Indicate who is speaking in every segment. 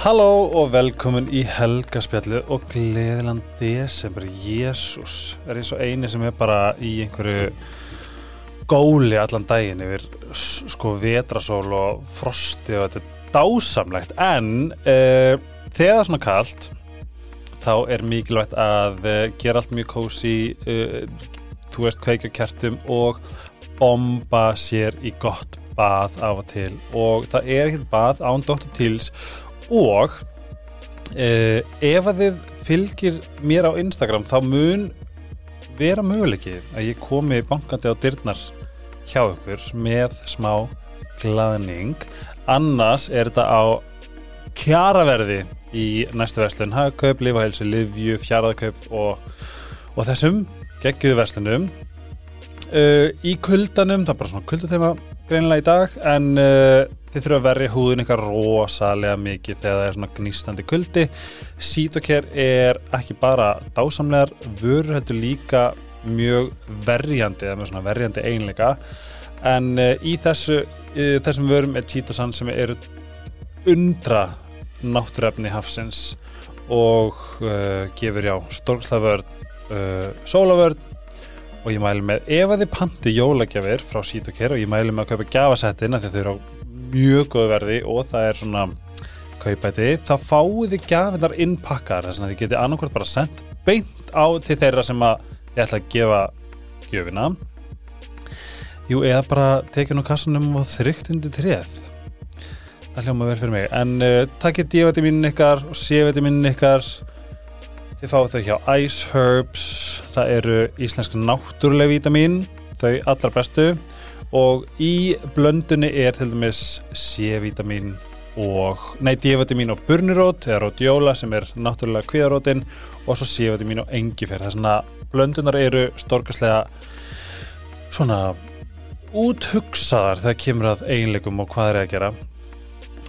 Speaker 1: Halló og velkomin í helgaspjallu og gleðiland desember, Jésús er eins og eini sem er bara í einhverju góli allan daginn yfir sko vetrasól og frosti og þetta er dásamlegt en uh, þegar það er svona kalt þá er mikilvægt að uh, gera allt mjög kósi uh, þú veist kveikja kertum og bomba sér í gott bað af og til og það er ekkert bað án Dr. Tills og uh, ef að þið fylgir mér á Instagram þá mun vera möguleiki að ég komi bankandi á dyrnar hjá ykkur með smá glaðning. Annars er þetta á kjaraverði í næstu verslun. Hagkaup, lifahelsi, livju, fjaraðkaup og, og þessum geggjúðu verslunum. Uh, í kuldanum, það er bara svona kuldatema greinilega í dag en uh, Þið þurfum að verja húðin eitthvað rosalega mikið þegar það er svona gnýstandi kuldi. Sítokær er ekki bara dásamlegar, vörur heldur líka mjög verjandi eða með svona verjandi einleika en eh, í þessu, þessum vörum er sítosann sem eru undra náttúröfni hafsins og uh, gefur já storkslaförd, uh, eh, sólavörd og ég mælu með ef að þið pandi jólagjafir frá sítokær og ég mælu með að kaupa gafasettina þegar þau eru á mjög góðu verði og það er svona kaupæti, þá fáið þið gafinnar innpakkar þess að þið getið annarkvært bara sendt beint á til þeirra sem að ég ætla að gefa gjöfina. Jú, eða bara tekið nú kassanum og þrygt undir tréð. Það hljóma vel fyrir mig. En uh, takkið D-vitamin ykkar og C-vitamin ykkar. Þið fáið þau hjá Ice Herbs. Það eru íslensk náttúruleg vítamin þau allra bestu og í blöndunni er til dæmis C-vitamin og, nei, D-vitamin og burnirót eða rótjóla sem er náttúrulega kviðarótin og svo C-vitamin og engifer. Það er svona, blöndunar eru storkaslega svona úthugsaðar þegar kemur að eiginleikum og hvað er að gera.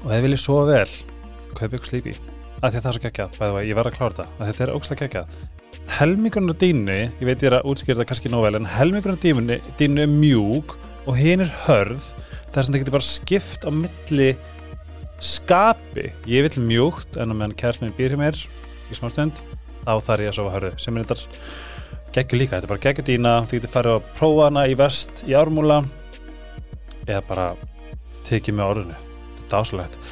Speaker 1: Og ef þið viljið svo vel. Kaupa ykkur slípi af því að það er svo geggjað, bæði að ég verð að klára þetta. Þetta er ógslag geggjað. Á dínu, ég veit ég er að útskýra þetta kannski nóg vel en dínu, dínu er mjúk og hinn er hörð þar sem það getur bara skipt á milli skapi. Ég vil mjúkt en á meðan kærs með býr hjá mér í smá stund þá þarf ég að sofa hörðu. Sem er þetta geggjur líka, þetta er bara geggjur dína þú getur farið að prófa hana í vest í ármúla eða bara tekið með orðinu. Þetta er dásalegt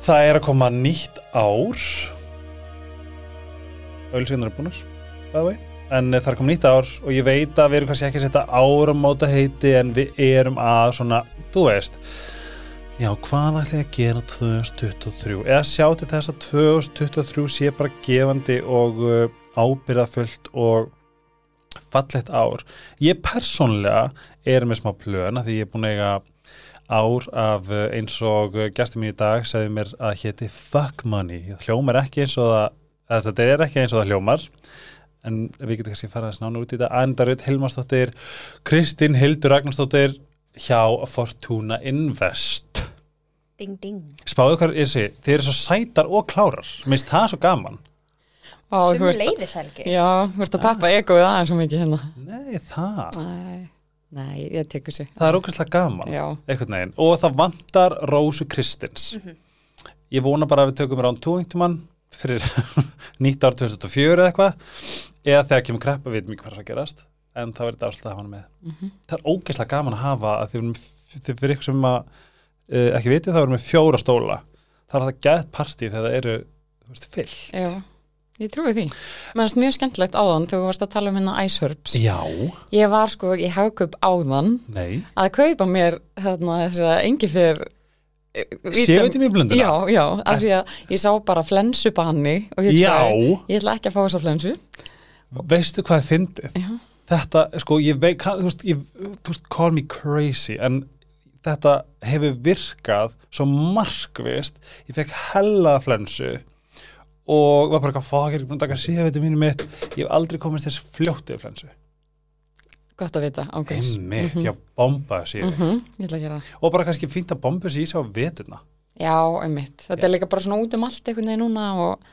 Speaker 1: það er að koma nýtt ár. Auðvilsinnar er búinur bæði en eh, það er koma nýtt ár og ég veit að við erum kannski ekki að setja áramóta heiti en við erum að svona, þú veist já, hvað ætla ég að gera 2023 eða sjá til þess að 2023 sé bara gefandi og uh, ábyrðafullt og fallegt ár. Ég persónlega er með smá plöna því ég er búin að eiga ár af uh, eins og gæstum mín í dag segði mér að héti fuck money. Hljómar ekki eins og það þetta er ekki eins og það hljómar en við getum kannski að fara að snána út í þetta. Andarud Hilmarsdóttir, Kristín Hildur Ragnarsdóttir hjá Fortuna Invest.
Speaker 2: Ding, ding.
Speaker 1: spáðu hvað er þessi, þið eru svo sætar og klárar. Minnst það svo gaman.
Speaker 2: Sum leiðis helgi.
Speaker 3: Já, þú ert að pappa egoið aðeins svo mikið hérna.
Speaker 1: nei, það,
Speaker 3: Nei, nei, ég tekur sér.
Speaker 1: það er ógæslega gaman
Speaker 3: Já,
Speaker 1: einhvern veginn, og það vantar Rósu Kristins. Ég vona bara að við tökum rán tóingtumann fyrir nýtt ár 2004 eða eitthvað eða þegar kemur kreppa, við ekki hvað er að gerast en þá er þetta alltaf að hafa hana með. Það er ógeðslega gaman að hafa að þið fyrir ykkur sem að uh, ekki vitið þá erum við fjóra stóla. Það er það gætt partí þegar það eru veist, fyll
Speaker 3: já, ég trúi því. Mér finnst mjög skemmtilegt áðan þegar þú varst að tala um hérna Ice Herbs.
Speaker 1: já,
Speaker 3: Ég var sko í hagkaup áðan
Speaker 1: nei.
Speaker 3: að kaupa mér þarna þess að engi fyrr
Speaker 1: þetta mér blönduna?
Speaker 3: Já, já, af því að ég sá bara flensubanni og ég
Speaker 1: Já.
Speaker 3: hugsaði, ég ætla ekki að fá þessa flensu.
Speaker 1: veistu hvað þið fyndið þetta, sko, ég veit þú veist, call me crazy en þetta hefur virkað svo markvist ég fekk hellaða flensu og var bara eitthvað fokk, ég er búin að taka síðan mínu mitt, ég hef aldrei komist þess fljóttið flensu,
Speaker 3: Gott að vita, ángríms.
Speaker 1: einmitt, ég bombaði síðan
Speaker 3: Mm Ég ætla að gera það.
Speaker 1: og bara kannski fínt að bomba sig í sig á veturna
Speaker 3: Já, einmitt. Þetta er líka bara svona út um allt einhvern veginn núna og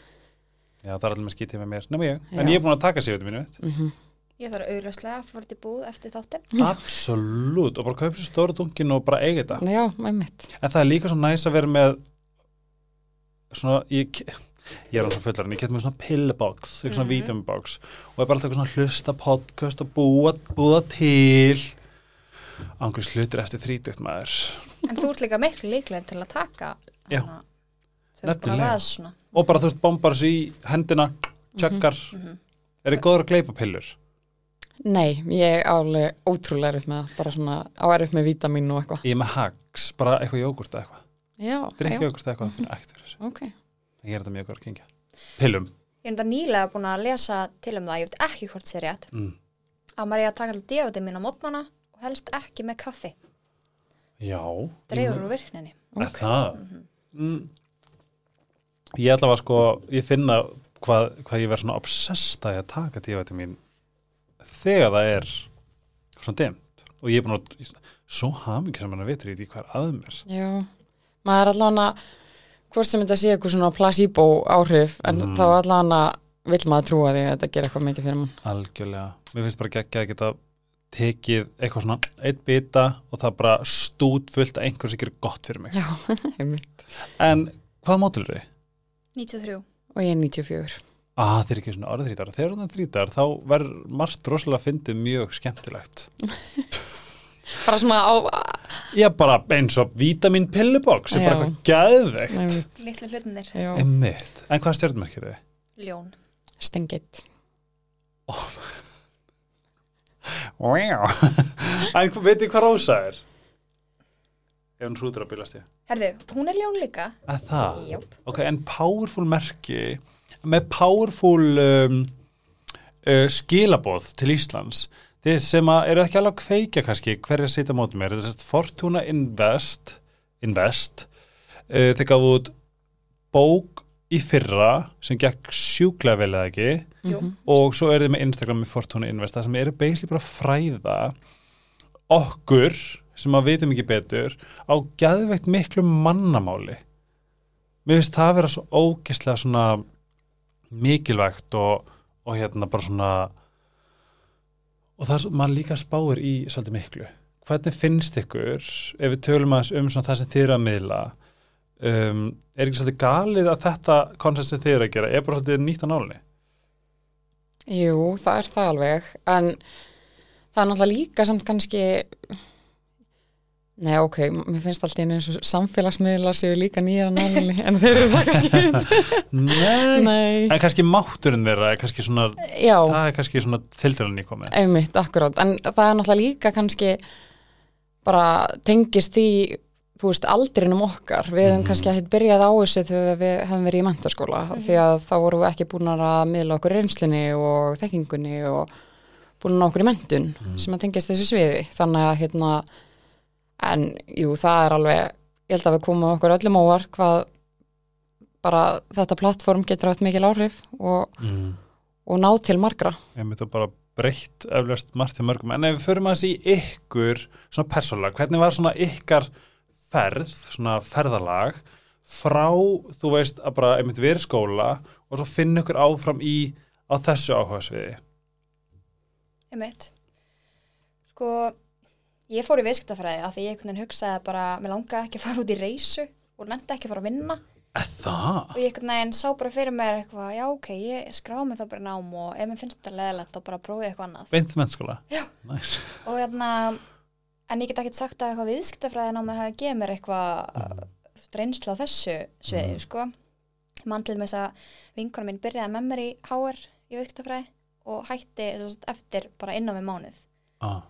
Speaker 1: já, það er allir með skítið með mér, nema ég en
Speaker 3: Já.
Speaker 1: ég er búin að taka síðan mínu mitt
Speaker 3: mm
Speaker 2: Ég þarf auðvitað að fara til búð eftir þáttin.
Speaker 1: absolutt, og bara kaupa sér stóra dunkin og bara eiga þetta
Speaker 3: Já, einmitt.
Speaker 1: En það er líka svo næs að vera með svona, ég, ég er alveg fullar en ég get með svona pillbox, eitthvað svona
Speaker 2: Mhm.
Speaker 1: vítambox og er bara alltaf svona hlusta podcast og búa, búa til. Ángurins hlutur eftir þrítugt maður.
Speaker 2: En þú ert líka miklu líklega til að taka
Speaker 1: Já,
Speaker 2: hana, bara
Speaker 1: og bara þú veist bombar þessu í hendina tjökkar,
Speaker 2: Mhm.
Speaker 1: er þið góður að gleypa pillur?
Speaker 3: Nei, ég er alveg ótrúlega erfitt með bara svona á erfitt með vítamín og eitthvað.
Speaker 1: Ég er með hags, bara eitthvað jógurt eða eitthvað.
Speaker 3: Já,
Speaker 1: drikki
Speaker 3: já,
Speaker 1: jógurt eitthvað, fyrir ekkert fyrir þessu.
Speaker 3: Ok.
Speaker 1: Ég er þetta mjög góður að gengja Pillum.
Speaker 2: Ég er enda nýlega búin að lesa til um það, ég veit ekki hvort sér rétt
Speaker 1: mm.
Speaker 2: að maður er að taka alltaf D-vitamin mín á mótnana og helst ekki með kaffi.
Speaker 1: Já.
Speaker 2: Dreifur úr virkninni.
Speaker 1: Er það? Mm. Ég ætla að sko, ég finna hvað, hvað ég verð svona obsessed að ég að taka D-vitamin þegar það er svona dimt og ég er búin að svo hamingi sem hann að vitur í því hvað er að mér.
Speaker 3: Já, maður er allavega hvort sem þetta sé eitthvað svona placebo áhrif en
Speaker 1: Mhm.
Speaker 3: þá allavega vill maður trúa því að þetta gerir eitthvað mikið fyrir mann.
Speaker 1: algjörlega, mér finnst bara geggja að geta tekið eitthvað svona eitt bita og það bara stút fullt að einhver sem gerir gott fyrir mig
Speaker 3: Já,
Speaker 1: en hvað mótil eru þið?
Speaker 2: 93
Speaker 3: Og ég er 94.
Speaker 1: Ah, þeir eru ekki svona orðið þrítar. Þegar það er þrítar, þá verður margt rosalega fyndið mjög skemmtilegt.
Speaker 3: Bara svona á...
Speaker 1: Ég bara eins og vítamin pillubox sem bara
Speaker 3: Já.
Speaker 1: eitthvað.
Speaker 3: Einmitt.
Speaker 2: litlu hlutinir
Speaker 3: Já,
Speaker 1: Einmitt. En hvað stjórnmerkir þið?
Speaker 2: ljón
Speaker 3: stengið.
Speaker 1: Wow. en hvað- veitir hvað Rósa er? Ef hún hrútur að bylast ég.
Speaker 2: Herðu, hún er ljón líka
Speaker 1: Að það?
Speaker 2: Jáp,
Speaker 1: Ok, en powerful merki með powerful um, uh, skilaboð til Íslands þið sem að eru ekki alveg að kveikja kannski hverja sita móti mér, þetta er sérst Fortuna Invest Invest uh, þeir gaf út bók í fyrra sem gekk sjúklega vel eða ekki
Speaker 2: Jú.
Speaker 3: Mhm.
Speaker 1: og svo er þið með Instagram með Fortuna Invest það sem eru basically bara að fræða okkur sem að vitum ekki betur á gæðveikt miklu mannamáli mér finnst það að vera svo ógislega svona mikilvægt og, og hérna bara svona og það er maður líka spáir í svolítið miklu. Hvernig finnst ykkur ef við tölum aðeins um það sem þið eru að miðla um, er ekki svolítið galið að þetta koncept sem þið eru að gera er bara svolítið nýtt á nálinni?
Speaker 3: Jú, það er það alveg, en það er náttúrulega líka samt kannski, nei ok, mér finnst alltaf eins og samfélagsmiðlar séu líka nýjar nálinni, en þeir eru það kannski ekki.
Speaker 1: Nei.
Speaker 3: Nei,
Speaker 1: En kannski mátturinn þeirra er kannski svona,
Speaker 3: já,
Speaker 1: það er kannski svona tildurinn í komið.
Speaker 3: einmitt, akkurát, en það er náttúrulega líka kannski bara tengist því, þú veist, aldrinum okkar, við höfum
Speaker 1: Mhm.
Speaker 3: kannski ekkert byrjað á þessu þegar við höfum verið í mentaskóla, því að þá vorum við ekki búin að miðla okkur reynslunni og þekkingunni og búin að okkur í mentun sem að tengist þessu sviði, þannig að hérna, en jú, það er alveg, ég held að við komum okkur öllum óvar hvað bara þetta plattform getur haft mikil áhrif og,
Speaker 1: Mm.
Speaker 3: og ná til margra.
Speaker 1: Ég myndi að bara breytt eflaust margt til mörgum. En ef við förum að þessi í ykkur, svona persónulega, hvernig var svona ykkar ferð, svona ferðalag, frá, þú veist, að bara einmitt verið í skóla og svo finna ykkur áfram í á þessu áhugasviði?
Speaker 2: einmitt Sko, ég fór í viðskiptafræði af því ég einhvern veginn hugsaði bara, mér langaði ekki að fara út í reysu og nefndi ekki að fara að vinna
Speaker 1: það?
Speaker 2: og ég einhvern veginn sá bara fyrir mér eitthvað, já ok, ég skráði mig þá bara nám og ef mér finnst þetta leðilegt þá bara prófið eitthvað annað
Speaker 1: Beint mennskóla?
Speaker 2: Já.
Speaker 1: Næs.
Speaker 2: og hérna, en ég get ekki sagt að eitthvað viðskiptafræði námið hafi gefið mér eitthvað mm. reynslu á þessu sviði,
Speaker 1: Mhm.
Speaker 2: sko mann til þess að vinkona mín byrjaði með mér í HR í viðskiptafræði og hætti eftir bara innan við mánuð
Speaker 1: Ah.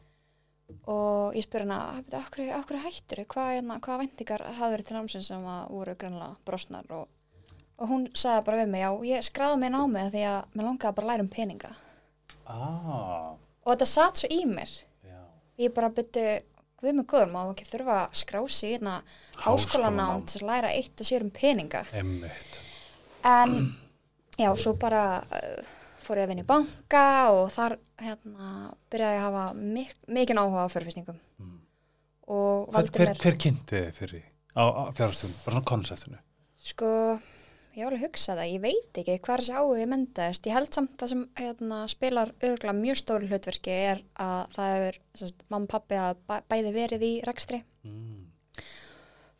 Speaker 2: Og ég spyr hana, "Bíddu, af hverju, af hverju hættur hvað, hérna, hvað vendingar hafður til námsins sem voru grannlega brosnar og, og hún sagði bara við mig, já, ég skráði mig námið því að mér langaði bara að læra um peninga
Speaker 1: Ah.
Speaker 2: og þetta satt svo í mér
Speaker 1: Já.
Speaker 2: ég bara byttu við mig góður, má ekki þurfa að skrá sig í hérna háskólanám til að læra eitt og sér um peninga
Speaker 1: Emmitt.
Speaker 2: en já, svo bara uh, fór ég að vinna í banka og þar hérna byrjaði ég að hafa mik mikinn áhuga á förfistingum
Speaker 1: Mm.
Speaker 2: og
Speaker 1: Hver,
Speaker 2: valdi
Speaker 1: hver,
Speaker 2: mér
Speaker 1: hver kynnti þið fyrir fjárhastum, bara svona konseptinu?
Speaker 2: sko, ég var alveg að hugsa það ég veit ekki hvað er þessi áhuga ég myndaðist ég held samt það sem hérna, spilar örgulega mjög stóri hlutverki er að það mamma og pappi að bæ, bæði verið í rekstri
Speaker 1: Mm.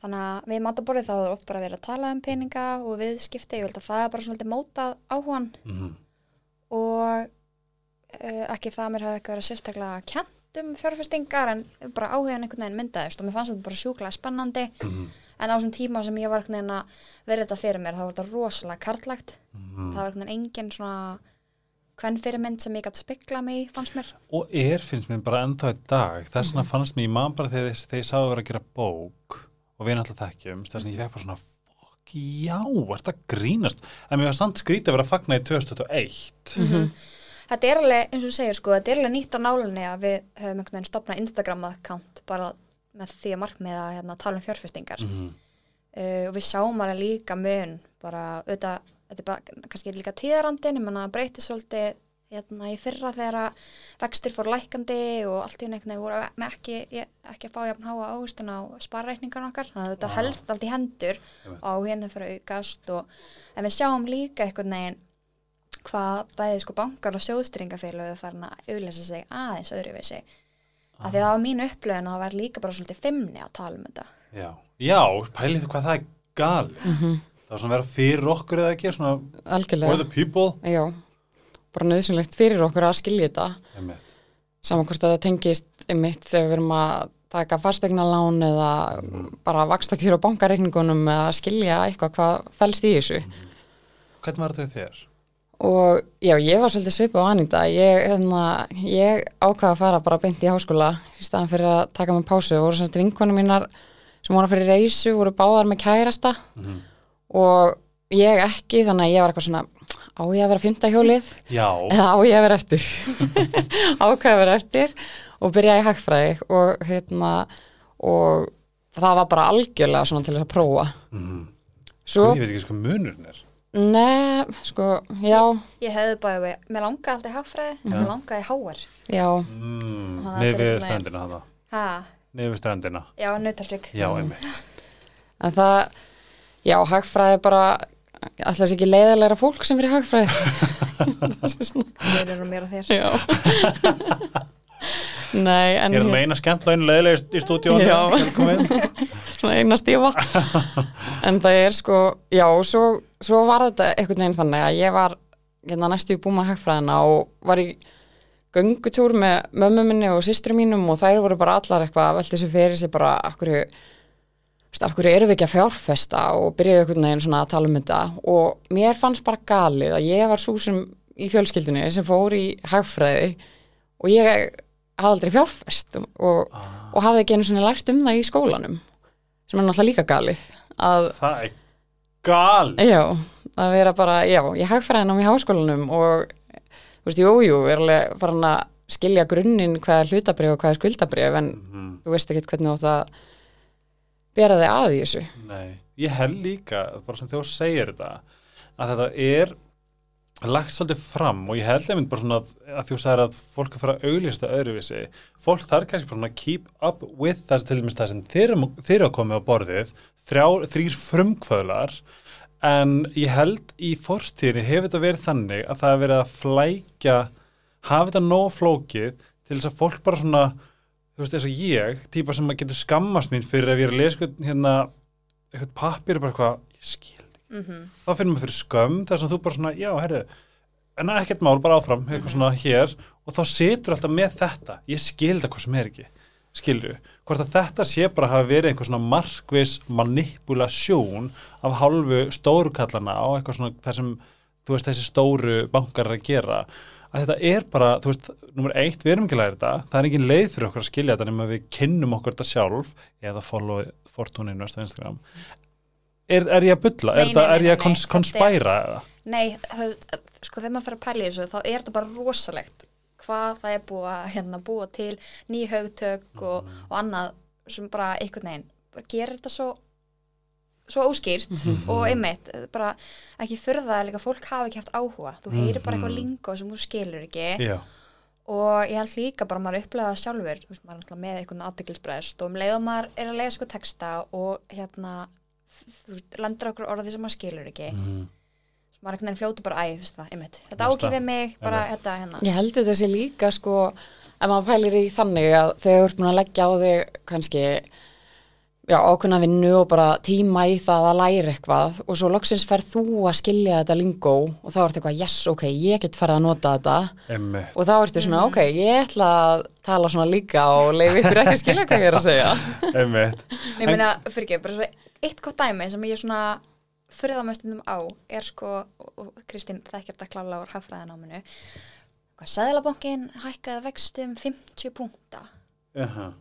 Speaker 2: þannig að við mataborðið þá er oft bara verið að tala um peninga og viðskipti, ég held að það er bara svolítið mótað áhugan
Speaker 1: Mhm.
Speaker 2: Og uh, ekki það að mér hafi eitthvað verið sérstaklega kjent um fjárfestingar en bara áhugan einhvern veginn myndaðist og mér fannst þetta bara sjúklega spennandi.
Speaker 1: Mhm.
Speaker 2: en á þessum tíma sem ég var einhvern veginn að vera þetta fyrir mér þá var þetta rosalega karlægt
Speaker 1: Mhm.
Speaker 2: það var einhvern veginn engin svona hvern fyrirmynd sem ég gæti spekla mig í, fannst mér.
Speaker 1: Og er finnst mér bara ennþá í dag. Þess vegna fannst mér, ég man bara þegar, þegar ég sá að vera að gera bók og við náttúrulega þekkjum þess vegna ég fekk bara svona já, er þetta grínast? En mér var samt skrítið að vera að fagna í 2021
Speaker 2: Þetta er alveg, eins og þú segir sko, þetta er alveg nýtt á nálinni að við höfum einhvern veginn stopnað Instagram-account bara með því að markmiða að hérna, tala um fjárfestingar.
Speaker 1: Mhm.
Speaker 2: uh, og við sjáum alveg líka mun bara auðvitað, þetta er bara kannski líka tíðarandin, ég menna að breyti svolítið hérna í fyrra þegar að vextir fór lækandi og allt í veginn voru með ekki, ég- ekki að fá jafn háa águstun á sparreikningan okkar. Þannig að þetta helst allt í hendur á hérna fyrir að aukast og en við sjáum líka einhvern veginn hvað bæði sko bankar og sjóðstýringafélögu farin að auðlesa sig aðeins öðruvísi. Af því að það var mín upplöðin að það var líka bara svolítið fimmni að tala um þetta.
Speaker 1: Já, já pælið þú hvað það er gali það var svona að vera fyrir okkur eða ekki svona
Speaker 3: bara nöðsynlegt fyrir okkur að skilja þetta. Saman hvort að það tengist einmitt þegar við erum að taka fastegnalán eða bara vakstakjur á bankareikningunum eða skilja eitthvað hvað fælst í þessu.
Speaker 1: Hvernig var þetta þér?
Speaker 3: og já, ég var svolítið svipað á Anita ég, hérna, ég ákvaða að fara bara beint í háskóla í staðan fyrir að taka með pásu. Og voru svona vinkonum mínar sem voru fyrir reysu, voru báðar með kærasta.
Speaker 1: Mhm.
Speaker 3: og ég ekki þannig að ég var eitthvað svona á ég að vera fymta hjólið?
Speaker 1: Já,
Speaker 3: eða á ég að vera eftir? Ákvaða að vera eftir og byrja í hagfræði og hérna og það var bara algjörlega svona til að prófa.
Speaker 1: Mhm.
Speaker 3: svo,
Speaker 1: ég veit ekki sko munurinn er.
Speaker 3: Ne, sko, já.
Speaker 2: Ég hefði bæði við, mér langaði alltaf í hagfræði mér langaði í háar
Speaker 3: já,
Speaker 1: mm,
Speaker 2: veginn-
Speaker 1: strandina hana.
Speaker 2: ha,
Speaker 1: við strandina
Speaker 2: já, nautalsvík
Speaker 1: já, einmitt.
Speaker 3: En það, já, hagfræði bara, alltaf ekki leiðilegra fólk sem fyrir hagfræði. það er
Speaker 2: erum mér og þér
Speaker 3: já. Nei, en
Speaker 1: Ég er með eina skemmtlaun leiðilega í stúdíónu
Speaker 3: svona eina stífa. en það er sko, já, svo, svo var þetta einhvern veginn þannig að ég var hérna, næstu í búma hagfræðina og var í göngutúr með mömmu minni og systru mínum og þær voru bara allar eitthvað að velta þessu fyrir sig bara akkur, akkur erum við ekki að fjárfesta og byrjaði veginn svona að tala um þetta? Og mér fannst bara galið að ég var svo sem í fjölskyldunni sem fór í hagfræði og ég hafði aldrei fjárfest og, og hafði ekki einu svona lært um það í skólanum sem er náttúrulega líka galið að,
Speaker 1: Það er gal
Speaker 3: já, að vera bara, já, ég hagfræði nám í háskólanum og þú veist, jú, jú, alveg farin að skilja grunninn hvað er hlutabrif og hvað er skuldabrif en
Speaker 1: Mhm.
Speaker 3: þú veist ekki hvernig þú átt að bera þig að í þessu?
Speaker 1: Nei, ég held líka bara sem þú segir þetta að þetta er lagt svolítið fram og ég held einmitt bara svona að, að þú sagðir að fólk er að fara að auglýsta öðruvísi. Fólk þarf kannski bara svona að keep up with þess til dæmis það sem þeir, eru- að koma á borðið þrjá, þrýr frumkvöðlar en ég held í fortíðinni hefur þetta verið þannig að það er verið að flækja hafa þetta nóg flókið til þess að fólk bara svona þú veist eins og ég, típa sem að getur skammast mín fyrir ef ég er að lesa hérna eitthvað pappir og bara eitthvað, ég skil
Speaker 2: mm -hmm.
Speaker 1: þá finnum við fyrir skömm þess að þú bara svona, já, herru en ekkert mál, bara áfram, eitthvað svona hér og þá situr alltaf með þetta. Ég skil þetta hvað sem er ekki, skilju hvort að þetta sé bara hafa verið einhver svona markvis manipulasjón af hálfu stórukallana á eitthvað svona þar sem, þú veist, þessi stóru bankar að gera að þetta er bara, þú veist, nummer eitt, við erum ekki læra þetta, það er engin leið fyrir okkur að skilja þetta nema við kynnum okkur þetta sjálf eða follow fortúnin á Instagram er, er ég að bulla?
Speaker 2: Nei,
Speaker 1: er, er ég að kons konspæra?
Speaker 2: Nei, það, sko þegar maður fyrir að pæla þessu þá er þetta bara rosalegt hvað það er búið að hérna, búa til ný haugtök og, og annað sem bara einhvern veginn gerir þetta svo svo óskýrt og einmitt bara ekki fyrða að líka fólk hafa ekki haft áhuga þú heyrir bara eitthvað
Speaker 1: Mhm.
Speaker 2: lingo sem þú skilur ekki
Speaker 1: Já,
Speaker 2: og ég held líka bara að maður upplega það sjálfur þú veist, maður er með einhvern aðdeglisbrest og um leið og maður er að lesa sko texta og hérna þú veist, lendur okkur orði sem maður skilur ekki
Speaker 1: Mhm.
Speaker 2: svo maður er einhvern veginn fljótu bara æ, þú veist það, einmitt þetta við mig, bara
Speaker 1: Einmitt.
Speaker 2: þetta hérna
Speaker 3: Ég held þetta sé líka sko ef maður pælir í þannig að þegar þú ert búin að leggja á þig kannski já, ákveðna vinnu og bara tíma í það að læra eitthvað og svo loksins ferð þú að skilja þetta lingó og þá ertu eitthvað, yes, ok, ég get farið að nota þetta
Speaker 1: Einmitt.
Speaker 3: og þá ertu svona, ok, ég ætla að tala svona líka og leiði ykkur ekki að skilja hvað ég er að segja.
Speaker 2: Nei, ég meina, fyrir ekki, bara svo eitt gott dæmi sem ég svona friðamöstundum á er sko, og, Kristín þekkir þetta klála úr hagfræðináminu hvað Sæðlabankin hækkaði vextum 50 púnta
Speaker 1: Jaha.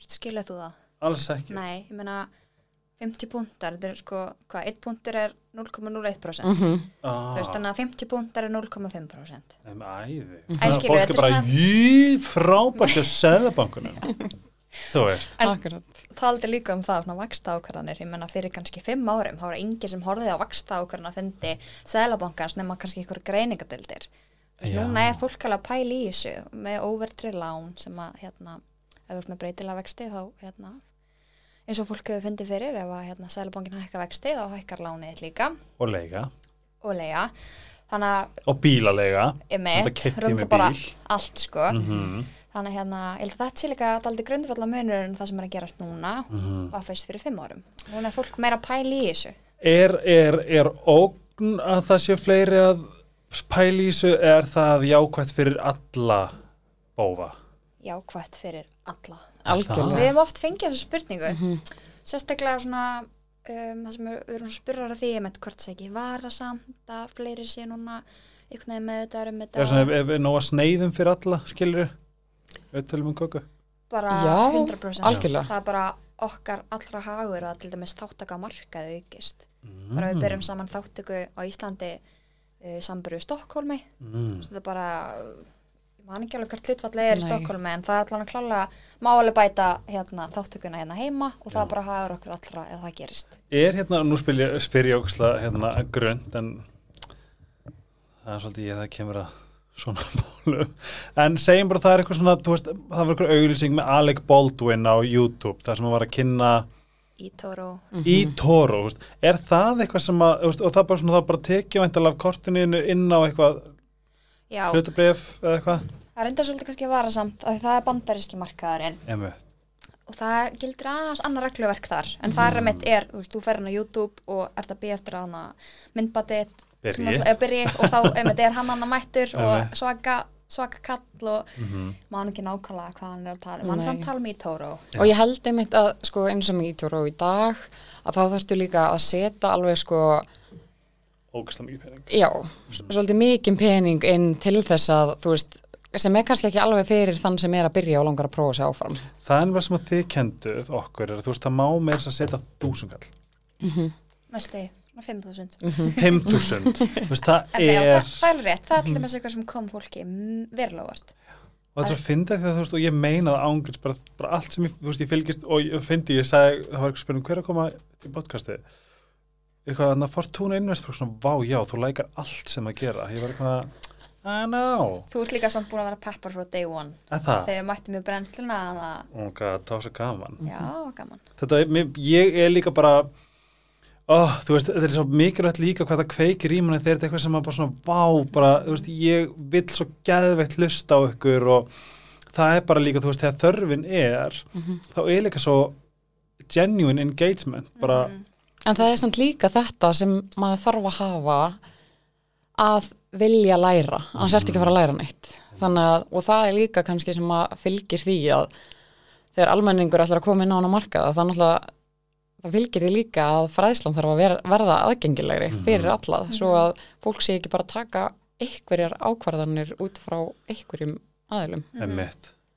Speaker 2: skiljaðu þú það?
Speaker 1: Alls ekki.
Speaker 2: Nei, ég meina 50 púntar, þetta er sko hvað, 1 púntur er 0,01%
Speaker 3: Mm -hmm.
Speaker 1: Ah,
Speaker 2: þú veist þannig að 50 púntar er 0,5%
Speaker 1: Em, Æði.
Speaker 2: Æ, skilur,
Speaker 1: Fólk er
Speaker 2: er
Speaker 1: bara,
Speaker 2: svona-
Speaker 1: jí, frábært hjá seðlabankunum. Þú veist.
Speaker 2: En-
Speaker 3: Akkurat.
Speaker 2: taldi líka um það, svona vaksta ákvarðanir ég menna fyrir kannski fimm árum, þá var enginn sem horfið á vaksta ákvarðan að fyndi Sæðlabankans nema kannski ykkur greiningadildir núna er fólk alveg að pæla í þessu með overtrið lán sem að hérna, ef þú ert með breytilega vexti þá hérna, eins og fólk hefur fyndið fyrir ef að hérna, Sæðlabankin hækka vexti þá hækkar lánið líka.
Speaker 1: Og leiga.
Speaker 2: og þannig að
Speaker 1: Og
Speaker 2: rúmta
Speaker 1: með
Speaker 2: bara
Speaker 1: bíl.
Speaker 2: allt sko.
Speaker 1: Mm
Speaker 2: þannig að hérna, ég held að þetta sé líka daldi grundfalla munur en það sem er að gerast núna.
Speaker 1: Mhm.
Speaker 2: og að fyrst fyrir fimm árum. Núna er fólk meira að pæla í þessu.
Speaker 1: Er, er, er ógn að það séu fleiri að pæla í þessu? Er það jákvæmt fyrir alla bófa?
Speaker 2: jákvætt fyrir alla
Speaker 3: Algjörlega.
Speaker 2: við hefum oft fengið þessu spurningu
Speaker 3: Mhm.
Speaker 2: sérstaklega svona um, það sem við við erum svona spurrar að því ég með hvort það ekki varasamt að fleiri sé núna einhvern veginn með þetta um þetta
Speaker 1: Er svona, ef, er nóga sneiðum fyrir alla, skilur við tölum um köku?
Speaker 2: bara
Speaker 3: Já,
Speaker 2: 100%
Speaker 3: algjörlega.
Speaker 2: það er bara okkar allra hagur að til dæmis þáttaka markaði aukist bara
Speaker 1: Mm.
Speaker 2: við byrjum saman þáttöku á Íslandi uh, samburu Stokkólmi
Speaker 1: Mm.
Speaker 2: þetta er bara man ekki alveg hvert hlutfallega er í
Speaker 3: Nei.
Speaker 2: Stokkólmi en það er allan að klála má alveg bæta hérna, þáttökuna hérna heima og það
Speaker 1: Já.
Speaker 2: bara hagur okkur allra ef það gerist.
Speaker 1: Er hérna, nú spyr ég, spyr ég ógæslega hérna grönt en það er svolítið ég að það kemur að svona málum. En segjum bara það er eitthvað svona, þú veist, það var eitthvað auglýsing með Alec Baldwin á YouTube þar sem hann var að kynna
Speaker 2: í Tóró
Speaker 1: í Toro, þú veist, er það eitthvað sem að, þú veist, og það bara svona, það bara tekja væntalega af kortinu inn á eitthvað hlutabrif eða eitthvað?
Speaker 2: Það er enda svolítið kannski varasamt að það er bandaríski markaðurinn.
Speaker 1: Emu.
Speaker 2: og það gildir aðeins annar regluverk þar en það er að mitt er, þú veist, þú fer hann á YouTube og ert að býja eftir að hana myndbatið
Speaker 1: Byrji.
Speaker 2: byrji og þá einmitt er hann hann að mættur og svaka, svaka kall og
Speaker 1: Mhm.
Speaker 2: man ekki nákvæmlega hvað hann er að tala um. Hann er að tala um í Tóró
Speaker 3: Og ég held einmitt að sko eins og mig í Tóró í dag að þá þarftu líka að setja alveg sko,
Speaker 1: ógæslega mikið pening.
Speaker 3: Já, s- svolítið mikið pening inn til þess að þú veist, sem er kannski ekki alveg fyrir þann sem er að byrja og langar að prófa sig áfram.
Speaker 1: það er bara sem að þið kenduð okkur er að þú veist, það má með þess að setja þúsungall
Speaker 2: Næstu, 5.000
Speaker 1: 5000, þú veist, það
Speaker 2: En já,
Speaker 1: er
Speaker 2: það, það er rétt, það er til dæmis eitthvað sem kom fólki mm, verulega vart
Speaker 1: og þetta er svo fyndið því að þú veist, og ég meina það ángriðs bara, bara allt sem ég, þú veist, ég fylgist og ég fyndi, ég sagði, það var eitthvað spurning hver er að koma í podcasti eitthvað, að Fortuna Invest bara svona, vá, já, þú lækar allt sem að gera. Ég var eitthvað, I know.
Speaker 2: Þú ert líka samt búin að vera peppar frá day one. Þegar við mættum brennsluna að það,
Speaker 1: var svo gaman.
Speaker 2: Já, gaman.
Speaker 1: Þetta, mér, ég er líka bara ó, þú veist, þetta er svo mikilvægt líka hvað það kveikir í manni þegar þetta er eitthvað sem að bara svona, vá, bara, þú veist, ég vill svo geðveitt hlusta á ykkur og það er bara líka, þú veist, þegar þörfin er þá er líka svo genuine engagement, bara
Speaker 2: Mhm.
Speaker 3: En það er samt líka þetta sem maður þarf að hafa að vilja læra, annars ertu ekki að fara að læra neitt. Þannig að, og það er líka kannski sem að fylgir því að þegar almenningur ætlar að koma inn á hana markaða, það náttúrulega, það fylgir því líka að fræðslan þarf að ver, verða aðgengilegri fyrir alla, svo að fólk sé ekki bara að taka einhverjar ákvarðanir út frá einhverjum aðilum.
Speaker 2: Mhm.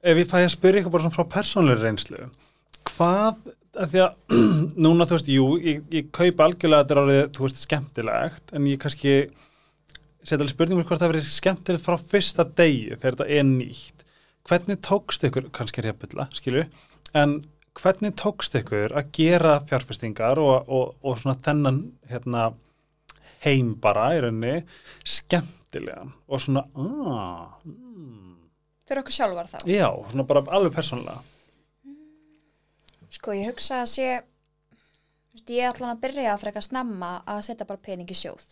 Speaker 1: Ef ég fæ að spyrja ykkur bara svona frá persónlega reynslu, hvað, að því að núna þú veist, jú, ég, ég kaupa algjörlega þetta er orðið, þú veist, skemmtilegt, en ég kannski setja alveg spurningum hvort það verið skemmtilegt frá fyrsta degi þegar þetta er nýtt. Hvernig tókst ykkur, kannski er ég að bylla, skilju, en hvernig tókst ykkur að gera fjárfestingar og, og, og svona þennan hérna, heim bara í rauninni skemmtilegan og svona, aaa, mm,
Speaker 2: Fyrir okkur sjálfar þá
Speaker 1: Já, svona bara alveg persónulega.
Speaker 2: Sko, ég hugsa að sé ég ætla að byrja að freka snemma að setja bara pening í sjóð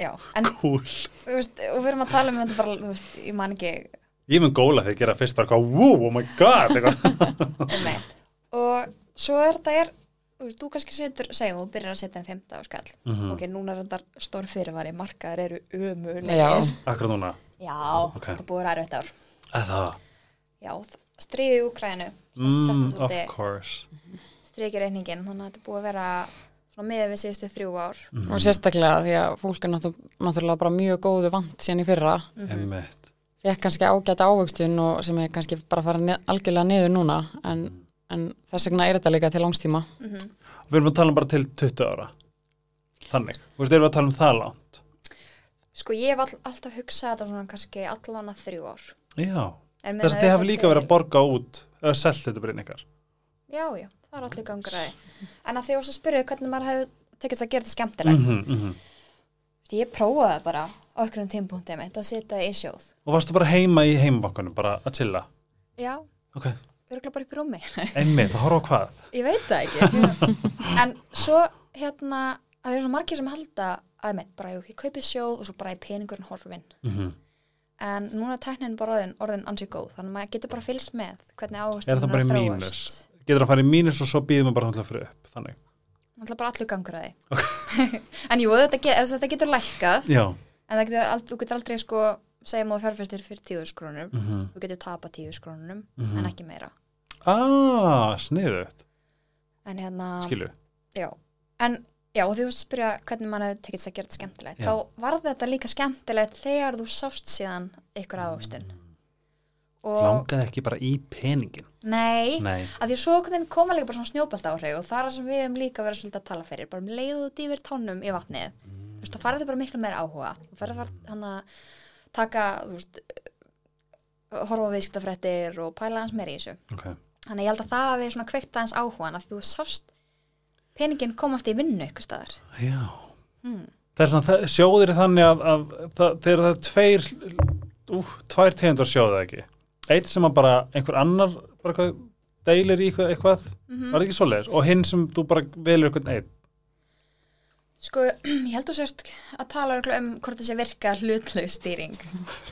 Speaker 2: Já, en
Speaker 1: Cool.
Speaker 2: veist, og við erum að tala um þetta bara, veist, ég man ekki
Speaker 1: Ég mun góla þegar ég gera fyrst bara wow, oh my god,
Speaker 2: og svo er þetta er þú veist, þú kannski setur, segjum þú byrjar að setja en 15 á skall
Speaker 1: Mhm.
Speaker 2: ok, núna er þetta stór fyrirvari markaðar eru
Speaker 3: Já.
Speaker 2: ömulegir
Speaker 1: Akkurat núna.
Speaker 2: já,
Speaker 1: Ok.
Speaker 2: þetta búið ræður þetta ár
Speaker 1: Eða,
Speaker 2: já, stríðið í Úkrænu
Speaker 1: mm, of course.
Speaker 2: ekki reyningin þannig að þetta er búið að vera miðað við síðustu þrjú ár
Speaker 1: Mhm.
Speaker 3: og sérstaklega því að fólk er náttú- náttúrulega bara mjög góðu vant síðan í fyrra
Speaker 1: Einmitt.
Speaker 3: fekk kannski ágæta ávöxtun og sem er kannski bara að fara ne algjörlega niður núna en, en þess vegna er þetta líka til langstíma
Speaker 2: Mhm.
Speaker 1: Við erum að tala um bara til 20 ára. Þannig. Þú veist, erum við að tala um það langt?
Speaker 2: sko ég hef all, alltaf hugsað þetta svona kannski allan að þrjú ár
Speaker 1: Já. Þess að þið hafi líka verið að borga út eða selt þetta ykkar.
Speaker 2: já, já, það er allir gangur að því en að því að spyrja hvernig maður hefur tekist að gera þetta skemmtilegt
Speaker 1: Mhm, mhm.
Speaker 2: ég prófaði bara á einhverjum tímpúntið mitt að setja í sjóð
Speaker 1: Og varstu bara heima í heimabankunum, bara að chilla?
Speaker 2: já,
Speaker 1: Ok.
Speaker 2: örgulega bara upp í rúmi
Speaker 1: Einmitt, að horfa á hvað?
Speaker 2: Ég veit það ekki. en svo hérna, að það eru svo margir sem halda að mitt, bara ég kaupi sjóð og svo bara í peningurinn horfin.
Speaker 1: Mm
Speaker 2: En núna er tæknin bara orðin, orðin ansið góð, þannig að maður getur bara fylgst með hvernig ávist
Speaker 1: Er það bara í mínus? Getur að fara í mínus og svo býðum við bara að fyrir upp, þannig.
Speaker 2: Er bara allur gangur að því. en jú, þetta, get, þetta getur lækkað,
Speaker 1: Já.
Speaker 2: en það getur, ald- þú getur aldrei sko, segjum að þú fjárfæstir fyrir tíu skrónum,
Speaker 1: Mm
Speaker 2: þú getur tapað tíu skrónum,
Speaker 1: Mhm.
Speaker 2: en ekki meira.
Speaker 1: Ah, sniðugt,
Speaker 2: En hérna,
Speaker 1: skilu.
Speaker 2: Já, en já, og þú veist að spyrja hvernig mann hefur tekist að gera þetta skemmtilegt.
Speaker 1: Já.
Speaker 2: Þá var þetta líka skemmtilegt þegar þú sást síðan ykkur ávöxtun. Og
Speaker 1: Langaði ekki bara í peningin.
Speaker 2: nei,
Speaker 1: Nei.
Speaker 2: að því að svo koma líka bara svona snjóbalt áhrif og það er sem við hefum líka verið svolítið að tala fyrir, bara um leiðu út yfir tónum í vatnið. Þú veist, það farið þið bara miklu meira áhuga. Þú farið það hann að taka, þú veist, horfa viðskiptafrættir og pæla hans meira í þessu.
Speaker 1: Ok.
Speaker 2: Þannig ég held að það hafi svona kveikt aðeins þú sást peningin komast í vinnu ykkur staðar.
Speaker 1: Já.
Speaker 2: Hmm.
Speaker 1: Það er það, sjóðir þannig að, að það, þegar það er tveir, ú, tvær tegundar sjóðið ekki. Eitt sem að bara einhver annar bara eitthvað, deilir í eitthvað, eitthvað
Speaker 2: Mm
Speaker 1: var það ekki svoleiðis? Og hinn sem þú bara velur eitthvað einn.
Speaker 2: Sko, ég held þú sérst að tala um hvort þessi virka hlutlaug stýring.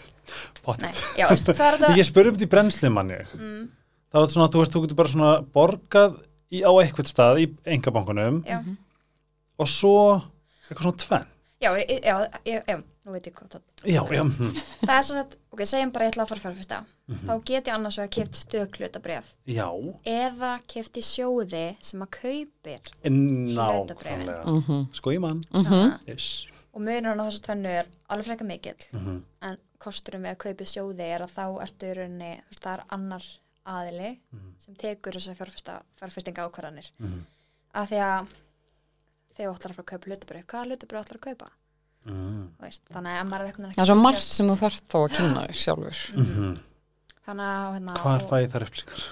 Speaker 1: Pottit.
Speaker 2: Nei, já, veist, það.
Speaker 1: Ég spurði um þetta í brennslið manni.
Speaker 2: Mm,
Speaker 1: Það var svona, þú veist, þú getur bara svona borgað í, á eitthvað stað í engabankunum
Speaker 2: já,
Speaker 1: og svo eitthvað svona tvenn.
Speaker 2: já, já, já, já, já, nú veit ég hvað það.
Speaker 1: Já, já. hm.
Speaker 2: Það er svo að, ok, segjum bara ég ætla að fara að fara fyrsta.
Speaker 1: Mhm.
Speaker 2: Þá get ég annars vegar keft stöðklutabref
Speaker 1: Já,
Speaker 2: eða keft í sjóði sem að kaupir.
Speaker 1: nákvæmlega.
Speaker 3: mm -hmm.
Speaker 1: Sko í mann.
Speaker 2: Mm
Speaker 1: Yes.
Speaker 2: Og munurinn á þessu tvennu er alveg frekar mikill.
Speaker 1: Mm
Speaker 2: En kosturum við að kaupa í sjóði er að þá ertu í rauninni, þú veist, það er annar aðili
Speaker 1: Mhm.
Speaker 2: sem tekur þessar fjárfestinga ákvarðanir.
Speaker 1: -hmm.
Speaker 2: að því að þegar þú ætlar að fara að kaupa hlutabrið, hvaða hlutabrið ætlar að kaupa?
Speaker 1: Mm
Speaker 2: Þú Veist, þannig að ef maður er eitthvað
Speaker 3: það er svo margt sem þú þarf þó að kynna þér sjálfur
Speaker 1: -hmm.
Speaker 2: þannig að hérna,
Speaker 1: Hvar
Speaker 2: og-
Speaker 1: fæ ég þær upplýsingar?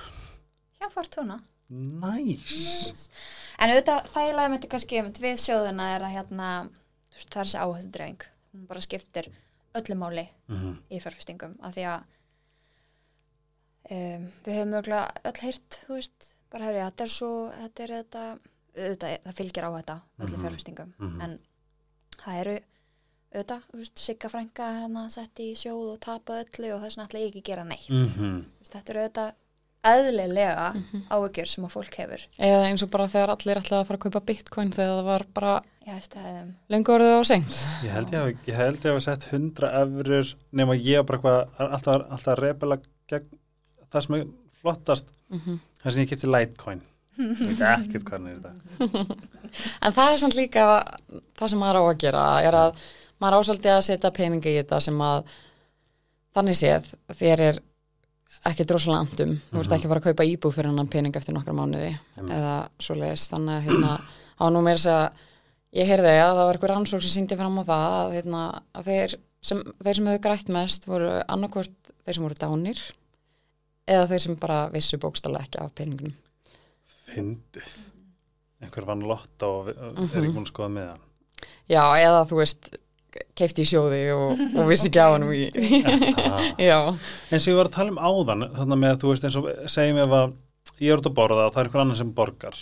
Speaker 2: Já, fortuna
Speaker 1: Næs.
Speaker 2: En auðvitað þægilega myndi kannski einmitt við sjóðuna er að hérna það er þessi áhættu dreifing hún bara skiptir öllu máli
Speaker 1: Mm
Speaker 2: í fjárfestingum af því að um, við höfum mögulega öll heyrt þú veist, bara herri, þetta er svo þetta er þetta, auðvitað, það fylgir á þetta öllum
Speaker 1: Mhm.
Speaker 2: fjárfestingum
Speaker 1: Mhm.
Speaker 2: en það eru auðvitað, þú veist, Sigga frænka hérna sett í sjóð og tapað öllu og þess vegna ætla ég ekki að gera neitt
Speaker 1: -hmm.
Speaker 2: Þú veist, þetta eru auðvitað eðlilega áhyggjur sem að fólk hefur
Speaker 3: eða eins og bara þegar allir ætlaði að fara að kaupa bitcoin þegar það var bara lengur orðið á seint
Speaker 1: Ég held ég hef, ég hef sett 100 efrur nema ég bara eitthvað alltaf, alltaf rebela gegn það sem er flottast
Speaker 3: mm -hmm.
Speaker 1: það sem ég kipti Litecoin Ég veit ekkert hvað er þetta
Speaker 3: En það er samt líka það sem maður á að gera er að maður ásaldið að setja peninga í þetta sem að þannig séð þér er ekki drosalega andum þú ert
Speaker 1: Mhm.
Speaker 3: ekki að fara að kaupa íbú fyrir annan pening eftir nokkra mánuði
Speaker 1: Einmitt.
Speaker 3: eða svoleiðis þannig að hérna á nú meira þess að ég heyrði að það var eitthvað rannsók sem síndi fram á það að, hérna, að þeir sem, þeir sem hefur grætt mest voru annarkvort þeir sem voru dánir eða þeir sem bara vissu bókstala ekki af peningunum.
Speaker 1: Fyndið. Einhver vann lott og er
Speaker 3: Mhm.
Speaker 1: ekki búin að skoða með hann
Speaker 3: Já, eða þú veist keifti í sjóði og, og vissi ekki á hann í
Speaker 1: eins og ég var að tala um áðan þannig með að þú veist eins og segjum ef að ég er út að borða og það er einhver annar sem borgar.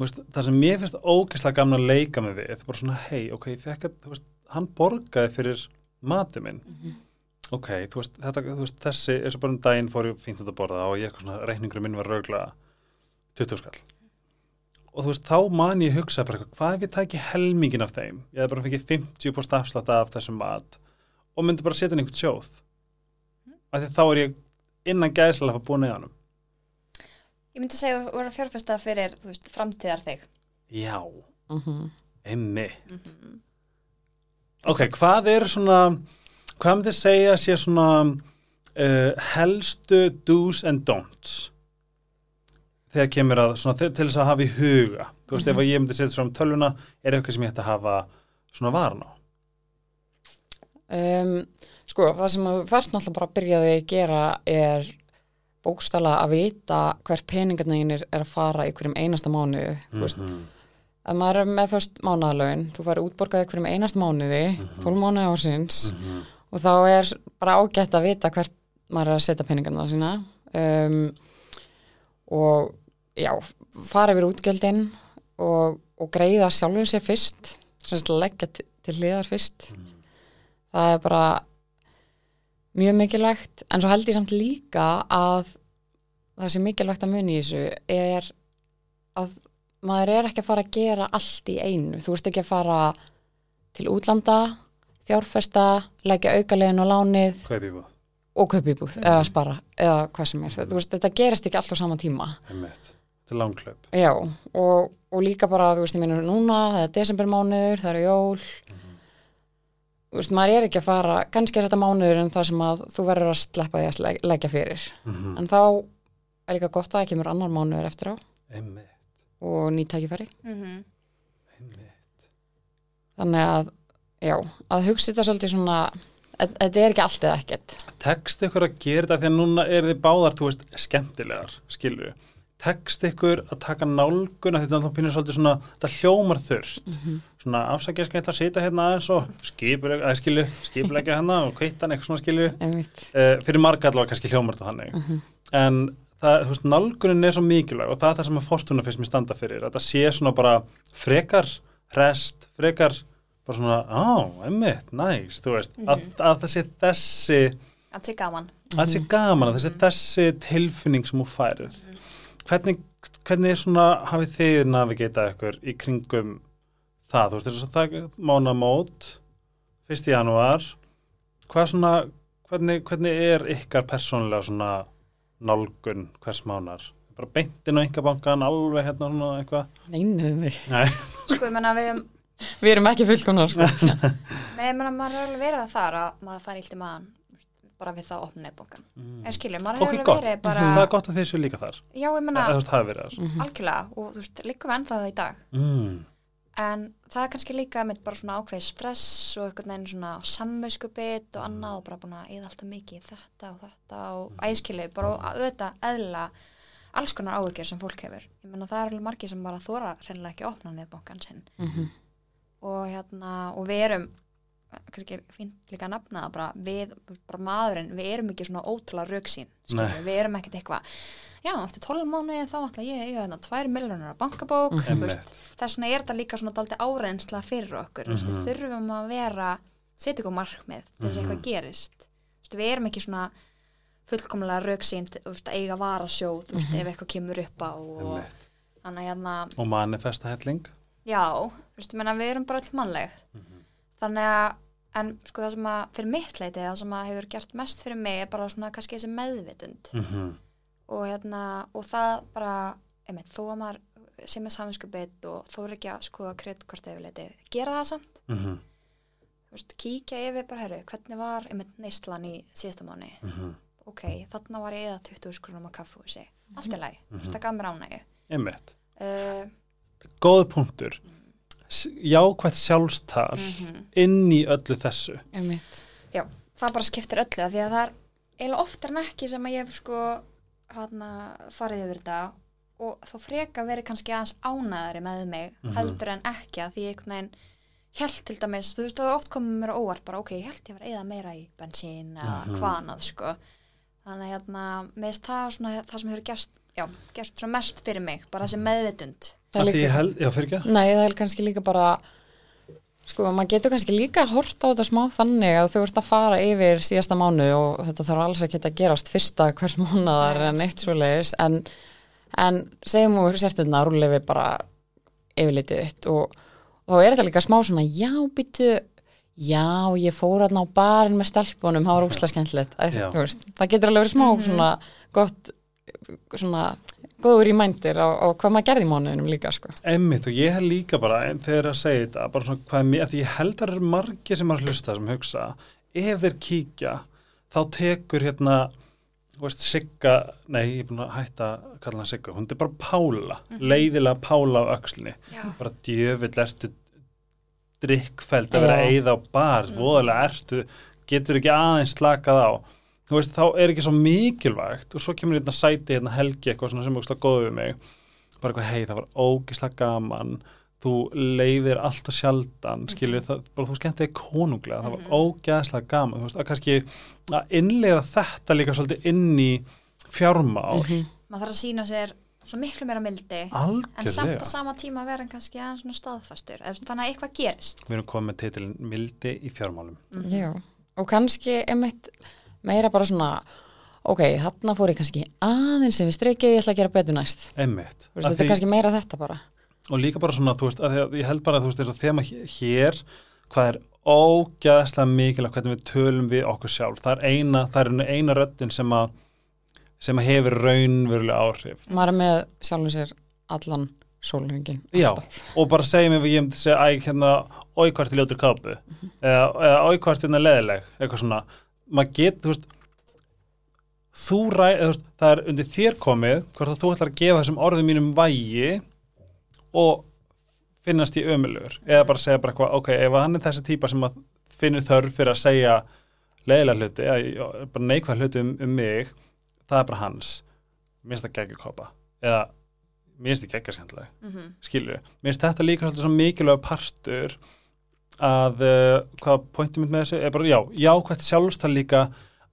Speaker 1: Veist, það sem mér finnst ógeðslega gaman að leika mig við er bara svona hei, ok, ég fekk að veist, hann borgaði fyrir matið minn ok, þú veist, þetta, þú veist þessi, eins og bara um daginn fór ég fínt út að borða og ég eitthvað svona reikningur minn var rauglega 20 skall. Og þú veist, þá man ég hugsa bara, hvað ef ég tæki helmingin af þeim? Ég hef bara fengið 50% afslátt af þessum mat og myndi bara setja inn einhvern sjóð. Af því þá er ég innan gæðslega búin eða hann
Speaker 2: Ég myndi segja að þú voru að fjárfesta fyrir, þú veist, framtíðar þig.
Speaker 1: já,
Speaker 3: Mhm.
Speaker 1: einmi ok, hvað er svona hvað myndi segja sé svona uh, helstu do's and don'ts þegar kemur að svona, til þess að hafa í huga þú veist, ef að ég myndi setja svona tölvuna er eitthvað sem ég ætti að hafa svona varan á
Speaker 3: Um, sko, það sem þú þarf náttúrulega bara að byrja því að gera er bókstala að vita hver peningarnegin er, að fara í hverjum einasta. Þú veist,
Speaker 1: Mhm.
Speaker 3: ef maður er með först mánaðalögin, þú fari útborgað í hverjum einasta mánuði, 12 mánuði ársins
Speaker 1: Mhm.
Speaker 3: Og þá er bara ágætt að vita hvert maður er að setja peningarna sína um, og já, fara yfir útgjöldin og, og greiða sjálfur sér fyrst, sem sagt leggja til, hliðar fyrst. Það er bara mjög mikilvægt, en svo held ég samt líka að það sem mikilvægt að muni í þessu er að maður er ekki að fara að gera allt í einu. Þú ert ekki að fara til útlanda, fjárfesta, leggja aukalegin og lánið
Speaker 1: kaupíbúð,
Speaker 3: og kaupibúð eða spara eða hvað sem er. Þú veist, þetta gerist ekki allt á sama tíma.
Speaker 1: einmitt. Til langklaup
Speaker 3: Já, og, og líka bara, þú veist, ég meina núna, það er desembermánuður, það eru jól. Þú veist, maður er ekki að fara kannski er þetta mánuður en það sem að þú verður að sleppa því að leg- leggja fyrir.
Speaker 1: Mhm.
Speaker 3: en þá er líka gott að það kemur annar mánuður eftir á.
Speaker 1: Einmitt,
Speaker 3: og nýtt tækifæri.
Speaker 2: Mm
Speaker 1: einmitt.
Speaker 3: Þannig að, já, að hugsa þetta svolítið svona að- þetta er ekki allt eða ekkert.
Speaker 1: Tekst ykkur að gera þetta því að núna er þið báðar, þú veist, skemmtilegar skilur tekst ykkur að taka nálguna þetta er alltaf pínur svolítið svona þetta hljómar þurft svona afsakið skemmt að sita hérna aðeins og skipuleg, að skilur, skipulegja hérna og kveitan eitthvað svona
Speaker 3: einmitt,
Speaker 1: uh, fyrir marga allavega kannski hljómar þetta þannig. En það, þú veist, nálgunin er svo mikilvæg og það er það sem að fortuna fyrst mér standa fyrir þetta sé svona bara frekar rest, frekar bara svona, á, emmitt, næs þú veist, að, að það sé þessi
Speaker 2: Það sé gaman.
Speaker 1: að það sé gaman, að það sé þessi tilfinning sem þú færið hvernig, hvernig svona hafið þið navigatað ykkur í kringum það, þú veist, þess að það mánamót, 1. janúar. Hvað svona hvernig, hvernig er ykkar persónulega svona nálgun hvers mánar? Bara beintin á einkabankan, alveg hérna svona eitthvað?
Speaker 3: Neinu mig
Speaker 1: Nei,
Speaker 2: Sko, ég menna við,
Speaker 3: við erum ekki fullkonar sko.
Speaker 2: menn ég menna maður er alveg verið að þar að maður fær ílt í maðan bara við það að opna nefnbókan.
Speaker 1: Mm.
Speaker 2: En skilur, maður
Speaker 1: Ok,
Speaker 2: hefur alveg verið bara,
Speaker 1: það er gott að þið séu líka þar
Speaker 2: já, ég menna,
Speaker 3: Mhm.
Speaker 2: algjörlega, og þú veist, líka við ennþá það í dag.
Speaker 1: mm.
Speaker 2: En það er kannski líka mitt bara svona ákveð stress og einhvern veginn svona samvöskubit og annað og bara búin að eða alltaf mikið þetta og þetta og æskilu, bara og auðvitað eðla alls konar áhyggjur sem fólk hefur. Ég menna það er alveg margir sem bara þóra reynilega ekki að opna nefnbókan sinn.
Speaker 3: Mhm.
Speaker 2: Og hérna og við erum kannski fínt líka að nafna það bara við, bara maðurinn, við erum ekki svona ótrúlega rauksín, við erum ekkert eitthvað já, eftir 12 mánuði þá ætla ég að eiga þetta 2 miljonar á bankabók mm þess vegna er þetta líka svona daldi áreynsla fyrir okkur, mm
Speaker 1: Mhm.
Speaker 2: við þurfum að vera setja ykkur markmið þess að eitthvað gerist. Þú veist, við erum ekki svona fullkomlega rauksín að eiga varasjóð, veist, ef eitthvað kemur upp á og hérna
Speaker 1: og manifesta helling
Speaker 2: Já, meina við erum bara öll mannleg. Þannig að en sko það sem að fyrir mitt leiti það sem að hefur gert mest fyrir mig er bara svona kannski þessi meðvitund.
Speaker 1: Mm
Speaker 2: og hérna og það bara, einmitt, þó að maður sem er saminskupið og þó er ekki að skoða kreditkort yfir leiti, gera það samt.
Speaker 1: -hmm.
Speaker 2: þú veist, kíkja yfir bara, herru, hvernig var einmitt neyslan í síðasta mánu
Speaker 1: Mhm.
Speaker 2: ok, þarna var ég eða 20 skrunum á kaffhúsi, allt er læg þú veist, það gaf mér ánægju.
Speaker 1: Einmitt.
Speaker 2: Uh,
Speaker 1: góð punktur Jákvætt sjálfstal
Speaker 2: mhm.
Speaker 1: inn í öllu þessu
Speaker 2: Já, það bara skiptir öllu af því að það er eiginlega oftar en ekki sem að ég hef sko hana, farið yfir þetta og þá freka verið kannski aðeins ánæðari með mig
Speaker 1: Mhm.
Speaker 2: heldur en ekki að því ég einhvern veginn held til dæmis, þú veist, það er oft komið mér óvart bara, ok, ég held ég var eða meira í bensín eða
Speaker 1: Mhm.
Speaker 2: hvað annað, sko þannig að hérna, með það svona það sem hefur gerst, já, gerst svona mest fyrir mig, bara þessi meðvitund.
Speaker 3: Það er
Speaker 1: held, já fyrir ekki
Speaker 3: Nei, það er kannski líka bara sko, maður getur kannski líka hort á þetta smá þannig að þú ert að fara yfir síðasta mánu og þetta þarf alls ekki að gerast fyrsta hvers mánuðar
Speaker 2: Nei,
Speaker 3: en eitt svo leiðis en, en segjum úr sérstundna rúlega við bara yfirlitið þitt og, og þá er þetta líka smá svona já, býtu já, ég fór hérna á barinn með stelpunum það var veist, það getur alveg verið smá svona gott svona góður í mændir á, á hvað maður gerði í mánuðinum líka sko.
Speaker 1: Emmitt og ég hef líka bara en þegar að segja þetta, bara svona hvað er mér, því ég held að það eru margir sem að hlusta sem hugsa, ef þeir kíkja þá tekur hérna veist, Sigga, nei, ég er búin að hætta að kalla hann Sigga, hún er bara Pála leiðilega Pála á öxlinni.
Speaker 2: Já.
Speaker 1: bara djöfill ertu drikkfæld að vera eyða á bar, voðalega ertu getur ekki aðeins slakað á þú veist, þá er ekki svo mikilvægt og svo kemur hérna sæti hérna helgi eitthvað svona sem er ógislega góð við mig. Bara eitthvað, hei, það var ógislega gaman. Þú leifir alltaf sjaldan skilju, það, bara þú skemmt þig konunglega. Það var ógeðslega gaman. Þú veist, að kannski að innlega þetta líka svolítið inn í fjármál.
Speaker 2: Maður þarf að sína sér svo miklu meira mildi en samt
Speaker 1: algjörlega
Speaker 2: á sama tíma vera hann kannski aðeins svona staðfastur eða þannig að eitthvað gerist.
Speaker 1: Við erum komið með titilin Mildi í fjármálum.
Speaker 3: Já, og kannski einmitt meira bara svona ok, þarna fór ég kannski aðeins sem við streikið, ég ætla að gera betur næst.
Speaker 1: Einmitt.
Speaker 3: Þú veist, þetta er
Speaker 1: því-
Speaker 3: kannski meira þetta bara.
Speaker 1: Og líka bara svona, þú veist, að ég held bara að þú veist, þess að þema hér, hvað er ógæðslega mikilvægt hvernig við tölum við okkur sjálf, það er eina það er eina röddin sem að sem að hefur raunverulega áhrif.
Speaker 3: Maður er með sjálfum sér allan sólhengin
Speaker 1: og bara segja mér, ég æg, hérna, oi hvort er ljótur kápu, eða, er hérna leðileg, eitthvað svona, maður getur, þú veist, þú ræ, eða, þú veist, það er undir þér komið, hvort að þú ætlar að gefa þessum orðum mínum vægi og finnast í ömulur, eða bara segja bara eitthvað, ok, ef hann er þessi típa sem að finnur þörf fyrir að segja leðilega hluti, eða bara neikvæð hluti um, um mig, það er bara hans, minnst það geggjur kápa, eða minnst það geggja skemmtileg
Speaker 2: mm -hmm.
Speaker 1: skilju, mér finnst þetta líka svolítið svo mikilvæg partur að uh, hvað pointið mitt með þessu er bara, já, jákvæmt sjálfstæð líka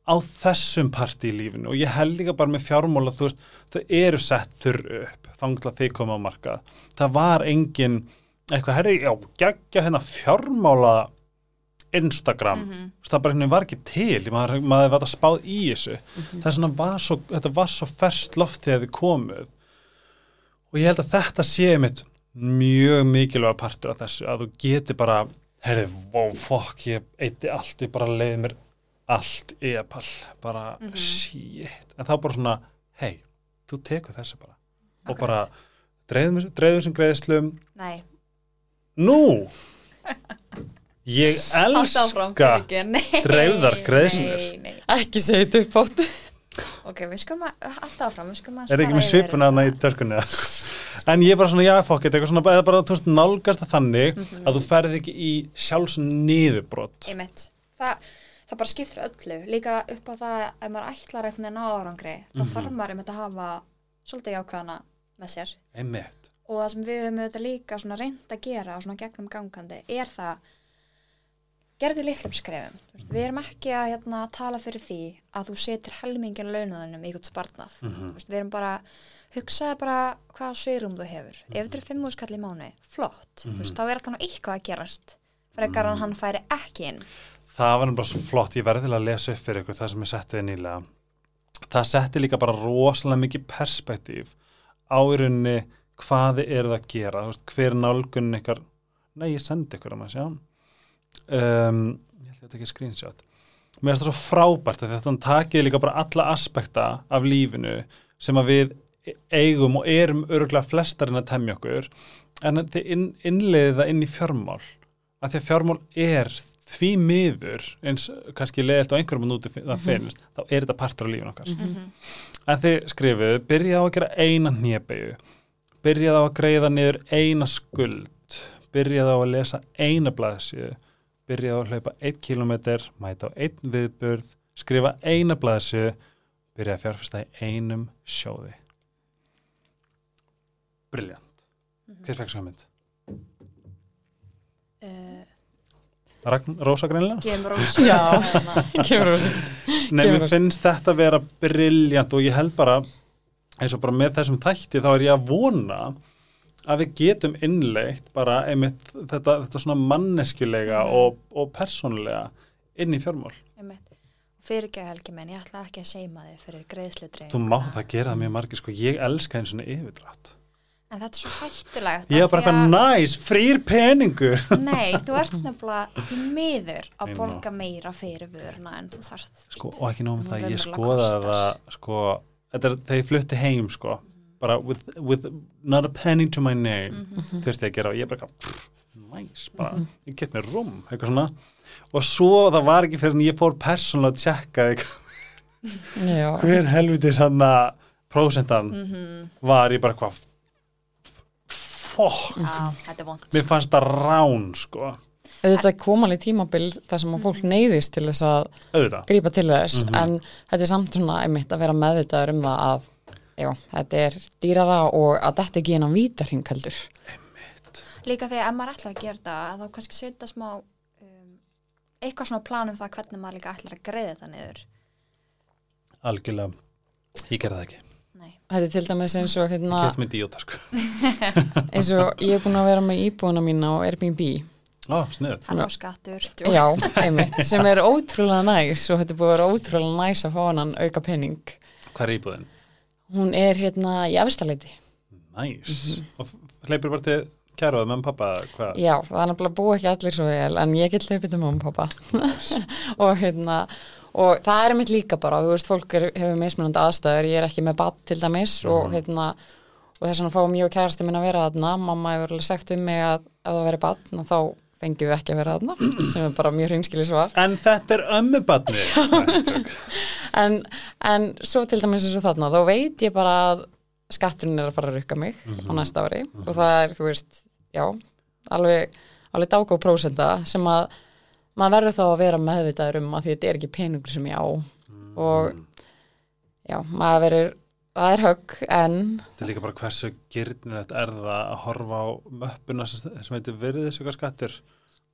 Speaker 1: á þessum parti í lífinu og ég held líka bara með fjármála þú veist, þau eru sett þurr upp þangla þið koma á markað. Það var engin, eitthvað herri, já, geggja hérna fjármála Instagram, mm
Speaker 2: Mhm.
Speaker 1: það bara henni var ekki til, maður, maður var að spáð í þessu. Það er svona, var svo, þetta var svo ferst loft þegar þið komuð. Og ég held að þetta sé mitt mjög mikilvæga partur af þessu að þú geti bara herri, wow, fuck, ég eitti allt ég bara leiði mér allt í epal, bara
Speaker 2: Mhm.
Speaker 1: shit. En þá bara svona, hei þú tekur þessu bara. Og
Speaker 2: Akkurat.
Speaker 1: bara dreifum dreifum sem greiðslum.
Speaker 2: Nei,
Speaker 1: nú! Ég elska dreifðar greiðslur.
Speaker 3: ekki segja þetta upp átt
Speaker 2: ok, við skulum að halda áfram við skulum að
Speaker 1: er ekki með svipuna þarna í törskunni en ég er bara svona, já, fokk eitthvað svona, eða bara, þú veist, nálgast það þannig að þú ferð ekki í sjálfsniðubrott
Speaker 2: Einmitt. Það, það bara skiptir öllu. Líka upp á það ef maður ætlar eitthvað ná árangri þá
Speaker 1: Mhm.
Speaker 2: þarf maður einmitt að hafa svolítið jákvæðana með sér.
Speaker 1: Einmitt,
Speaker 2: og það sem við höfum þetta líka svona reynd að gera og svona gegnum gangandi er það gerði litlum skrefum. Við erum ekki að hérna, tala fyrir því að þú setir helmingin launaðinum í eitthvað spartnað
Speaker 1: Mhm.
Speaker 2: Þú veist, við erum bara hugsaði bara hvaða sveirum þú hefur. Ef þetta er fimm úrskall í mánu, flott. Mm veist, þá er alltaf eitthvað að gerast frekar en hann færi ekki inn.
Speaker 1: Það var bara svo flott, ég verði til að lesa upp fyrir ykkur það sem ég setti við nýlega. Það setti líka bara rosalega mikið perspektíf á í rauninni hvað þið eruð að gera. Veist, hver nálgun ykkar? Nei, ég sendi ykkur að maður sjá um, ég held að þetta ekki screenshot. Mér finnst það svo frábært að þetta takið líka bara alla aspekta af lífinu sem að við eigum og erum örgulega flestarinn að temja okkur. En þið inn, innleiði það inn í fjármál. Að því að fjármál er því miður eins kannski leiðilt á einhverjum núti það finnst, þá er þetta partur á lífin okkar. En þið skrifuðu, byrjaðu að gera eina hnébegu byrjaðu að greiða niður eina skuld. Byrjaðu að lesa eina blaðsíðu byrjaðu á að hlaupa 1 kilometr mæta á einn viðburð skrifa eina blaðsíðu byrjaðu að fjárfesta í einum sjóði. Briljant Hver fekk svo mynd?
Speaker 2: uh,
Speaker 1: Ragn, Rósa greinlega?
Speaker 2: Gemur ós
Speaker 3: Já. Kemur úr
Speaker 1: Nei, mér finnst þetta að vera briljant og ég held bara eins og bara með þessum þætti þá er ég að vona að við getum innleitt bara einmitt þetta, þetta svona manneskjulega
Speaker 2: Mhm.
Speaker 1: og, og persónulega inn í fjármál.
Speaker 2: fyrir ekki að helgi menn, ég ætla ekki að seima þig fyrir greiðsludreif
Speaker 1: Þú má það gera það mjög margir, sko, ég elska eins og yfirdrátt.
Speaker 2: en þetta er svo hættulegt
Speaker 1: Ég er bara eitthvað
Speaker 2: að-
Speaker 1: næs, frýr peningur
Speaker 2: Nei, þú ert nefnilega því miður að borga meira fyrir vöruna en þú þarft
Speaker 1: sko, og ekki nóg með það, ég
Speaker 2: kostar.
Speaker 1: það sko, þetta er þegar ég flutti heim sko, bara with, with not a penny to my name
Speaker 2: Mhm.
Speaker 1: þurfti ég að gera og ég bara næs, bara ég gett mér rúm, eitthvað svona. Og svo það var ekki fyrir en ég fór persónulega að tjekka hver helviti sanna prósentan
Speaker 2: Mhm.
Speaker 1: var ég bara eitthvað fokk, mér fannst það rán sko,
Speaker 3: auðvitað kom alveg tímabil þar sem að fólk neyðist til þess að
Speaker 1: auðvitað.
Speaker 3: grípa til þess
Speaker 1: Mhm.
Speaker 3: en þetta er samt svona einmitt að vera meðvitaður um það að já, þetta er dýrara og að þetta ekki innan vítarhing heldur.
Speaker 2: Líka þegar ef maður ætlar að gera þetta þá kannski setja smá um, eitthvað svona plan um það hvernig maður líka ætlar að greiða þetta niður.
Speaker 1: Algjörlega, ég gerði það ekki.
Speaker 2: Nei,
Speaker 3: Þetta er til dæmis eins og hérna,
Speaker 1: díóta sko.
Speaker 3: Eins og ég er búin að vera með íbúina mína á Airbnb.
Speaker 1: Sniður,
Speaker 2: hann á skattur.
Speaker 3: Já, einmitt, sem er ótrúlega næs og þetta búin að vera ótrúlega næs að fá hann auka penning.
Speaker 1: hvað er íbúðin?
Speaker 3: Hún er hérna í efstaleiti.
Speaker 1: Næs. Og hleypur bara til kæruðum með pappa, hvað?
Speaker 3: Já, það er nefnilega búið ekki allir svo vel en ég get hlaupið til mamma og pappa og hérna og það er mitt líka bara, þú veist, fólk er, hefur mismunandi aðstæður, ég er ekki með bat til dæmis og hérna og þess fáum ég og kærasti minn að vera þarna mamma hefur alveg sagt um mig að ef það veri batn þá fengjum við ekki að vera þarna sem er bara mjög hreinskili svar.
Speaker 1: En þetta er ömmubatni.
Speaker 3: en, en svo til dæmis eins og þarna þá veit ég bara að skatturinn er að fara að rukka mig á næsta ári. Og það er, þú veist, já alveg, alveg dágóð prósenda sem að maður verður þá að vera meðvitaður um að því þetta er ekki peningur sem ég á. Og já, maður verður það er högg, en
Speaker 1: Þetta er líka bara hversu gyrnilegt er það að horfa á möppuna sem, sem heitir virðisöka skattur.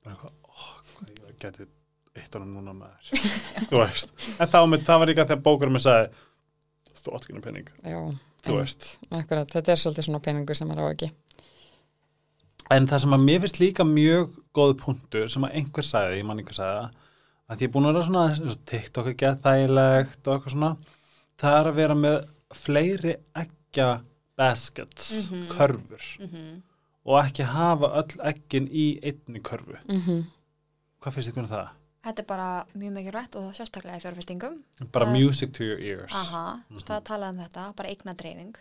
Speaker 1: Bara eitthvað, ó, hvað ég geti eitt ára núna með þér. Þú veist. En þá með, það var líka þegar bókurum með sagði, þú átt ekki pening.
Speaker 3: já,
Speaker 1: Þú veist.
Speaker 3: akkurat, þetta er svolítið svona peningur sem maður á ekki
Speaker 1: En það sem að mér finnst líka mjög góð punktur sem að einhver sagði, ég man einhver sagði að ég er búin að vera svona, TikTok er gett þægilegt og eitthvað svona, það er að vera með fleiri eggja baskets,
Speaker 2: Mhm.
Speaker 1: körfur
Speaker 2: Mhm.
Speaker 1: og ekki hafa öll eggin í einni körfu.
Speaker 3: mm -hmm.
Speaker 1: Hvað finnst ykkur um það?
Speaker 2: Þetta er bara mjög mikilvægt og sérstaklega í fjárfestingum.
Speaker 1: Bara
Speaker 2: Það-
Speaker 1: music to your ears.
Speaker 2: Aha, þú veist að tala um þetta, bara eigna dreifing.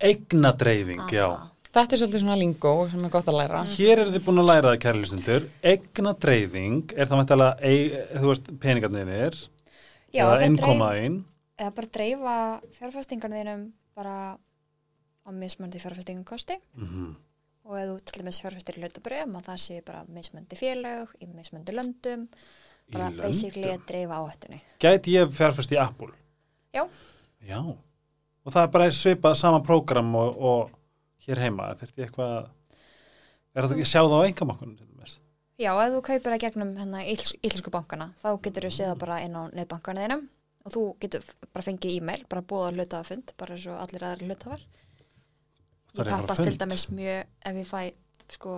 Speaker 1: Eignadreifing, já.
Speaker 3: þetta er svolítið svona lingó sem er gott að læra
Speaker 1: Hér eru þið búin að læra það, kæri hlustundur. Eignadreifing, er það mættilega, þú veist, peningarnir,
Speaker 2: Já,
Speaker 1: eða
Speaker 2: bara dreif-
Speaker 1: innkomaðinn.
Speaker 2: Eða bara dreifa fjárfestingarnir bara á mismöndi fjárfestingarkosti
Speaker 1: Mm
Speaker 2: og ef þú til dæmis fjárfestir í hlutabröðum að það sé bara mismöndi félög í mismöndi löndum bara basically að dreifa áhættunni
Speaker 1: Gæti ég fjárfæst í Apple?
Speaker 2: Já.
Speaker 1: Já. Og það er bara svipað sama prógram og, og hér heima. Þurfti ég eitthvað Er það ekki að sjá það á engamakkunum til dæmis?
Speaker 2: Já, ef þú kaupir það gegnum hérna, íls, íslensku bankana þá getur þú séð það bara inn á netbankana þínum og þú getur bara fengið e-mail bara búið að hlutafund, bara eins og allir aðri hlutafar
Speaker 1: Það
Speaker 2: Ég
Speaker 1: er
Speaker 2: pappast til
Speaker 1: fund.
Speaker 2: dæmis mjög ef ég fæ sko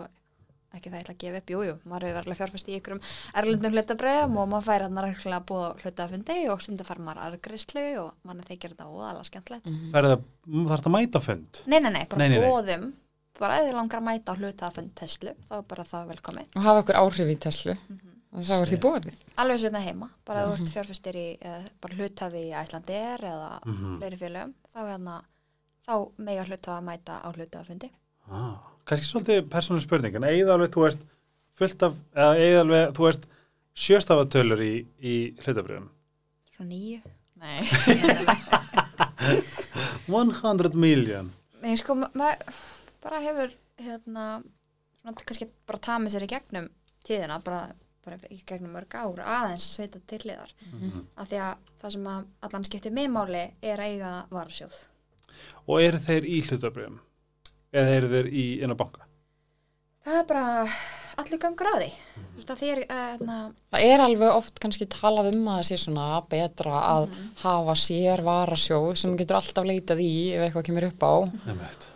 Speaker 2: ekki það ég ætla að gefa upp, jú, jú, maður hefur verið fjárfæst í ykkurum erlendum hlutabröðum og maður fær hann að búið að hlutafundi og stundu fær maður argrislu og mann þykir þetta óðalega skemmtilegt.
Speaker 1: Það er það að mæta fund.
Speaker 2: Nei, nei, nei, bara
Speaker 1: Nei, nei, nei.
Speaker 2: bóðum bara ef þið langar að mæta á hlutafund Tesla þá er bara það velkomið.
Speaker 3: Og hafa okkur áhrif í Tesla og það var því búið
Speaker 2: alveg svo þetta heima, bara ef þú ert fjárfæstir í eða, bara hlutafi í Æslandir eða
Speaker 1: Mhm.
Speaker 2: fleiri félögum þá, er hérna, þá mega hlutafa að mæta á hlutafundi
Speaker 1: Ah. Kannski svolítið persónuleg spurning, en eigið alveg, þú veist, fullt af, eða eigið alveg, þú veist, sjöstafatölur í, í hlutabröðum.
Speaker 2: Svo nýju Nei,
Speaker 1: 100 million.
Speaker 2: nei sko, ma- maður bara hefur hérna, svona kannski bara tamið sér í gegnum tíðina, bara, bara í gegnum mörg ár aðeins setja til hliðar
Speaker 1: Mhm.
Speaker 2: af því að það sem að allan skiptir mig máli er að eiga varasjóð
Speaker 1: Og eru þeir í hlutabröðum? Eða eru þeir í á banka?
Speaker 2: það er bara allir gangur að því þú veist að þér hérna,
Speaker 3: Það er alveg oft kannski talað um að það sé svona betra að hafa sér varasjóð sem getur alltaf leitað í ef eitthvað kemur upp á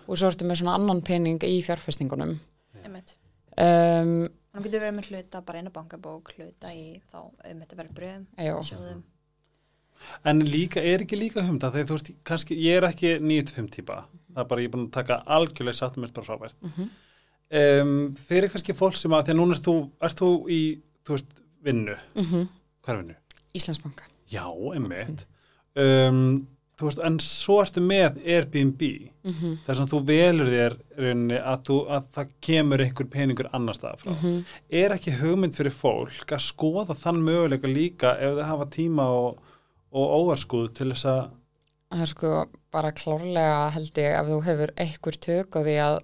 Speaker 3: og svo ertu með svona annan pening í fjárfestingunum. Um,
Speaker 2: hann getur verið með hluta bara á bankabók hluta í þá um þetta verið bröðum
Speaker 3: já,
Speaker 2: sjóðum
Speaker 1: En líka, er ekki líka humda þegar þú veist, kannski, ég er ekki 9-5 típa, það er bara, ég er búin að taka algjörlega satt mér bara frábært.
Speaker 3: Mhm.
Speaker 1: Um, fyrir kannski fólk sem að, því að núna ert þú, ert þú í, þú veist, vinnu,
Speaker 3: Mhm.
Speaker 1: hvað er vinnu?
Speaker 3: Íslandsbanka.
Speaker 1: Já, einmitt. Um, þú veist, en svo ertu með Airbnb,
Speaker 3: Mhm.
Speaker 1: þess að þú velur þér rauninni að, þú, að það kemur einhver peningur annar stað frá.
Speaker 3: Mhm.
Speaker 1: Er ekki hugmynd fyrir fólk að skoða þann möguleika líka ef þau hafa tíma og, og óvarskuð til þess að
Speaker 3: Það er sko bara klárlega held ég ef þú hefur einhver tök á því að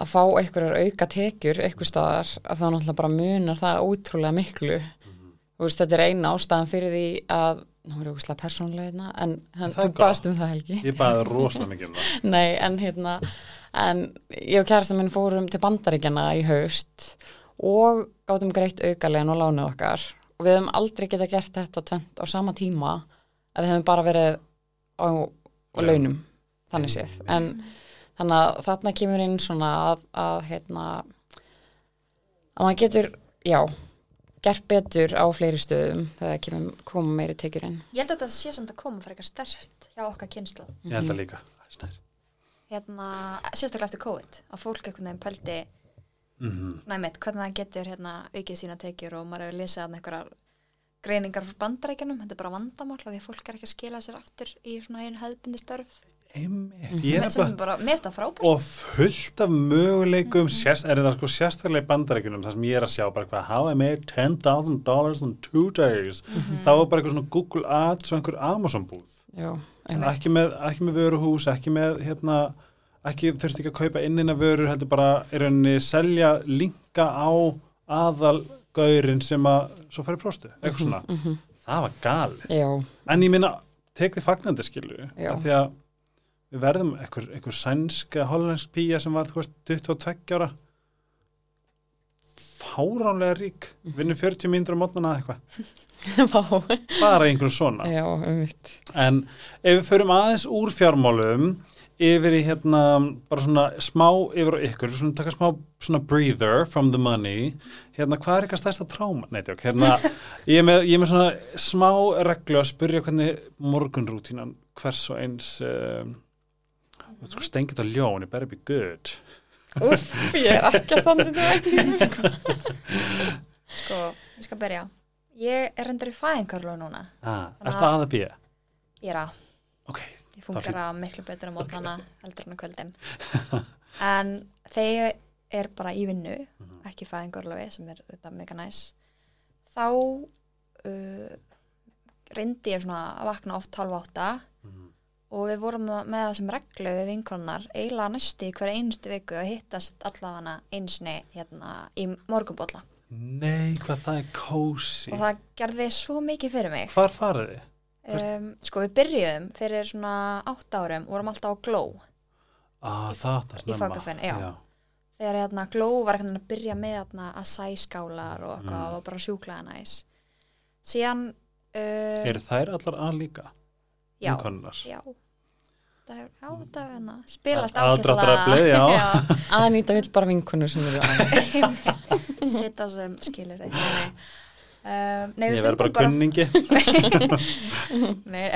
Speaker 3: að fá einhverjar auka tekjur einhver staðar að þá náttúrulega bara munar það ótrúlega miklu þú veist þetta er eina ástæðan fyrir því að nú er ég ógustlega persónulegna en hann,
Speaker 1: Það er
Speaker 3: þú baðst um það Helgi.
Speaker 1: Ég baði rosalega mikið um það.
Speaker 3: Nei, en hérna en ég og kærasta minn fórum til bandaríkjana í haust og gátum greitt aukalegin og lánuð okkar. Og við hefum aldrei geta gert þetta tvent á sama tíma að við hefum bara verið á, á launum þannig séð. En þannig að þarna kemur inn svona að, að hérna að maður getur, já gert betur á fleiri stöðum þegar kemur koma meiri tekjur inn.
Speaker 2: Ég held að þetta sé samt að koma fyrir eitthvað stert hjá okkar kynslu.
Speaker 1: Ég held það líka.
Speaker 2: Hérna, sérstaklega eftir COVID, að fólk einhvern veginn pældi,
Speaker 1: Mm
Speaker 2: næmitt, hvernig það getur hérna aukið sína tekjur og maður hefur lesið að einhverjar greiningar frá bandarækjunum, þetta er bara vandamál því að fólk er ekki að skila sér aftur í svona einu hefðbindi
Speaker 1: er
Speaker 2: er frábært.
Speaker 1: og fullt af möguleikum sérst, er það sko sérstaklega í bandarækjunum þar sem ég er að sjá bara hvað how I made $10,000 in two days. Þá er bara eitthvað svona Google Ads og einhver Amazon búð
Speaker 3: Já,
Speaker 1: ekki með, ekki með vöruhús, ekki með hérna, ekki þurfti ekki að kaupa innina vörur, heldur bara í rauninni selja linka á aðalgaurin sem að svo færi próstu, eitthvað svona.
Speaker 3: Mhm.
Speaker 1: það var galið,
Speaker 3: Já,
Speaker 1: en ég minna tek þið fagnandi skilu því að við verðum einhver, einhver sænsk eða hollensk pía sem var þú veist, 22 ára. Fáránlega rík. Vinnur 40 mínútur á mótnana eða eitthvað. Bara einhverjum svona.
Speaker 3: Já, einmitt.
Speaker 1: En ef við förum aðeins úr fjármálum yfir í hérna bara svona smá yfir á ykkur, svona taka smá svona breather from the money. Hérna hvað er eitthvað stærsta tráma? Nei, tjók, hérna ég er, með, ég er með svona smá reglu að spyrja hvernig morgunrútínan hvers og eins um, sko, stengið á ljón, it better be good
Speaker 3: Úff, ég er ekki að standa þetta vegna sko.
Speaker 2: Sko, ég skal byrja. Ég er reyndar í fæðingarlóð núna.
Speaker 1: ah,
Speaker 2: Þannig
Speaker 1: Ertu að að býja?
Speaker 2: Ég er að,
Speaker 1: Ok,
Speaker 2: ég fungera miklu betur á mótnana heldur en á kvöldin. En þegar ég er bara í vinnu, ekki fæðingarlóði sem er þetta mega næs, þá uh, reyndi ég svona að vakna oft halv átta og við vorum með það sem reglu við vinkonar eiginlega næstu í hverja einustu viku að hittast allavega einsni hérna í morgunbólla
Speaker 1: nei, hvað það er kósi
Speaker 2: og það gerði svo mikið fyrir mig.
Speaker 1: Hvar farið þið?
Speaker 2: um, sko við byrjuðum fyrir svona átt árum vorum alltaf á gló.
Speaker 1: Ah,
Speaker 2: í fagkafeni, já. þegar hérna gló var að byrja með hérna að sæskálar og eitthvað og bara sjúklaða næs. Síðan uh,
Speaker 1: Eru þær allar að líka?
Speaker 2: Já,
Speaker 1: Vinkonurnar?
Speaker 2: já. Það er, já, þetta hérna spilast
Speaker 1: já.
Speaker 3: Aðnýta vill bara vinkunur sem eru að
Speaker 2: sitta sem skilur þig. Nei, um, nei,
Speaker 1: Ég
Speaker 2: við
Speaker 1: verð bara kunningi.
Speaker 2: Nei,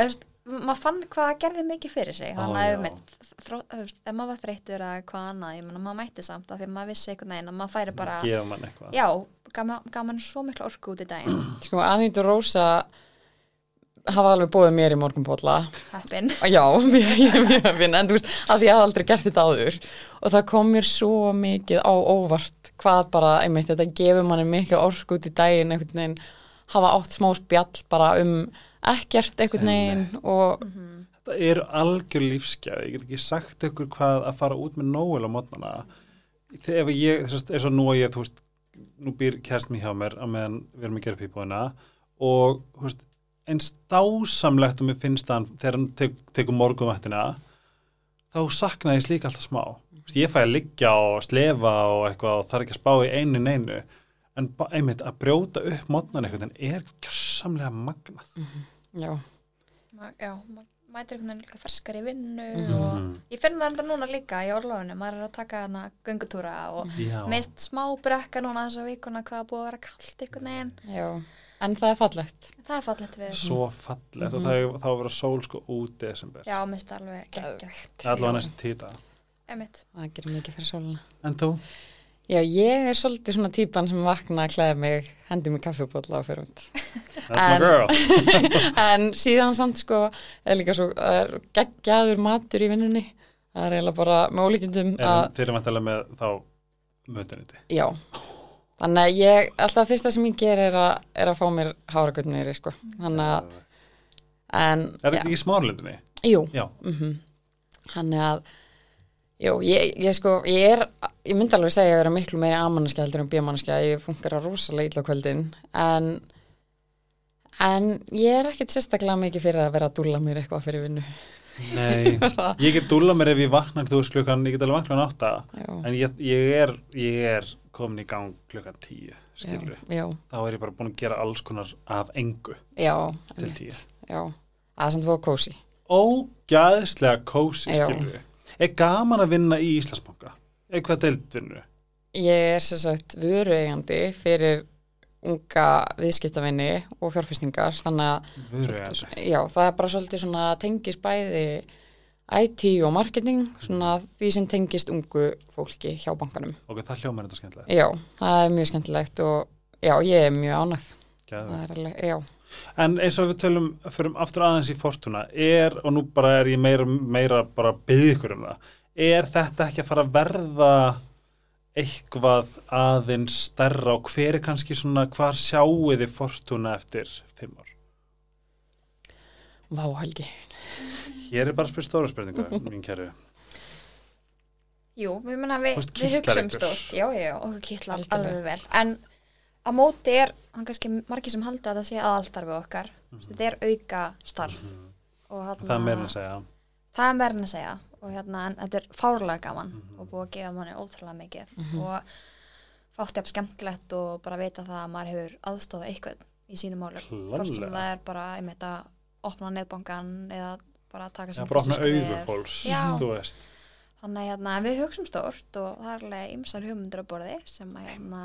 Speaker 2: maður fann hvað gerði mikið fyrir sig. Þannig að ef, maður var þreyttur eða hvað annað, ég meina maður mætti samt af því að maður vissi einhvern veginn að maður færi bara
Speaker 1: Gefa mann eitthvað.
Speaker 2: Já, gaf ma- gaf mann svo miklu orku út í daginn.
Speaker 3: Sko, Aðnýta og Rósa hafa alveg búið mér í morgunbólla
Speaker 2: heppin.
Speaker 3: Já, mjög, er finn en þú veist, að ég hafði aldrei gert þetta áður. Og það kom mér svo mikið á óvart hvað bara, einmitt, þetta gefur manni mikið orku út í daginn einhvern veginn hafa átt smá spjall bara um ekkert einhvern veginn og
Speaker 1: Þetta eru algjör lífsgæði, ég get ekki sagt ykkur hvað að fara út með nóel á mótnana þegar ég, þess að eins og nú að ég, þú veist, nú býr kærst mér hjá mér á meðan við erum að gera pípúina og, þú veist, eins dásamlegt og mér finnst það þegar hann tek, tekur morgunvættina þá saknaði ég slíka alltaf smá. Ég fæ að liggja og slefa og eitthvað og þarf ekki að spá í einu neinu en einmitt að brjóta upp mótnan eitthvað en er gjörsamlega magnað.
Speaker 3: Já,
Speaker 2: Ma- já, maður mætir einhvern veginn líka ferskar í vinnu
Speaker 3: Mhm.
Speaker 2: og ég finn það enda núna líka í orlofinu, maður er að taka hana göngutúra og
Speaker 1: Já.
Speaker 2: mist smá brekka núna þessa vikuna hvað er búið að vera kallt einhvern veginn.
Speaker 3: Já, en það er fallegt
Speaker 2: það er fallegt við
Speaker 1: svo fallegt og
Speaker 3: Mhm.
Speaker 1: það er þá að vera sól sko út í desember
Speaker 2: já, minnst alveg geggjagt
Speaker 1: það er allavega næstu títa
Speaker 2: Einmitt.
Speaker 3: það gerir mikið fyrir sólina
Speaker 1: en þú?
Speaker 3: Já, ég er svolítið svona típan sem vakna að klæða mig, hendi mig kaffibólla og fyrir út.
Speaker 1: That's my
Speaker 3: En-
Speaker 1: girl
Speaker 3: en síðan samt sko, er líka svo, það er geggjaður matur í vinnunni. Það er eiginlega bara með ólíkindum að,
Speaker 1: en þeir eru með þá mötuniti
Speaker 3: já. Þannig að ég, alltaf fyrsta sem ég ger er er að fá mér háragötnir, sko. Þannig að, en,
Speaker 1: er þetta í smárlindinni?
Speaker 3: jú,
Speaker 1: já,
Speaker 3: mm Þannig að, jú, ég, ég sko, ég er, ég myndi alveg segja að vera miklu meiri amannaskja heldur en bíamannaskja, ég funkar að rosalega illa á kvöldin, en, en ég er ekkit sérstaklega mikið fyrir að vera að dúlla mér eitthvað fyrir vinnu.
Speaker 1: nei. Ég get dúlla mér ef ég vaknar þú veist klukkan, ég get alveg vaknar átta.
Speaker 3: Já,
Speaker 1: komin í gang klukkan tíu skilur
Speaker 3: já,
Speaker 1: þá er ég bara búin að gera alls konar af engu
Speaker 3: já,
Speaker 1: til tíu.
Speaker 3: Já, samt fóða kósi.
Speaker 1: ógæðslega kósi skilur er gaman að vinna í Íslandsbanka? Eitthvað deildvinnu
Speaker 3: Ég er sem sagt vörueigandi fyrir unga viðskiptavinni og fjárfestingar, þannig að Já, það er bara svolítið svona tengist bæði IT og marketing, svona því sem tengist ungu fólki hjá bankanum.
Speaker 1: ok, það hljómar þetta skemmtilega
Speaker 3: Já, það er mjög skemmtilegt og já, ég er mjög ánægð. Já.
Speaker 1: En eins og við tölum, förum aftur aðeins í Fortuna, er, og nú bara er ég meira, meira bara að byggja ykkur um það, er þetta ekki að fara að verða eitthvað aðeins stærra og hver er kannski svona, hvar sjáu þið Fortuna eftir fimm ár?
Speaker 3: Vá, Helgi.
Speaker 1: Hér er bara spyr stóra spurningu, mín kæru.
Speaker 2: Jú, við menna við,
Speaker 1: ykkur.
Speaker 2: stórt, já, já, kittlar
Speaker 3: Algjörlega.
Speaker 2: alveg vel, en á móti er, hann kannski margir sem halda að það sé aðaldar við okkar, mm þetta er auka starf og hérna,
Speaker 1: Það er meira en að segja.
Speaker 2: það er meira en að segja og hérna, en þetta er fárlega gaman
Speaker 1: Mhm.
Speaker 2: og búið að gefa manni ótrúlega mikið og fátt jafn skemmtilegt og bara vita það að maður hefur aðstofað eitthvað í sínum málum, hvort sem það er bara einmitt að opna neðbankan eða bara taka
Speaker 1: Það
Speaker 2: sem
Speaker 1: er bara opna
Speaker 2: fyrsta skref.
Speaker 1: augu fólks,
Speaker 2: Já.
Speaker 1: þú veist.
Speaker 2: Þannig að hérna, við hugsum stórt og það er alveg ymsar hugmyndir á borði sem að hérna,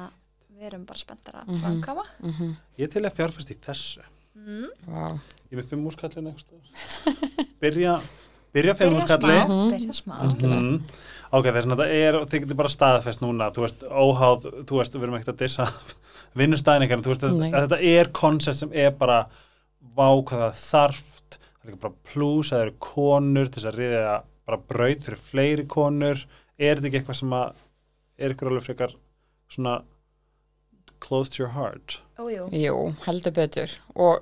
Speaker 2: við erum bara spenntar að
Speaker 3: Mhm.
Speaker 2: framkama.
Speaker 3: Mm
Speaker 1: Ég er til að fjárfæst í þessu.
Speaker 2: Mm.
Speaker 3: Vá.
Speaker 1: Ég með fimm úrskallin eitthvað. Byrja, byrja fimm
Speaker 2: Byrja smá,
Speaker 1: úrskalli.
Speaker 3: Mhm.
Speaker 2: byrja smá.
Speaker 1: Mm. Ok, þess að þetta er, þið getur bara staðfest núna, þú veist, óháð, þú veist, við erum ekkert að dissa vinnustæðin ekkert, þú veist, að, að þetta er koncept sem er bara vá hvað það er þarft, það er ekki bara plus, það eru konur til þess að riðja bara braut fyrir fleiri konur, er þetta ekki eitthvað sem að, er ykkur alveg frekar svona close to your heart?
Speaker 2: Ójú,
Speaker 3: Jú, heldur betur. Og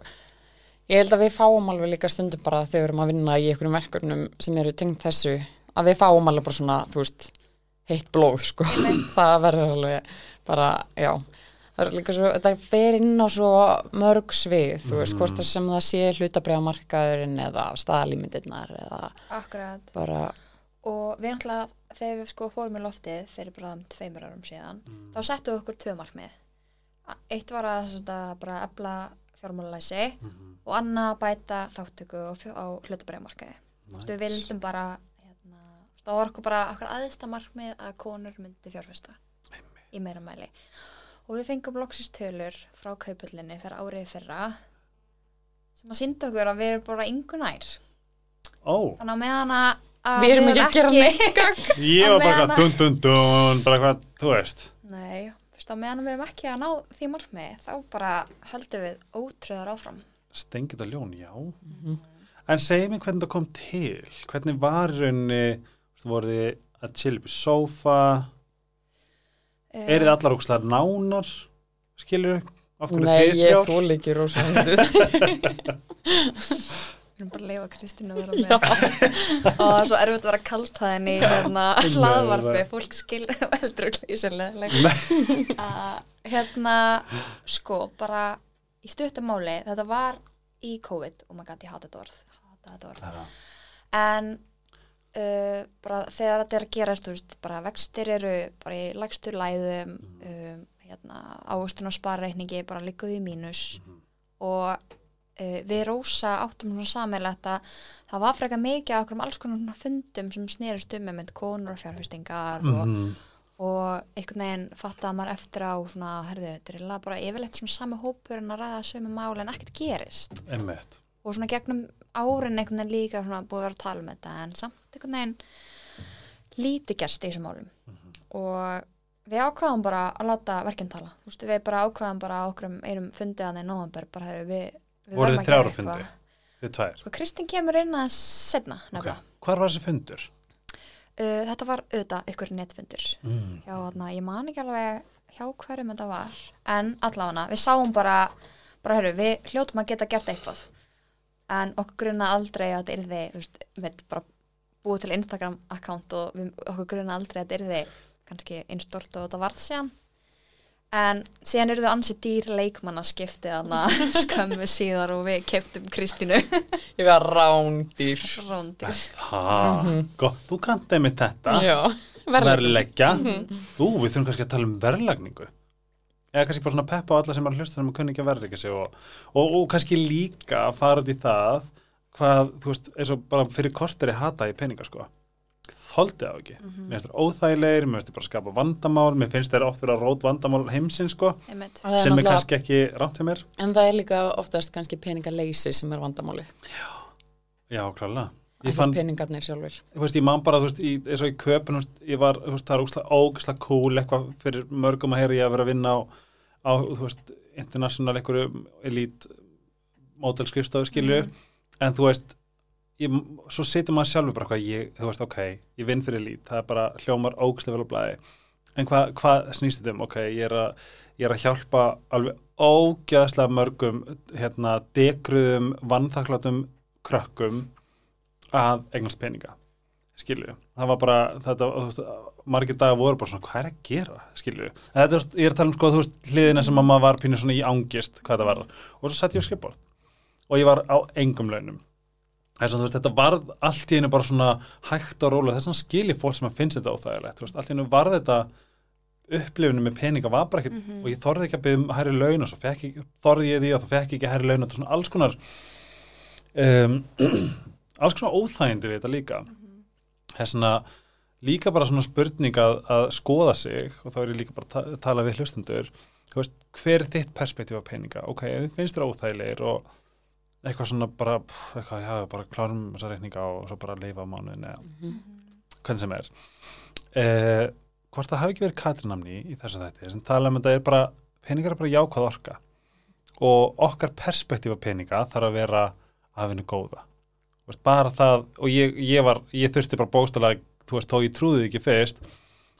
Speaker 3: ég held að við fáum alveg líka stundum bara þegar við erum að vinna í einhverjum verkefnum sem eru tengt þessu að við fáum alveg bara svona, þú veist heitt blóð, sko. Það verður alveg bara, já það er líka svo, þetta fer inn á svo mörg svið, þú veist, hvort það sem það sé hlutabriðamarkaðurinn eða staðalímyndirnar eða
Speaker 2: akkurat.
Speaker 3: bara
Speaker 2: Og við náttúrulega, þegar við sko fórum í loftið fyrir bara um tveimur árum síðan,
Speaker 1: Mm.
Speaker 2: þá settum við okkur tvö markmið. Eitt var að svona, bara efla fjármálalæsi
Speaker 1: Mhm.
Speaker 2: og annað bæta þáttöku á, hlutabræðamarkaði.
Speaker 1: Nice.
Speaker 2: Við vildum bara, hérna, það var okkur bara okkur aðeista markmið að konur myndi fjárfesta í meira mæli. Og við fengum loksist tölur frá kaupullinni fyrir árið fyrra sem að sínda okkur að við erum bara yngu nær.
Speaker 1: Ó,
Speaker 2: Þannig að meðan að að
Speaker 3: Við erum ekki að gera
Speaker 1: ég var bara eitthvað dun dun dun, bara hvað, þú veist.
Speaker 2: Nei, þú veist, á meðan við erum ekki að ná því markmiði, þá bara höldum við ótröðar áfram.
Speaker 1: Stengið og ljón, já. En segi mér hvernig það kom til. Hvernig var raunni, voruð þið að chilla upp í sófa,
Speaker 2: Eh,
Speaker 1: er þið allar ókslega nánar, skilur þau?
Speaker 3: Nei, ég þól ekki rosa hendur
Speaker 2: Við erum bara að leifa Kristínu að vera með. og það er svo erfitt að vera kalt það henni í hérna hlaðvarfi, fólk skil veldur og klísulega. hérna, sko, bara í stuttumáli, þetta var í COVID, oh my god, ég hata þetta orð, hata þetta orð. En uh, bara þegar þetta er að gerast, þú veist, bara vextir eru bara í lægstur læðum, um, hérna, ávöxtun og sparreikningi bara líkuð í mínus og uh, við Rósa áttum svona sammeilegt að það var frekar mikið af okkur um alls konar fundum sem snerist um með konur og fjárfestingar og,
Speaker 1: Mhm.
Speaker 2: og einhvern veginn fatta maður eftir á svona, herðu, þetta er bara yfirleitt svona sami hópur en að ræða sömu máli en ekkert gerist
Speaker 1: Einmitt.
Speaker 2: og svona gegnum árin einhvern veginn líka svona búið að vera að tala um þetta en samt einhvern veginn lítið gerst í þessum málum og við ákvaðum bara að láta verkinn tala Þú veist, við bara ákvaðum bara okkur um einum fundið hann í november bara hefur við, við verðum að gera eitthvað.
Speaker 1: Þið tvær.
Speaker 2: Sko Kristín kemur inn að setna
Speaker 1: Ok.
Speaker 2: nefnilega
Speaker 1: Hvar var þessi fundur?
Speaker 2: uh, þetta var auðvitað ykkur netfundur
Speaker 1: Mm.
Speaker 2: hjá þarna, ég man ekki alveg hjá hverjum þetta var en allavega, við sáum bara bara heyrðu, við hljótum að geta gert eitthvað en okkur grunna aldrei að þetta yrði, þú veist, við bara búið til Instagram account og við, okkur grunna aldrei að þetta yrði kannski einstort og þetta varð síðan en síðan eru þau ansið dýr leikmannaskipti þarna skömmu síðar og við keftum Kristínu
Speaker 3: Ég var rándýr.
Speaker 2: Róndir
Speaker 1: Það, gott, þú kannt einmitt þetta. Verðleggja. Ú, við þurfum kannski að tala um verðlagningu. Eða kannski bara svona peppa á alla sem er að hlusta þegar maður kunni ekki að verðleggja sig og, og, og kannski líka fara út í það hvað, þú veist, eins og bara fyrir korteri hata í peninga, sko. Þoldi það ekki. Mér finnst það óþægilegir, mér finnst það bara að skapa vandamál, mér finnst það oft vera rót vandamál heimsins, sko,
Speaker 3: er
Speaker 1: sem er kannski ekki rámt hjá mér.
Speaker 3: En það er líka oftast kannski peningaleysi sem er vandamálið.
Speaker 1: Já, klálega. Ég fann,
Speaker 3: peningarnir sjálfur.
Speaker 1: þú veist, ég man bara, þú veist, í, eins og í köpun, ég var, þú veist, það er ógislega, ógislega cool eitthvað fyrir mörgum að heyra ég að vera að vinna á, á þú veist, international einhverju elít mótelskristofu skilju, en þú veist, ég, svo situr maður sjálfur bara hvað ég, þú veist, ok, ég vinn fyrir elít, það er bara hljómar ógislega vel á blæði, en hvað hva snýst þetta um, ok, ég er að, ég er að hjálpa alveg ógæðslega mörgum, hérna, dekruðum, vannþakklátum krökkum að eignast peninga skilju, það var bara þetta, veist, margir dagar voru bara svona hvað er að gera, skilju, þetta, veist, ég er að tala um sko, þú veist, hliðina sem að maður var pínu svona í ángist, hvað það var, og svo sett ég á skrifbord og ég var á engum launum. Þess að þetta varð allt í einu bara svona hægt og rólega, þess að skilji fólk sem að finnst þetta óþægilegt, veist, allt í einu varð þetta upplifinu með peninga var bara ekkert og ég þorði ekki að byggja um hærri laun og svo fekk ég, þorði ég því og þá fekk ég ekki hærri laun og þetta er svona alls konar um, alls konar óþægindi við þetta líka. Þess að líka bara svona spurning að, að skoða sig og þá er ég líka bara að ta tala við hlustendur. Þú veist, hver er þitt perspektíf á peninga? Ok, þið finnst þér óþægilegir og eitthvað svona bara pff, eitthvað, já, bara klárum þessa reikninga og svo bara leifa mánuðin eða hvernig sem er. Eh, hvort það hafi ekki verið katrinamni í þessu þætti sem tala um þetta er bara peningar er bara jákvæð orka. Og okkar perspektíf á peninga þarf að vera af henni góða veist, bara það og ég, ég var, ég þurfti bara bókstælega þú veist, þó ég trúði ekki fyrst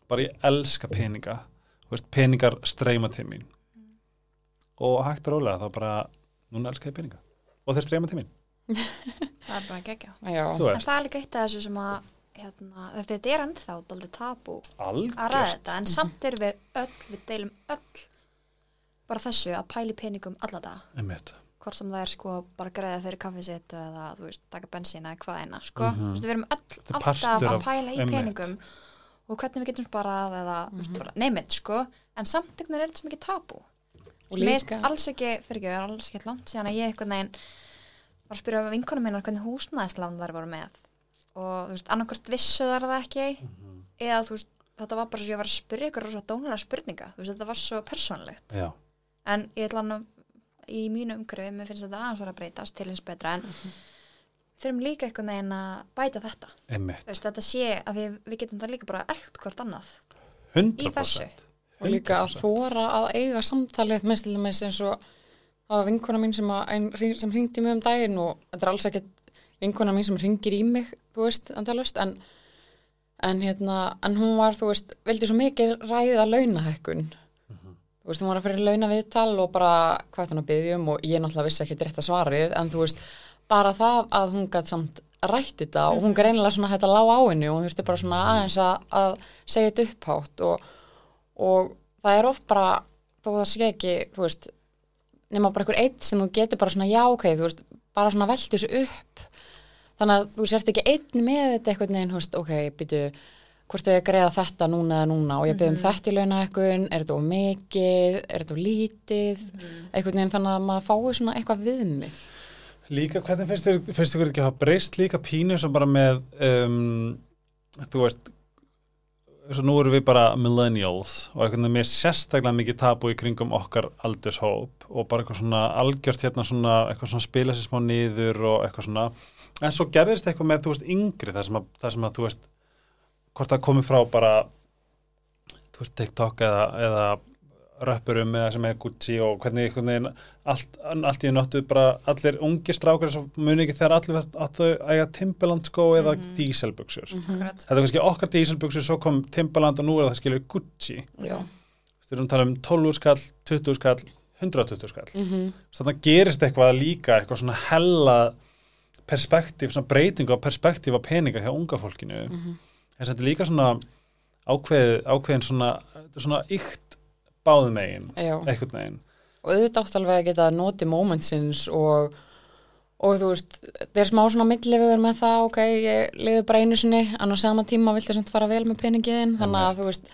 Speaker 1: bara ég elska peninga Þú veist, peningar streyma til mín. Og hægt og rólega þá bara, núna elska ég peninga. Og þeir streyma til mín,
Speaker 2: það er bara
Speaker 1: þú
Speaker 2: en það er líka eitt af þessu sem að hérna, þetta er ennþá daldið tabú að ræða
Speaker 1: algjörst
Speaker 2: þetta en samt erum við öll, við deilum öll bara þessu að pæli peningum alla dag
Speaker 1: einmitt,
Speaker 2: hvort sem það er sko bara greiða fyrir kaffið sitt eða þú veist, taka bensín eða hvað eina sko,
Speaker 1: Mhm.
Speaker 2: þú veist, við erum öll
Speaker 1: er
Speaker 2: alltaf að pæla í peningum og hvernig við getum sparað eða, þú veist, bara neymit sko. En samt einhvern veginn er þetta sem ekki tabú.
Speaker 3: Og líka,
Speaker 2: alls ekki, fyrir ekki, er alls ekki langt síðan að ég einhvern veginn var að spyrja vinkonum minnar hvernig húsnæðislán þær voru með. Og þú veist, annarkvort vissu þar það ekki
Speaker 1: Mhm.
Speaker 2: eða þú veist, þetta var bara svo ég var að spyrja ykkur rosa dónulega spurninga, þú veist, þetta var svo persónlegt en ég ætla hann í mínu umhverfi, mér finnst þetta aðeins vera að breytast til hins betra en þurfum líka einhvern veginn að bæta þetta veist, þetta sé að við, við getum það líka bara eld hvort annað
Speaker 1: 100%
Speaker 2: Í þessu.
Speaker 3: og líka að
Speaker 1: 100%.
Speaker 3: þóra að eiga samtalið minnst til dæmis eins og var vinkona mín sem, að, sem hringdi mig um daginn og þetta er alls ekkert vinkona mín sem ringir í mig, þú veist, andalust, en, en hérna, en hún var, þú veist, vildi svo mikið ræða launahækkun. Þú veist, hún var að fyrir launaviðtal og bara hvað hann að byggja um og ég náttúrulega vissi ekki rétt að svarið, en þú veist, bara það að hún gætt samt rætt þetta og hún greinilega svona þetta lág á henni og hún þurfti bara svona aðeins að, að segja þetta upphátt og, og það er oft bara, þó það sé ekki, þú veist, nema bara einhver eitt sem þú getur bara svona já ok, þú veist, bara svona veltu þessu upp. Þannig að þú sért ekki einn með þetta eitthvað neginn, þú veist, ok, byrju hvort þau greiða þetta núna eða núna. Og ég byrjum þetta í launaækkun, er þetta of mikið er þetta of lítið? Eitthvað neginn þannig að maður fái svona eitthvað viðmið.
Speaker 1: Líka, hvernig finnst þér, finnst þér ekki að hafa breyst líka pínu sem bara með, um, þú veist, svo nú erum við bara millennials og einhvern veginn mér sérstaklega mikið tabu í kringum okkar aldurshóp og bara eitthvað svona algjört hérna svona eitthvað svona spila sér smá niður og eitthvað svona. En svo gerðist eitthvað með þú veist yngri þar sem að, þar sem að þú veist hvort það komi frá bara þú veist TikTok eða, eða röppurum eða sem er Gucci og hvernig einhvern veginn allt, allt í nottu bara allir ungir strákar sem muni ekki þegar allir að þau eiga Timberland skó eða
Speaker 2: Mhm.
Speaker 1: díselbuxur
Speaker 2: Akkurat.
Speaker 1: þetta er kannski okkar díselbuxur svo kom Timberland og nú er það skilur Gucci
Speaker 3: Já.
Speaker 1: við erum að tala um 12 skall, 20 skall 120 skall
Speaker 3: Mm
Speaker 1: þannig að gerist eitthvað líka eitthvað svona hella perspektíf, svona breyting á perspektíf á peninga hjá unga fólkinu
Speaker 3: Mhm.
Speaker 1: En þetta er líka svona ákveð, ákveðin svona, svona ykt báðum megin,
Speaker 3: Já.
Speaker 1: einhvern veginn.
Speaker 3: Og auðvitað átt alveg að geta notið momentsins og, og þú veist það er smá svona millivegur með það ok, ég lifi bara einu sinni en á sama tíma viltu samt fara vel með peningiðin þannig að þú veist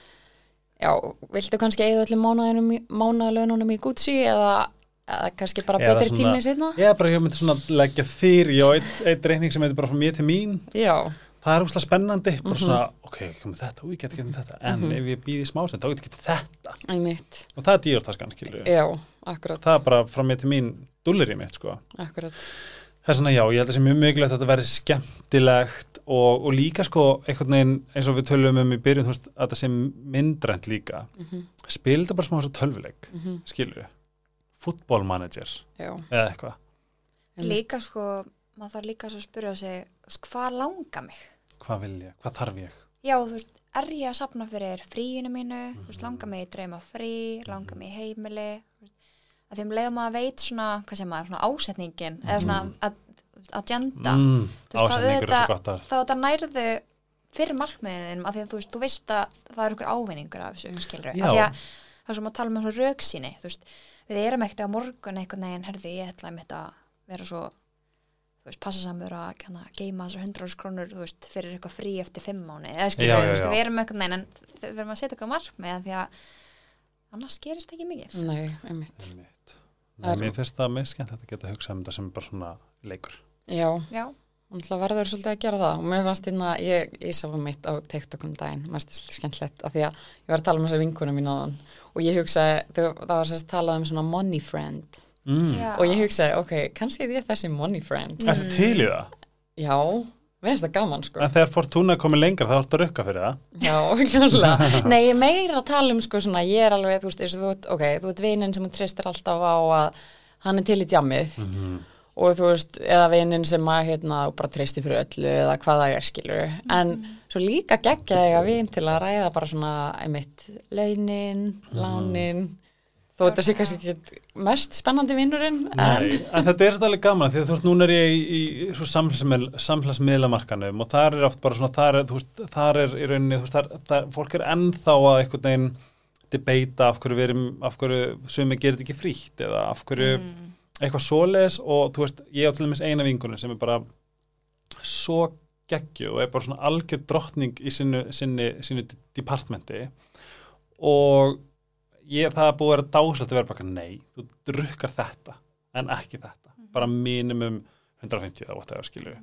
Speaker 3: já, viltu kannski eigða allir mánaðalönunum í Gucci eða, eða kannski bara
Speaker 1: Eða
Speaker 3: betri
Speaker 1: svona-
Speaker 3: tími
Speaker 1: ég er bara, ég myndi svona leggja fyrir á eitt, eitt reikning sem heitir bara frá mér til mín.
Speaker 3: Já,
Speaker 1: það er úrslega spennandi, bara
Speaker 3: Mhm.
Speaker 1: svona ok, kemur þetta, og ég get ekki þetta. En
Speaker 3: Mhm.
Speaker 1: ef ég býði smásend, þá get ég ekki þetta.
Speaker 3: Einmitt.
Speaker 1: Og það er díortaskan, skilju
Speaker 3: já, akkurat,
Speaker 1: það er bara frá mér til mín dullir í mitt, sko.
Speaker 3: Akkurat.
Speaker 1: Það er svona já, ég held að það sé mjög mikilvægt að þetta verði skemmtilegt og, og líka sko einhvern veginn eins og við tölum um í byrjun þú veist, að þetta sé myndrænt líka.
Speaker 3: Mm -hmm.
Speaker 1: spil þetta bara smá svo tölvuleik
Speaker 3: Mm -hmm.
Speaker 1: skilur við, fútbólmanager
Speaker 3: já,
Speaker 1: eða eitthvað.
Speaker 2: Líka sko, maður þarf líka að spyrja sig, veist, hvað langar mig?
Speaker 1: Hvað vil ég, hvað þarf ég?
Speaker 2: Já, þú veist, er ég að sapna fyrir fríinu mínu, þú veist, langar mig í drauma frí, langar mig í heimili, að því um leiðum að veit svona, hvað sem maður, svona ásetningin, eða svona að, agenda,
Speaker 1: mm,
Speaker 2: Þú veist, þá
Speaker 1: er
Speaker 2: þá þetta nærðu fyrir markmiðinum, af því að þú veist, þú veist að það er ykkur ávinningur af þessu, skilur
Speaker 1: Já.
Speaker 2: af því að það er sem að tala um svona rauksýni, þú veist, við erum ekkert á morgun einhvern veginn, herði, ég ætla einmitt að vera svo þú veist, passa samur að hérna, geima þessar 100 krónur, þú veist, fyrir eitthvað frí eftir fimm mánu, eða
Speaker 1: já,
Speaker 2: þú veist, við erum einhvern veginn en þau þurfum að setja eitthvað markmið af því að annars gerist ekki mikið.
Speaker 3: nei, einmitt.
Speaker 1: Einmitt.
Speaker 3: Það er-
Speaker 1: Nei, mér finnst það mest skemmt að geta hugsað um þetta sem bara svona leikur.
Speaker 3: Já,
Speaker 2: Já,
Speaker 3: og náttúrulega verður svolítið að gera það. Og mér fannst hérna, ég, ég sá mitt á TikTok um daginn, mér finnst þetta skemmtilegt af því að ég var að tala um þessa vinkuna mín áðan. Og ég hugsaði, það var sérst talað um svona money friend
Speaker 1: mm.
Speaker 3: og ég hugsaði, ok, kannski er ég þessi money friend.
Speaker 1: Ertu til í það?
Speaker 3: já, mér finnst það gaman sko.
Speaker 1: En þegar Fortuna komið lengra þá ertu að rukka fyrir það.
Speaker 3: Já, kláðslega nei, ég er meira að tala um sko svona, ég er alveg, þú veist, þú ert ok, þú ert vininn sem þú tristir alltaf á að hann er til í djammið.
Speaker 1: Mm.
Speaker 3: og þú veist, eða vinnin sem að hérna, bara treysti fyrir öllu eða hvað það er skilur, en svo líka geggja ég að vin til að ræða bara svona einmitt launin, lánin þó þetta sé kannski ekki mest spennandi vinnurinn en
Speaker 1: Nei, en þetta er svolítið gaman því að þú veist, núna er ég í, í svo samfélagsmiðl, samfélagsmiðlamarkanum og þar er oft bara svona, þar er, þú veist, þar er í rauninni, þú veist, þar, þar, fólk er ennþá að einhvern veginn debata af hverju við erum, af hverju sumi gerir þetta ekki frítt eða af hverju
Speaker 2: Mm.
Speaker 1: eitthvað svoleiðis og þú veist, ég á til dæmis eina vingunum sem er bara svo geggju og er bara svona algjör drottning í sinni, sinni, sinni departmenti og ég, það er búið að vera dáslegt að vera bara, nei, þú drukkar þetta en ekki þetta, bara minimum 150 eða whatever skilju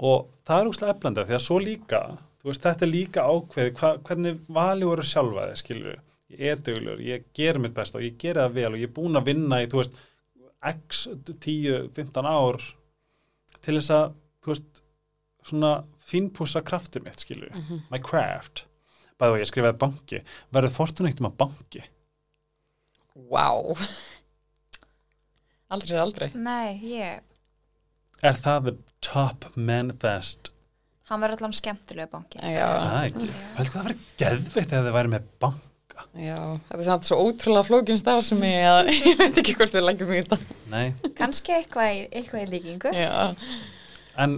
Speaker 1: og það er úrslega eflandi því að svo líka, þú veist, þetta er líka ákveði hva, hvernig vali voru sjálfa þið skilju, ég er dögulegur, ég ger mitt besta og ég ger það vel og ég er búin að vinna í, þú veist, x 10-15 ár til þess að, þú veist svona fínpúsa kraftir mitt skilju,
Speaker 3: Mhm.
Speaker 1: my craft. Bæði og ég skrifaði banki, verður fortun eitt um að banki
Speaker 3: wow. Aldrei sér aldrei.
Speaker 2: Nei, ég,
Speaker 1: er það the top manifest?
Speaker 2: Hann verður allan skemmtilegu banki.
Speaker 3: já,
Speaker 1: það er ekki, vel hvað það verður geðveitt eða þið væri með bank
Speaker 3: já, þetta er samt svo ótrúlega flókin starf sem ég að ég veit ekki hvort við lengjum í þetta
Speaker 1: nei,
Speaker 2: Kannski eitthvað, eitthvað í líkingu.
Speaker 3: já,
Speaker 1: en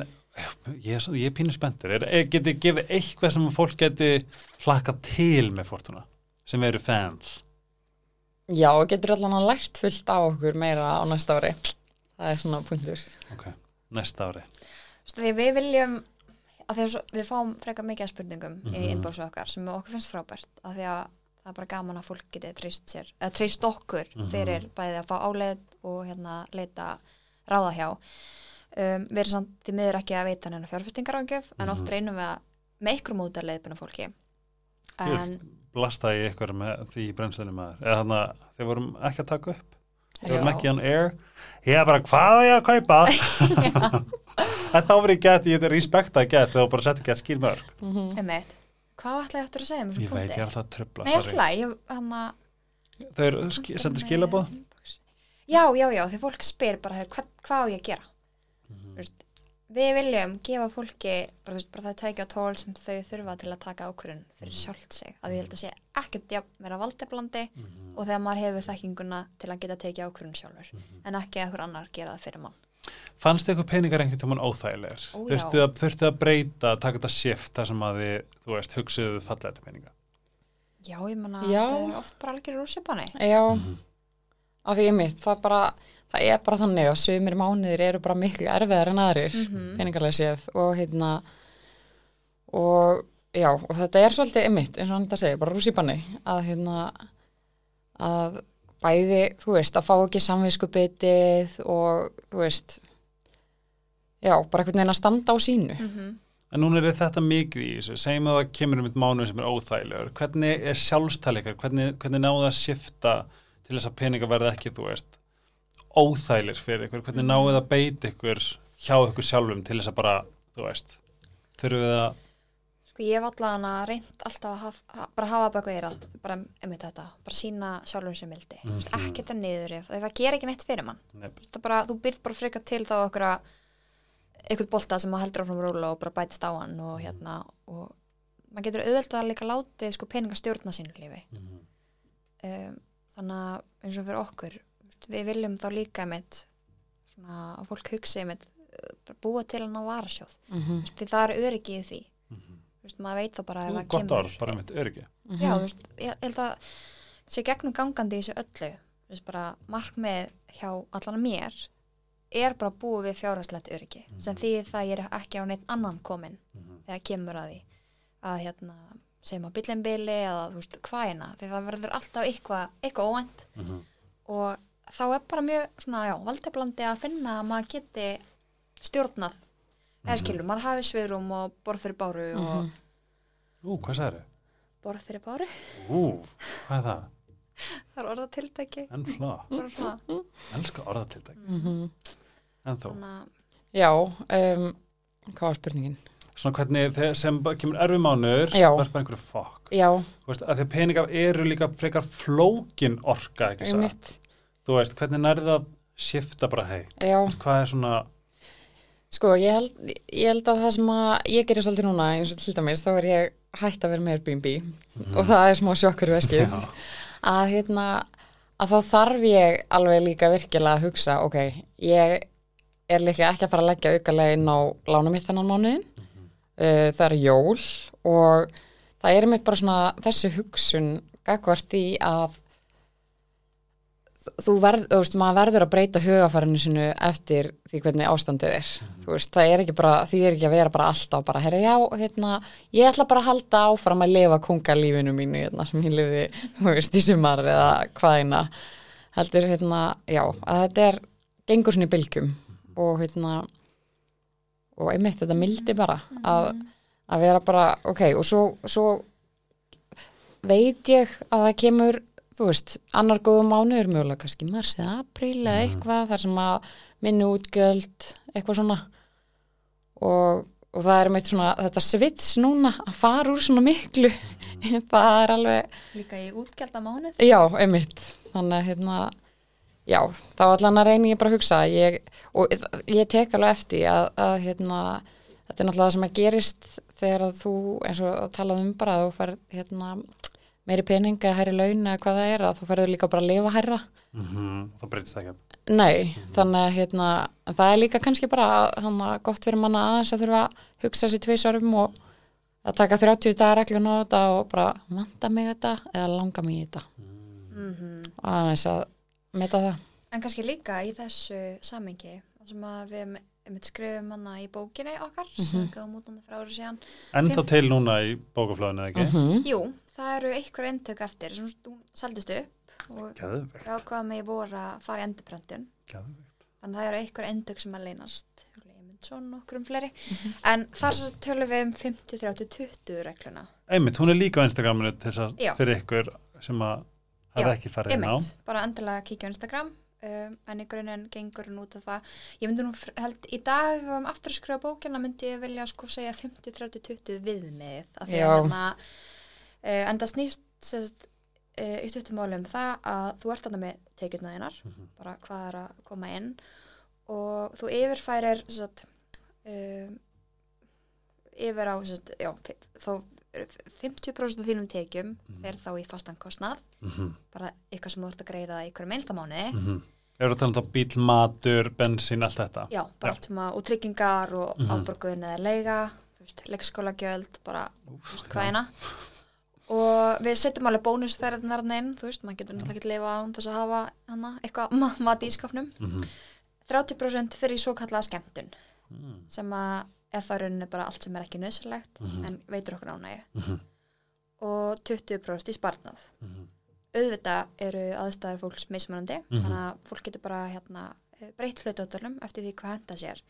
Speaker 1: ég er, svo, ég er pínu spenntur. Er, er, geti gefið eitthvað sem fólk geti hlakka til með fortuna? Sem eru fans
Speaker 3: já, og getur allan að lært fullt á okkur meira á næsta ári það er svona punktur
Speaker 1: ok, næsta ári
Speaker 2: Þú veist, því við viljum, að því að svo, við fáum frekar mikið af spurningum í
Speaker 1: Mhm.
Speaker 2: innbásu okkar sem okkur finnst frábært, að því að það er bara gaman að fólk geti treyst sér, eða treyst okkur
Speaker 1: Mhm.
Speaker 2: fyrir bæði að fá áleið og hérna leita ráða hjá. Um, við erum samt því miður ekki að veita hennar fjárfestingar ángjöf, en oft
Speaker 1: Mhm.
Speaker 2: reynum við að með ykkur móta leiðbuna fólki. en
Speaker 1: blastaði ég ykkur með því í brennslunum maður. Eða þannig að þeir vorum ekki að taka upp. Þeir vorum ekki on air. Ég er bara hvað á ég að kaupa? En þá verið gett, ég er respektað gett þegar þú bara setja gett skýr mörg.
Speaker 2: Einmitt, hvað ætla ég eftir að segja um
Speaker 1: ég veit, ég er alltaf að tröfla
Speaker 2: ég, að
Speaker 1: þau sendið skilabóð
Speaker 2: Já, já, já, því fólk spyr bara "Heyrðu, hvað, hvað á ég að gera?
Speaker 1: Mhm.
Speaker 2: Þú veist, Við viljum gefa fólki bara, veist, bara það tækja tól sem þau þurfa til að taka ákvörðun fyrir
Speaker 1: Mhm.
Speaker 2: sjálft sig að ég held að sé ekkert jafn vera valdeblandi
Speaker 1: Mhm.
Speaker 2: og þegar maður hefur þekkinguna til að geta tekið ákvörðun sjálfur
Speaker 1: Mhm.
Speaker 2: en ekki að einhver annar gera það fyrir mann
Speaker 1: fannst þið eitthvað peningar einhvern tímann óþægilegir
Speaker 2: Ó, já.
Speaker 1: þurftu að, þurftu að breyta, taka þetta shift þar sem að þið, þú veist, hugsuðu fallega þetta peninga
Speaker 2: Já, ég menna, það er oft bara algjör rússipanni
Speaker 3: Já,
Speaker 1: Mhm.
Speaker 3: af því ég mitt, það bara, það er bara þannig að svimir mánuðir eru bara miklu erfiðar en aðrir,
Speaker 2: Mhm.
Speaker 3: peningarlega séð. Og hérna og já, og þetta er svolítið ymmit, eins og hann þetta segir, bara rússipanni að hérna að bæði, þú veist, að fá ekki samviskubitið og þú veist já, bara einhvern veginn að standa á sínu.
Speaker 2: Mm
Speaker 1: En núna er þetta mikið í þessu, segjum að það kemur um eitt mánuð sem er óþægilegur, hvernig er sjálfstæleikar, hvernig, hvernig náðu að shifta til þess að peninga verða ekki, þú veist, óþægilir fyrir ykkur, hvernig náðu það að beita ykkur hjá ykkur sjálfum til þess að bara, þú veist, þurfum við að,
Speaker 2: Sko ég hef allan að reynd alltaf að haf, ha, bara hafa baka eirað, bara einmitt þetta, bara sína sjálfum sem mildi, mm
Speaker 1: Mhm.
Speaker 2: -hmm. ekki þetta niður það ger ekki neitt fyrir mann.
Speaker 1: Nei.
Speaker 2: Bara, þú byrð bara frekar til þá okkur að eitthvað bolta sem maður heldur áfram róla og bara bætist á hann og hérna og maður getur auðvitað að líka látið sko peninga stjórna sínu lífi. Um, þannig að eins og fyrir okkur, við viljum þá líka einmitt svona að fólk hugsi einmitt bara búa til hann á varasjóð.
Speaker 3: mm -hmm.
Speaker 2: Því það er öryggið í því. Þú veist, maður veit þá bara ef það
Speaker 1: gott
Speaker 2: kemur
Speaker 1: orð, bara mitt öryggi.
Speaker 2: já, þú veist, ég held að sé gegnum gangandi í þessu öllu veist, bara markmið hjá allan mér er bara að búa við fjárhastlegt öryggi sem því það ég er ekki á neitt annan komin þegar kemur að því að hérna, segjum að bíllinn bili eða þú veist, hvaðina, því það verður alltaf eitthvað, eitthvað óvænt og þá er bara mjög svona, já, valdeblandi að finna að maður geti stjórnað eða skilur, maður hafi sveirum og borð fyrir báru og
Speaker 1: Ú, hvað sagði
Speaker 2: borð fyrir báru,
Speaker 1: Ú, hvað er það?
Speaker 2: það er orðatiltæki
Speaker 1: En flá,
Speaker 2: bara svona
Speaker 1: elska orðatiltæk.
Speaker 3: Mhm.
Speaker 1: En þó,
Speaker 2: Þannig að
Speaker 3: Já, um, hvað var spurningin?
Speaker 1: svona hvernig þegar sem kemur erfi mánuður,
Speaker 3: Já.
Speaker 1: verður bara einhverju fokk.
Speaker 3: Já,
Speaker 1: Þú veist, að því að peningar eru líka frekar flókin orka, ekki svo?
Speaker 3: einmitt
Speaker 1: Þú veist, hvernig nærði það shifta bara, hei,
Speaker 3: Já,
Speaker 1: hvað er svona,
Speaker 3: Sko, ég held, ég held að það sem að ég gerir svolítið núna, eins og til dæmis, þá er ég hætt að vera með Airbnb. Og það er smá sjokkur veskið. Að hérna, að þá þarf ég alveg líka virkilega að hugsa, ok, ég er líklega ekki að fara að leggja aukalega inn á lána mitt þennan mánuðin, uh, það er jól og það er mitt bara svona þessi hugsun gagvart í að þú verð, þú veist, maður verður að breyta hugafarinu sinu eftir því hvernig ástandið er, þú veist, það er ekki bara því er ekki að vera bara alltaf bara, herra, já, hérna, ég ætla bara að halda áfram að lifa kungalífinu mínu, hérna, sem ég lifi, þú veist, í sumar eða hvaðina, heldur, hérna, já, að þetta er, gengur svona í bylgjum og, hérna, og einmitt þetta mildi bara, að, að vera bara, ok, og svo, svo veit ég að það kemur þú veist, annar góðum mánuður mögulega kannski mars eða apríl eða eitthvað þar sem að minni útgjöld eitthvað svona. Og, og það er meitt svona þetta svits núna að fara úr svona miklu það er alveg,
Speaker 2: líka í útgjaldar mánuð
Speaker 3: já, einmitt. Þannig að hérna já, þá allan að reyni ég bara að hugsa ég, og ég tek alveg eftir að, að hérna, þetta er náttúrulega það sem að gerist þegar að þú eins og að tala um bara að þú fær hérna meiri peninga, hærri laun eða hvað það er að þú ferður líka bara að lifa hærra
Speaker 1: mm þá breytist það ekki.
Speaker 3: Nei, þannig að hérna, það er líka kannski bara hana, gott fyrir manna aðeins að þurfa að hugsa sér tvisarum og að taka 30 dagar reglun á þetta og bara vanda mig þetta eða langa mig í þetta
Speaker 2: mm
Speaker 3: og aðeins að meta það.
Speaker 2: en kannski líka í þessu samengi sem að við einmitt skrifum hana í bókinni okkar sem við gáðum út hann fyrir árið síðan.
Speaker 1: En þá til núna í bókaflöðinu, ekki?
Speaker 3: Mm
Speaker 2: jú, það eru einhver eintök eftir sem hún seldist upp og við ákvaðum í voru að fara í endurpröntun
Speaker 1: geðvegt.
Speaker 2: þannig að það eru einhver eintök sem að leynast. Ég Guðmundsson og okkur um fleiri. En þar tölum við um 50-30-20 regluna.
Speaker 1: Einmitt, hún er líka á Instagraminu til þess
Speaker 2: Já.
Speaker 1: að fyrir ykkur sem að hafa ekki farið inn á.
Speaker 2: Einmitt, bara endilega kíkja á Instagram um, en í grunninn gengur hún út af það ég myndi nú held í dag ef við varum aftur að skrifa bókina myndi ég vilja sko segja 50-30-20 viðmið af því að hérna uh, en það snýst sérst, uh, í stuttum máli um það að þú ert þarna með tekjurna þínar
Speaker 1: Mhm.
Speaker 2: bara hvað er að koma inn og þú yfirfærir sérst, um, yfir á sérst, já, þá 50% af þínum tekjum fer þá í fastan kostnað.
Speaker 1: Mm
Speaker 2: bara eitthvað sem þú ert að greiða í hverju minnsta mánuði.
Speaker 1: -hmm. Er það talað um bíl, matur, bensín, allt þetta?
Speaker 2: já, bara allt sem að, og tryggingar og
Speaker 1: Mhm.
Speaker 2: áborgun eða leiga leikskólagjöld, bara þú veist, hvað eina. Og við setjum alveg bónusferðnar inn, þú veist, maður getur náttúrulega ekki lifa án þess að hafa hana, eitthvað ma mat í skapnum.
Speaker 1: Mm -hmm.
Speaker 2: 30% fyrir í svo kallaða skemmtun
Speaker 1: Mm
Speaker 2: sem að er það rauninni bara allt sem er ekki nöðsynlegt
Speaker 1: Mhm.
Speaker 2: en veitur okkur ánægju
Speaker 1: -hmm.
Speaker 2: og 20% í sparnað auðvitað eru aðstæður fólks mismunandi
Speaker 1: Mhm.
Speaker 2: þannig að fólk getur bara hérna, breytt hlutóttunum eftir því hvað henda sér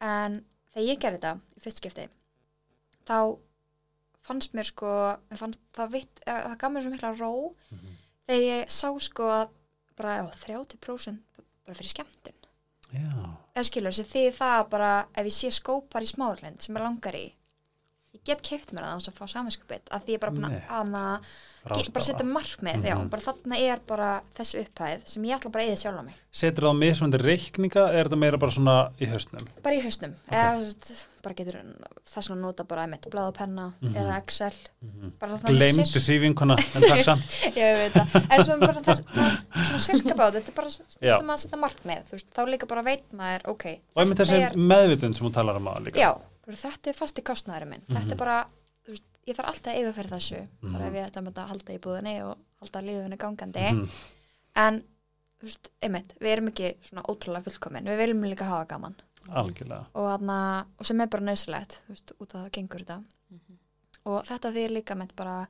Speaker 2: en þegar ég gerði þetta í fyrst skipti þá fannst mér sko fannst það, vitt, eh, það gaf mér svo mikla ró
Speaker 1: Mhm.
Speaker 2: þegar ég sá sko að bara já, 30% bara fyrir skemmtun
Speaker 1: Já.
Speaker 2: Eða skilur þessi því það að bara ef ég sé skópar í smárlind sem ég langar í ég get keift mér það þannig að fá saminskupið að því ég er bara búin að bara setja markmið já,
Speaker 1: Mhm.
Speaker 2: bara þarna er bara þessu upphæð sem ég ætla bara að eða sjálfa mig
Speaker 1: Setur það á mismöndi reikninga eða er þetta meira bara svona í haustnum?
Speaker 2: bara í hausnum eða þú veist, bara getur þess að nota bara einmitt blað og penna
Speaker 1: Mhm.
Speaker 2: eða Excel
Speaker 1: Mm
Speaker 2: þannig
Speaker 1: Gleimdu því vinkona, en takk samt.
Speaker 2: ég veit það, en svo bara það, það svona sirka bát, þetta er bara snýstum að setja markmið, þú veist, þá líka bara veit maður, ok,
Speaker 1: Og einmitt þessi
Speaker 2: er-
Speaker 1: meðvitund sem hún talar um að líka.
Speaker 2: já, þetta er fasti kostnæður minn, þetta
Speaker 1: Mhm.
Speaker 2: er bara þú veist, ég þarf alltaf að eiga fyrir þessu
Speaker 1: Mhm.
Speaker 2: bara ef ég ætla að mynda að halda í búðinni og halda lífinu gangandi,
Speaker 1: Mhm.
Speaker 2: en þú veist, einmitt, við erum ekki svona ótrúlega fullkomin, við viljum líka hafa gaman
Speaker 1: Algjörlega.
Speaker 2: og, þarna, og sem er bara nöðsilegt, út af það gengur þetta og þetta því er líka með bara,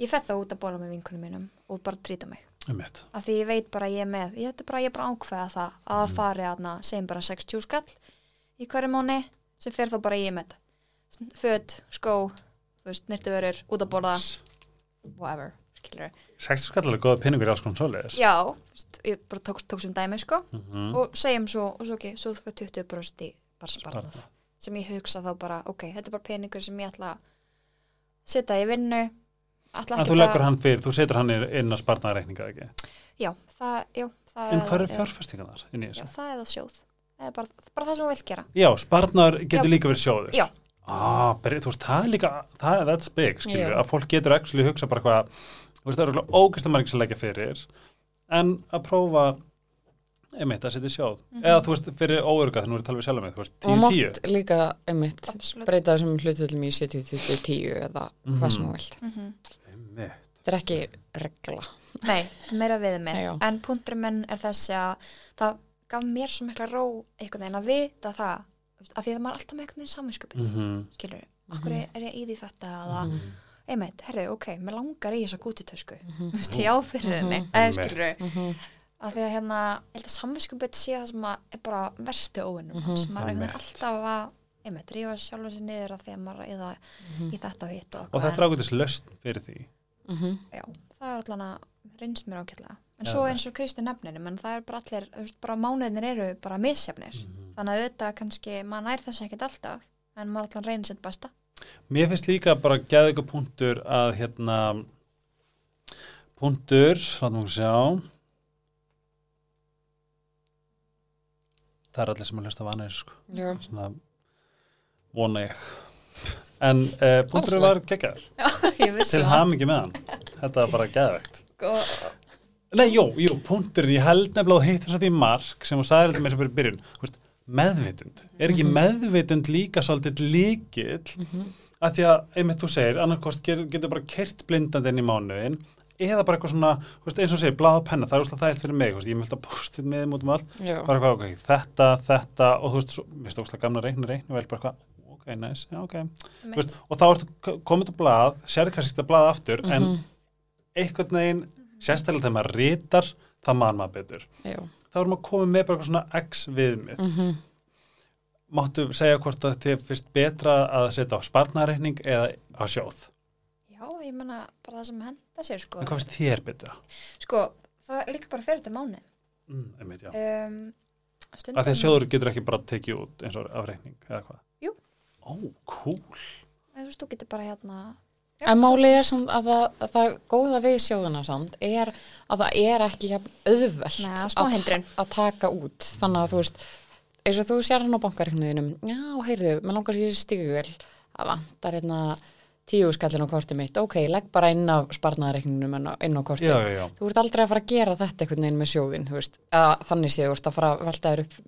Speaker 2: ég fett það út að bóla með vinkunum mínum og bara trýta mig
Speaker 1: Einmitt.
Speaker 2: af því ég veit bara að ég er með ég, þetta er bara, ég bara ákveða það að það fari aðna, segjum bara 60 skall í hverju mánu sem fer þá bara í með föt, skó nýrtuverur, út að borða. Whatever, skilur
Speaker 1: 60 skall er góða pinningur í alls konar svoleiðis.
Speaker 2: já, veist, ég bara tók, tók sem dæmi sko.
Speaker 1: Mhm.
Speaker 2: og segjum svo, og svo ok, svo þú fyrir 20% í bara sparnað. Sem ég hugsa þá bara, ok, þetta er bara peningur sem ég ætla að setja í vinnu. Ætla
Speaker 1: En þú leggur hann fyrir, þú setur hann inn að sparnaða reikninga ekki.
Speaker 2: já, það, já, það
Speaker 1: En hvað eru
Speaker 2: já,
Speaker 1: fjárfestingarnar inn í
Speaker 2: já, það er það sjóð. það bara, bara það sem þú vilt gera
Speaker 1: Já, sparnaður getur
Speaker 2: Já.
Speaker 1: líka verið sjóður.
Speaker 2: Já.
Speaker 1: Ah, beri, þú veist, það er líka, það er that's big, skilur,
Speaker 3: Já.
Speaker 1: að fólk getur actually hugsa bara hvað, þú veist, það eru ógæst að margir sem leggja fyrir, en að prófa, einmitt, að setja sjóð.
Speaker 2: Mhm.
Speaker 1: Eða, þú veist, fyrir óöruga, þannig að við tala við sjálf með, þú veist,
Speaker 3: og
Speaker 1: 10-10.
Speaker 3: mátt líka einmitt
Speaker 2: Absolutt.
Speaker 3: breyta þessum hlutvöldum í 70-10 eða hvað sem
Speaker 1: Mhm.
Speaker 3: þú vilt
Speaker 2: mm
Speaker 1: Einmitt.
Speaker 3: þetta er ekki regla
Speaker 2: Nei, meira við mig en punkturinn minn er þessi að það gaf mér svo mikla ró einhvern veginn að vita það af því að maður er alltaf með einhvern veginn saminskupin mm.
Speaker 1: Mhm.
Speaker 2: skilur, okkur er, er ég í því þetta eða,
Speaker 3: Mhm.
Speaker 2: einmitt, herðu, ok, mér langar í þessa gútitösku
Speaker 3: Mhm.
Speaker 2: þú veist, ég á fyrir henni
Speaker 3: Mhm.
Speaker 2: eða skilur,
Speaker 3: Mhm.
Speaker 2: af því að hérna ég held að saminskupin sé það sem að er bara versti óvinnum sem maður er einhvern veginn
Speaker 1: Einmitt.
Speaker 2: alltaf að einmitt, rífa sjálfur sér niður af því að maður er í, það, í þetta og hitt og,
Speaker 1: Og þetta er ágætis löst fyrir því.
Speaker 3: Mhm.
Speaker 2: Já, það er allan að reynst mér ákveðlega. En svo eins og Kristi nefninu, menn það er bara allir, þú veist, bara mánuðinir eru bara misjafnir.
Speaker 1: Mhm.
Speaker 2: Þannig að auðvitað kannski, maður nær þess ekkert alltaf, en maður allan reynir sitt besta.
Speaker 1: Mér finnst líka bara geða ykkur punktur að hérna punktur, látum við sjá það er allir sem að hlusta vanir sko.
Speaker 3: Já.
Speaker 1: svona vona ég en uh, punkturinn var
Speaker 2: vissi
Speaker 1: til hamingi með hann þetta var bara geðvegt
Speaker 2: Og,
Speaker 1: Nei, jú, jú, punkturinn, ég held nefnilega að þú hittir þetta í mark sem þú sagði þetta með bara í byrjun veist, meðvitund, er ekki
Speaker 3: Mhm.
Speaker 1: meðvitund líka svolítið líkill
Speaker 3: Mhm.
Speaker 1: að því að, einmitt þú segir, annarkost getur bara kert blindandi inn í mánuðin eða bara eitthvað svona, veist, eins og segir, blað og penna, það er úrslega þægilt fyrir mig, veist, ég myndi að posta með þeim út um allt,
Speaker 3: Já.
Speaker 1: bara eitthvað, ok, þetta, þetta og þú veist, svo, mér finnst það úrslega gamla reikna reikna vel, bara eitthvað, ok, nice, já, ok veist, og þá ertu k- komið til blað sérðu kannski þetta blað aftur, en
Speaker 3: Mhm.
Speaker 1: einhvern veginn, sérstaklega þegar maður rítar, það man maður betur
Speaker 3: Já.
Speaker 1: þá erum maður komið með bara eitthvað svona x viðmið
Speaker 3: Mhm.
Speaker 1: máttu segja hvort að þið finnst betra að setja á sparnareikning eða á sjóð
Speaker 2: Já, ég menna bara það sem henda sér sko.
Speaker 1: en hvað finnst þér betra?
Speaker 2: Sko, það líka bara fyrir þetta mánu.
Speaker 1: Mm, einmitt, já.
Speaker 2: Um,
Speaker 1: að
Speaker 2: stundum,
Speaker 1: því að sjóður getur ekki bara tekið út eins og af reikning eða hvað?
Speaker 2: Jú.
Speaker 1: Ó, cool.
Speaker 2: Þú veist, þú getur bara hérna...
Speaker 3: En málið er samt að það, að það góða við sjóðuna samt er að það er ekki jafn auðvelt að, að taka út. Þannig að þú veist, eins og þú sér hann á bankareiknuðinum, já, heyrðu, maður langar sér stíguvel, að vantar hérna tíu skallin á kortið mitt, ok, legg bara inn á á- inn á kortið.
Speaker 1: Já, já, já.
Speaker 3: Þú ert aldrei að fara að gera þetta einhvern veginn með sjóðin, þú veist, eða þannig séð þú ert að fara að velta þér upp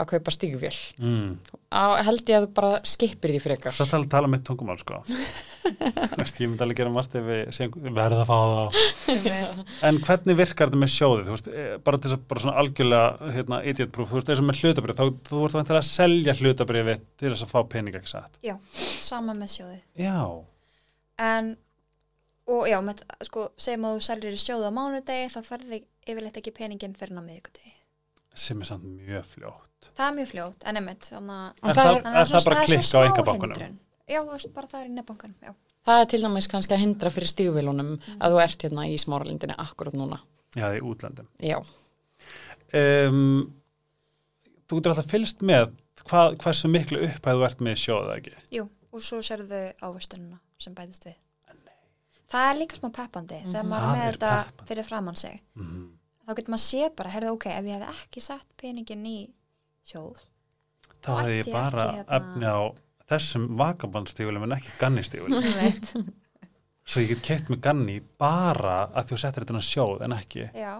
Speaker 3: að kaupa stíguvél.
Speaker 1: Mm.
Speaker 3: Á, held ég að þú bara skipir því frekar.
Speaker 1: Svo tala, tala mitt tungumál, sko. Veist, ég myndi alveg gera margt ef við verða að fá það. En hvernig virkar þetta með sjóðið? Þú veist, eh, bara til þess að bara svona algjörlega hérna, idiot proof, þú veist, eins og með hlutabrif, þá þú ert vantilega að selja hlutabrifi til þess að fá pening, ekki satt?
Speaker 2: Já, sama með sjóði.
Speaker 1: Já.
Speaker 2: En, og já, með, sko, segjum að þú selgir í sjóðu á mánudegi, þá færði yfirleitt ekki peningin fyrir ná miðvikudegi.
Speaker 1: Sem er samt mjög fljótt.
Speaker 2: Það er mjög fljótt, en að...
Speaker 3: En
Speaker 1: Er
Speaker 3: það
Speaker 1: það,
Speaker 3: er-
Speaker 1: er
Speaker 2: að
Speaker 1: það bara klikka á engabankunum?
Speaker 2: Já, bara það er í nefnbankunum, já.
Speaker 3: Það er til dæmis kannski að hindra fyrir stígvélunum að þú ert hérna í smáralindinni akkurat núna.
Speaker 1: Já, í útlöndum.
Speaker 3: Já,
Speaker 1: Um, þú getur alltaf fylgst með hvað, hversu miklu upphæð þú ert með í sjóðið, ekki?
Speaker 2: Jú, og svo sérðu ávöstununa sem bætist við. Það er líka smá peppandi þegar maður
Speaker 1: Það
Speaker 2: er með
Speaker 1: er
Speaker 2: þetta
Speaker 1: peppandi.
Speaker 2: fyrir framann sig.
Speaker 1: Mm.
Speaker 2: Þá getur maður sé bara, herðu, ok, ef ég hef ekki sett peningin í sjóð,
Speaker 1: Þá
Speaker 2: ætti
Speaker 1: ég bara
Speaker 2: hérna-
Speaker 1: efni á þessum vakabandsstígulum en ekki
Speaker 2: veit,
Speaker 1: Svo ég get keitt með ganni bara að þú settir þetta sjóð en ekki.
Speaker 2: já.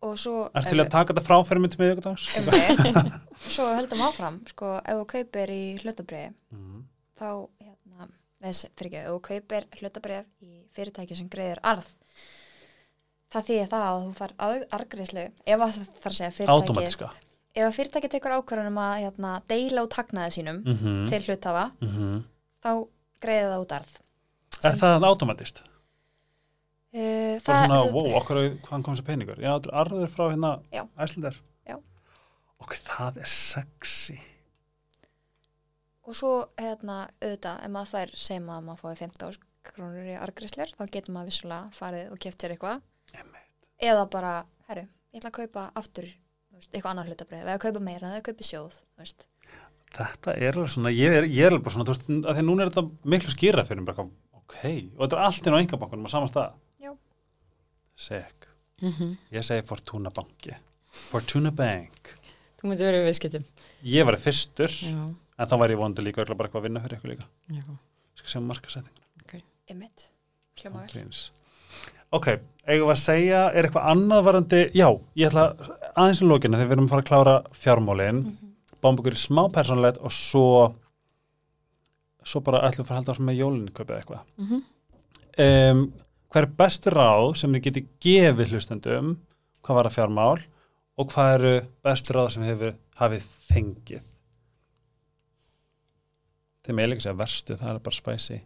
Speaker 2: Og svo...
Speaker 1: Ertu til að taka þetta fráfæri mitt með ykkur dags?
Speaker 2: um Svo höldum áfram, sko, ef þú kaupir í hlutabriði,
Speaker 1: Mm.
Speaker 2: þá, hérna, þess, fyrir ekki, ef þú kaupir hlutabrif í fyrirtæki sem greiðir arð, það þýðir það að þú fær argreðslu, ef að það þarf að segja fyrirtæki,
Speaker 1: Automatíska.
Speaker 2: ef að fyrirtæki tekur ákvörðunum að hérna, deila út hagnaði sínum
Speaker 1: Mm -hmm.
Speaker 2: til hlutafa, þá greiði það út arð.
Speaker 1: Er það automatist?
Speaker 2: Uh,
Speaker 1: Það er svona,
Speaker 2: sem
Speaker 1: wow, okkur, hvaðan kom þessi peningur? Já, arður frá hérna.
Speaker 2: Já.
Speaker 1: Ok, það er sexy.
Speaker 2: Og svo, hérna, auðvitað, ef maður fær, segjum að maður fái 15 krónur í argreðslur, þá getur maður vissulega farið og keft sér eitthvað. Eða bara, herru, ég ætla að kaupa aftur, þú veist, eitthvað annar hlutabrið, eða að kaupa meira, eða að kaupa sjóð, þú veist.
Speaker 1: Þetta er alveg svona, ég er, ég er alveg svona, þú veist, að því núna er þetta miklu skýra fyrir mér, bara, eitthvað, ok, og þetta er allt inn á engabankunum á sama stað.
Speaker 2: Já.
Speaker 1: Sek.
Speaker 3: mm
Speaker 1: Ég segi Fortuna banki. Fortuna Bank.
Speaker 3: þú myndir verið viðskiptum.
Speaker 1: Ég var fyrstur,
Speaker 3: Já,
Speaker 1: en þá var ég vonandi líka örugglega bara eitthvað að vinna fyrir ykkur líka.
Speaker 3: já.
Speaker 1: Ég skal sjá markasetting.
Speaker 2: Ymmit, hljóma vel.
Speaker 1: Gríns. Ok, eigum við að segja, er eitthvað annað varandi, já, ég ætla aðeins í lókinu þegar við erum að fara að klára fjármálin, mm
Speaker 2: Mhm.
Speaker 1: báum ykkur í smá persónulegt og svo, svo bara ætlum við að fara að halda ásum með jólinni kaupið eitthvað.
Speaker 3: Mm
Speaker 1: Um, hver er bestu ráð sem þið geti gefið hlustendum, hvað var að fjármál og hvað eru bestu ráð sem hefur hafið fengið? Þeim er líka segja verstu, það er bara spæsi.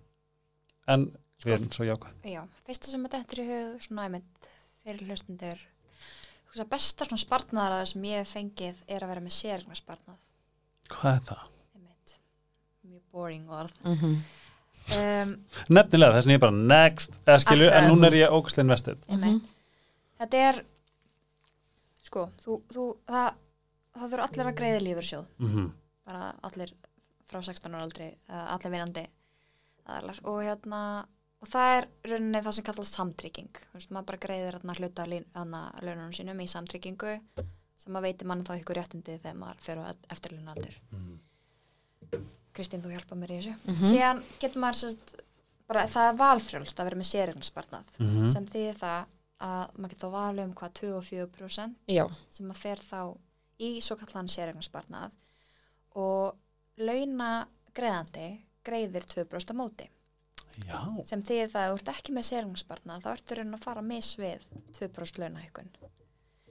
Speaker 1: En við erum svo jákvæð.
Speaker 2: Já, fyrsta sem að þetta er í hug, svona æmitt, fyrir hlustundur, besta svona spartnaðaraður sem ég hef fengið er að vera með sérigna spartnað,
Speaker 1: Hvað er það?
Speaker 2: ymmit. Mjög boring orð.
Speaker 3: -hmm.
Speaker 2: Um,
Speaker 1: Nefnilega, þess að ég er bara next, eða skilur, en núna er ég ógæslega invested.
Speaker 2: Einmitt. Þetta er sko, þú, þú það, það fyrir allir að greiða lífursjóð
Speaker 1: Mm
Speaker 2: bara allir frá 16 ára aldrei eða allir vinandi og hérna og það er rauninni það sem kallast samtrygging. Þú veist, maður bara greiðir hérna hluta laununum sínum í samtryggingu sem maður veitir mann þá ykkur réttindi þegar maður fer á eftirlunaldur Kristín, þú hjálpa mér í þessu.
Speaker 3: Mhm.
Speaker 2: síðan getur maður sérst, bara, það er valfrjálst að vera með sérignarsparnað
Speaker 1: Mhm.
Speaker 2: sem þýðir það að maður getur valið um hvað 24%
Speaker 3: Já,
Speaker 2: sem að fer þá í svo kallan sérregnarsparnað og launa greiðandi greiðir 2% á móti
Speaker 1: Já,
Speaker 2: sem þýðir það að þú ert ekki með sérregnarsparnað þá ertu raunin að fara mis við 2% launahækun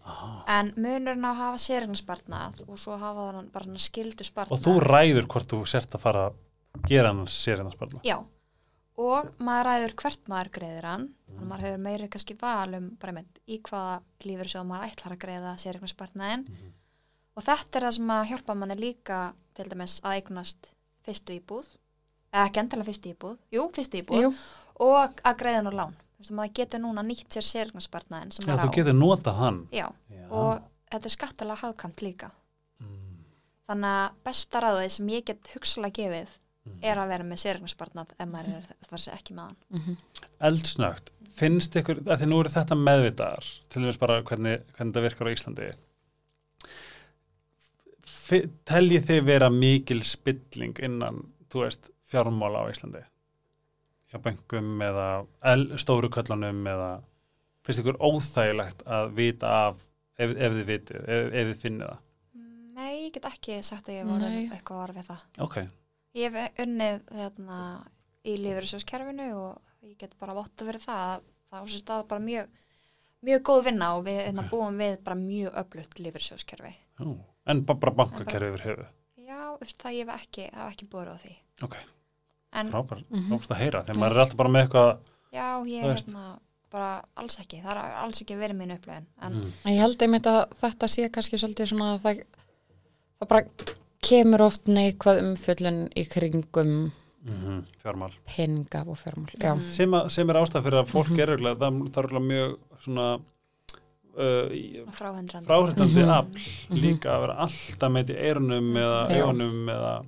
Speaker 1: Aha.
Speaker 2: en munurinn að hafa sérregnarsparnað og svo hafa þannig bara hann skildu sparnað
Speaker 1: og þú ræður hvort þú sért að fara að gera hann að sparna.
Speaker 2: Já, og maður ræður hvert maður greiðir hann. Og maður hefur meiri kannski val um bara með í hvaða lífur maður ætlar að greiða sérregnarsparnaðin og þetta er það sem að hjálpa manni líka til dæmis að eignast fyrstu íbúð ekki endilega fyrstu íbúð, jú, fyrstu íbúð
Speaker 3: Jú,
Speaker 2: og að greiða nú lán þú veist, maður getur núna nýtt sér sérgnarspartnaðin sem
Speaker 1: Já,
Speaker 2: er á
Speaker 1: þú getur notað hann.
Speaker 2: Já,
Speaker 1: Já.
Speaker 2: og þetta er skattalega hagkvæmt líka
Speaker 1: Mm.
Speaker 2: þannig að besta ráðið sem ég get hugsalega gefið
Speaker 1: Mhm.
Speaker 2: er að vera með sérgnarspartnað ef maður er þar sé ekki með hann
Speaker 3: mhm.
Speaker 1: Eldsnögt, finnst ykkur, að því nú eru þetta meðvitaðar, til þess bara hvernig, hvernig þetta virkar á Íslandi. Teljið þið vera mikil spilling innan, þú veist, fjármála á Íslandi? Já, böngum eða el, stóru köllunum eða finnst ykkur óþægilegt að vita af ef, ef þið vitið, ef, ef þið finnið það?
Speaker 2: Nei, ég get ekki sagt að ég var
Speaker 3: Nei.
Speaker 2: eitthvað var við það
Speaker 1: Ok,
Speaker 2: Ég hef unnið þarna, í lífeyrissjóðskerfinu og ég get bara það að það á sér stað bara mjög mjög góð vinna og við hérna,
Speaker 1: Ok.
Speaker 2: búum við bara mjög öflutt lífeyrissjóðskerfi
Speaker 1: Jú. en ba- bara bankakerfi yfir höfuð.
Speaker 2: Já, það ég hef ekki, ekki búið á því
Speaker 1: Ok,
Speaker 3: Mhm.
Speaker 1: frábært að heyra, þegar maður er alltaf bara með eitthvað,
Speaker 2: já, ég er hérna bara alls ekki, það er alls ekki verið mín upplöðin en
Speaker 1: mm.
Speaker 3: Ég held einmitt að þetta sé kannski svolítið svona að það, það bara kemur oft neikvað umfjöllun í kringum
Speaker 1: Mm fjármál.
Speaker 3: peninga og fjármál. Já,
Speaker 2: Mhm.
Speaker 1: sem, að, sem er ástæð fyrir að fólk
Speaker 3: Mhm.
Speaker 1: er auðvitað, það, það er mjög svona uh,
Speaker 2: fráhendrandi
Speaker 3: Mhm.
Speaker 1: afl
Speaker 3: Mhm.
Speaker 1: líka að vera alltaf með í eirunum eða
Speaker 3: Já.
Speaker 1: augunum eða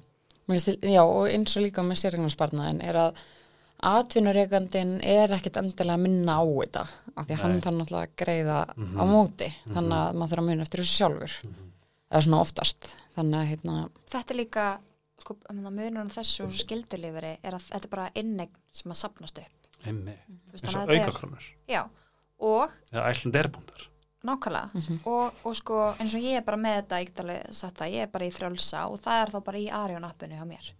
Speaker 3: já, og eins og líka með sérregnarsparnaðin er að atvinnureikandin er ekkit endilega að minna á þetta af því að hann þannig náttúrulega að greiða
Speaker 1: Mhm.
Speaker 3: á móti,
Speaker 1: Mhm.
Speaker 3: þannig að maður þarf að muna eftir þessu sjálfur, eða svona oftast þannig að hérna,
Speaker 2: Þetta er líka, sko, munurinn á þessu og skildulíferi er að þetta er bara innegn sem að sapnast upp. Veist,
Speaker 1: eins og
Speaker 2: er-
Speaker 1: aukakrónur.
Speaker 2: Já, og
Speaker 1: eða ætlandi erbúndar
Speaker 2: nákvæmlega.
Speaker 3: Mhm.
Speaker 2: og, og sko eins og ég er bara með þetta ég það, ég er bara í frjálsa og það er þá bara í Arjón appinu hjá mér.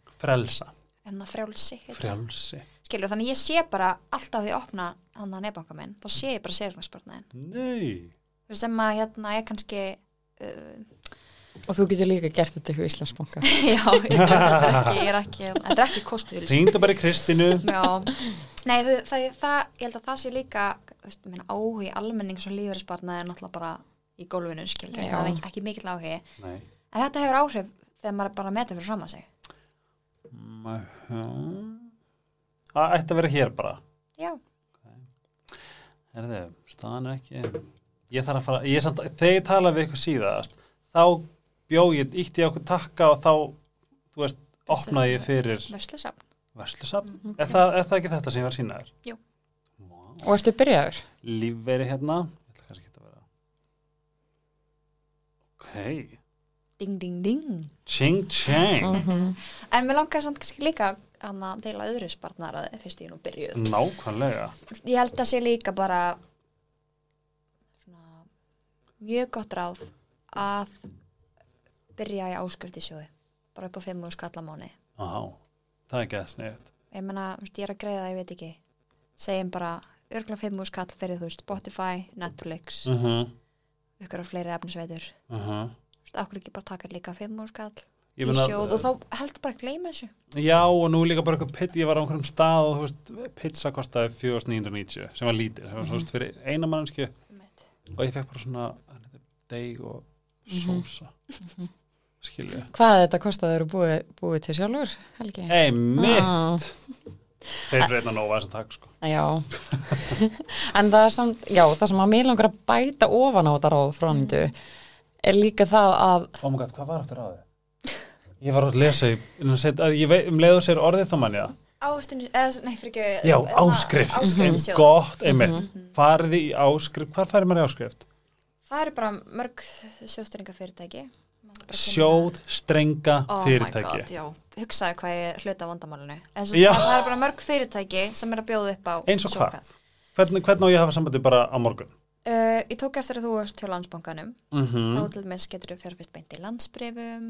Speaker 2: Það frjálsi
Speaker 1: frjálsi.
Speaker 2: Skilur, þannig ég sé bara alltaf því að opna hann að nefnbanka minn, þá sé ég bara sérfnarspartnaðin
Speaker 1: nei,
Speaker 2: sem að hérna er kannski uh,
Speaker 3: og þú getur líka gert þetta hjá Íslandsbanka.
Speaker 2: já, ég, er ekki, ég er ekki þetta er ekki kostuðlýsing
Speaker 1: ringdu bara í Kristínu.
Speaker 2: Já, nei það, það, það, ég held að það sé líka þú minna, áhugi almennings og lífeyrisbarnaði er náttúrulega bara í gólfinu skilur,
Speaker 3: Já.
Speaker 2: það er ekki, mikill áhugi.
Speaker 1: Nei.
Speaker 2: En þetta hefur áhrif þegar maður er bara að meta fyrir fram að sig
Speaker 1: það ætti að vera hér bara.
Speaker 2: Já,
Speaker 1: Herðu, staðan er ekki ég þarf að fara, ég er samt, þegar ég tala við ykkur síðast, þá bjó ég, ítti ég okkur takka og þá þú veist, opnaði ég fyrir
Speaker 2: verslusafn
Speaker 1: verslusafn,
Speaker 3: Ok.
Speaker 1: er, það, er það ekki þetta sem ég var að sína þér?
Speaker 2: Jú.
Speaker 3: Og ertu byrjaður?
Speaker 1: Lífveri hérna. Að ok,
Speaker 2: Ding, ding, ding.
Speaker 1: Ching chang.
Speaker 3: Mhm.
Speaker 2: En mér langar samt kannski líka að deila öðru spartnaðaraði fyrst ég nú byrjuð.
Speaker 1: Nákvæmlega.
Speaker 2: Ég held að sé líka bara svona, mjög gott ráð að byrja í áskrifti sjóði bara upp á 5 úr skallamáni
Speaker 1: það er að sniðið
Speaker 2: ég menna, ég er að greiða, ég veit ekki. Segjum bara, örgulega 5 úr skall fyrir þú veist, Spotify, Netflix
Speaker 1: uh -huh,
Speaker 2: ykkur af fleiri efnisveitur
Speaker 1: uh -huh.
Speaker 2: þú veist, okkur ekki bara taka líka 5 úr skall
Speaker 1: Ég
Speaker 2: í sjóð og þá heldur bara að gleyma þessu.
Speaker 1: Já, og nú líka bara eitthvað pitt, ég var á einhverjum stað og þú veist, pizza kostaði 4990 sem var lítil, sem var þú veist fyrir eina mannsku og ég fekk bara svona deg og sósa skilju
Speaker 3: Hvað þetta kostaði eru búið, búið til sjálfur, Helgi?
Speaker 1: Ei, mitt,
Speaker 3: Ah.
Speaker 1: Þeir reyna að nóga þessum takk sko.
Speaker 3: Já, en það er samt, já, það sem að mér langar að bæta ofan á þetta ráð frándu er líka það að,
Speaker 1: Oh my god, hvað var aftur á þið? Ég var að lesa í, að ég veit, um leiðu sér orðið þá manni það.
Speaker 2: Ástin, eða, nei, fyrir ekki
Speaker 1: Já, áskrift,
Speaker 2: áskrift. Sjóð
Speaker 1: gott, einmitt. Farið í áskrift, hvað færi maður í áskrift?
Speaker 2: það eru bara mörg sjóðstyrninga fyrirtæki
Speaker 1: Sjóð, strenga,
Speaker 2: oh
Speaker 1: fyrirtæki
Speaker 2: my god, já, hugsaði hvað ég hluta vandamálinu
Speaker 1: Já.
Speaker 2: það, eru bara mörg fyrirtæki sem er að bjóða upp á
Speaker 1: Eins og hvað? Hvernig, hvernig á ég hafa sambandi bara á morgun?
Speaker 2: uh, ég tók eftir að þú varst til landsbankanum
Speaker 1: Mm
Speaker 2: þá til dæmis getur þú fjárfist beint í landsbrifum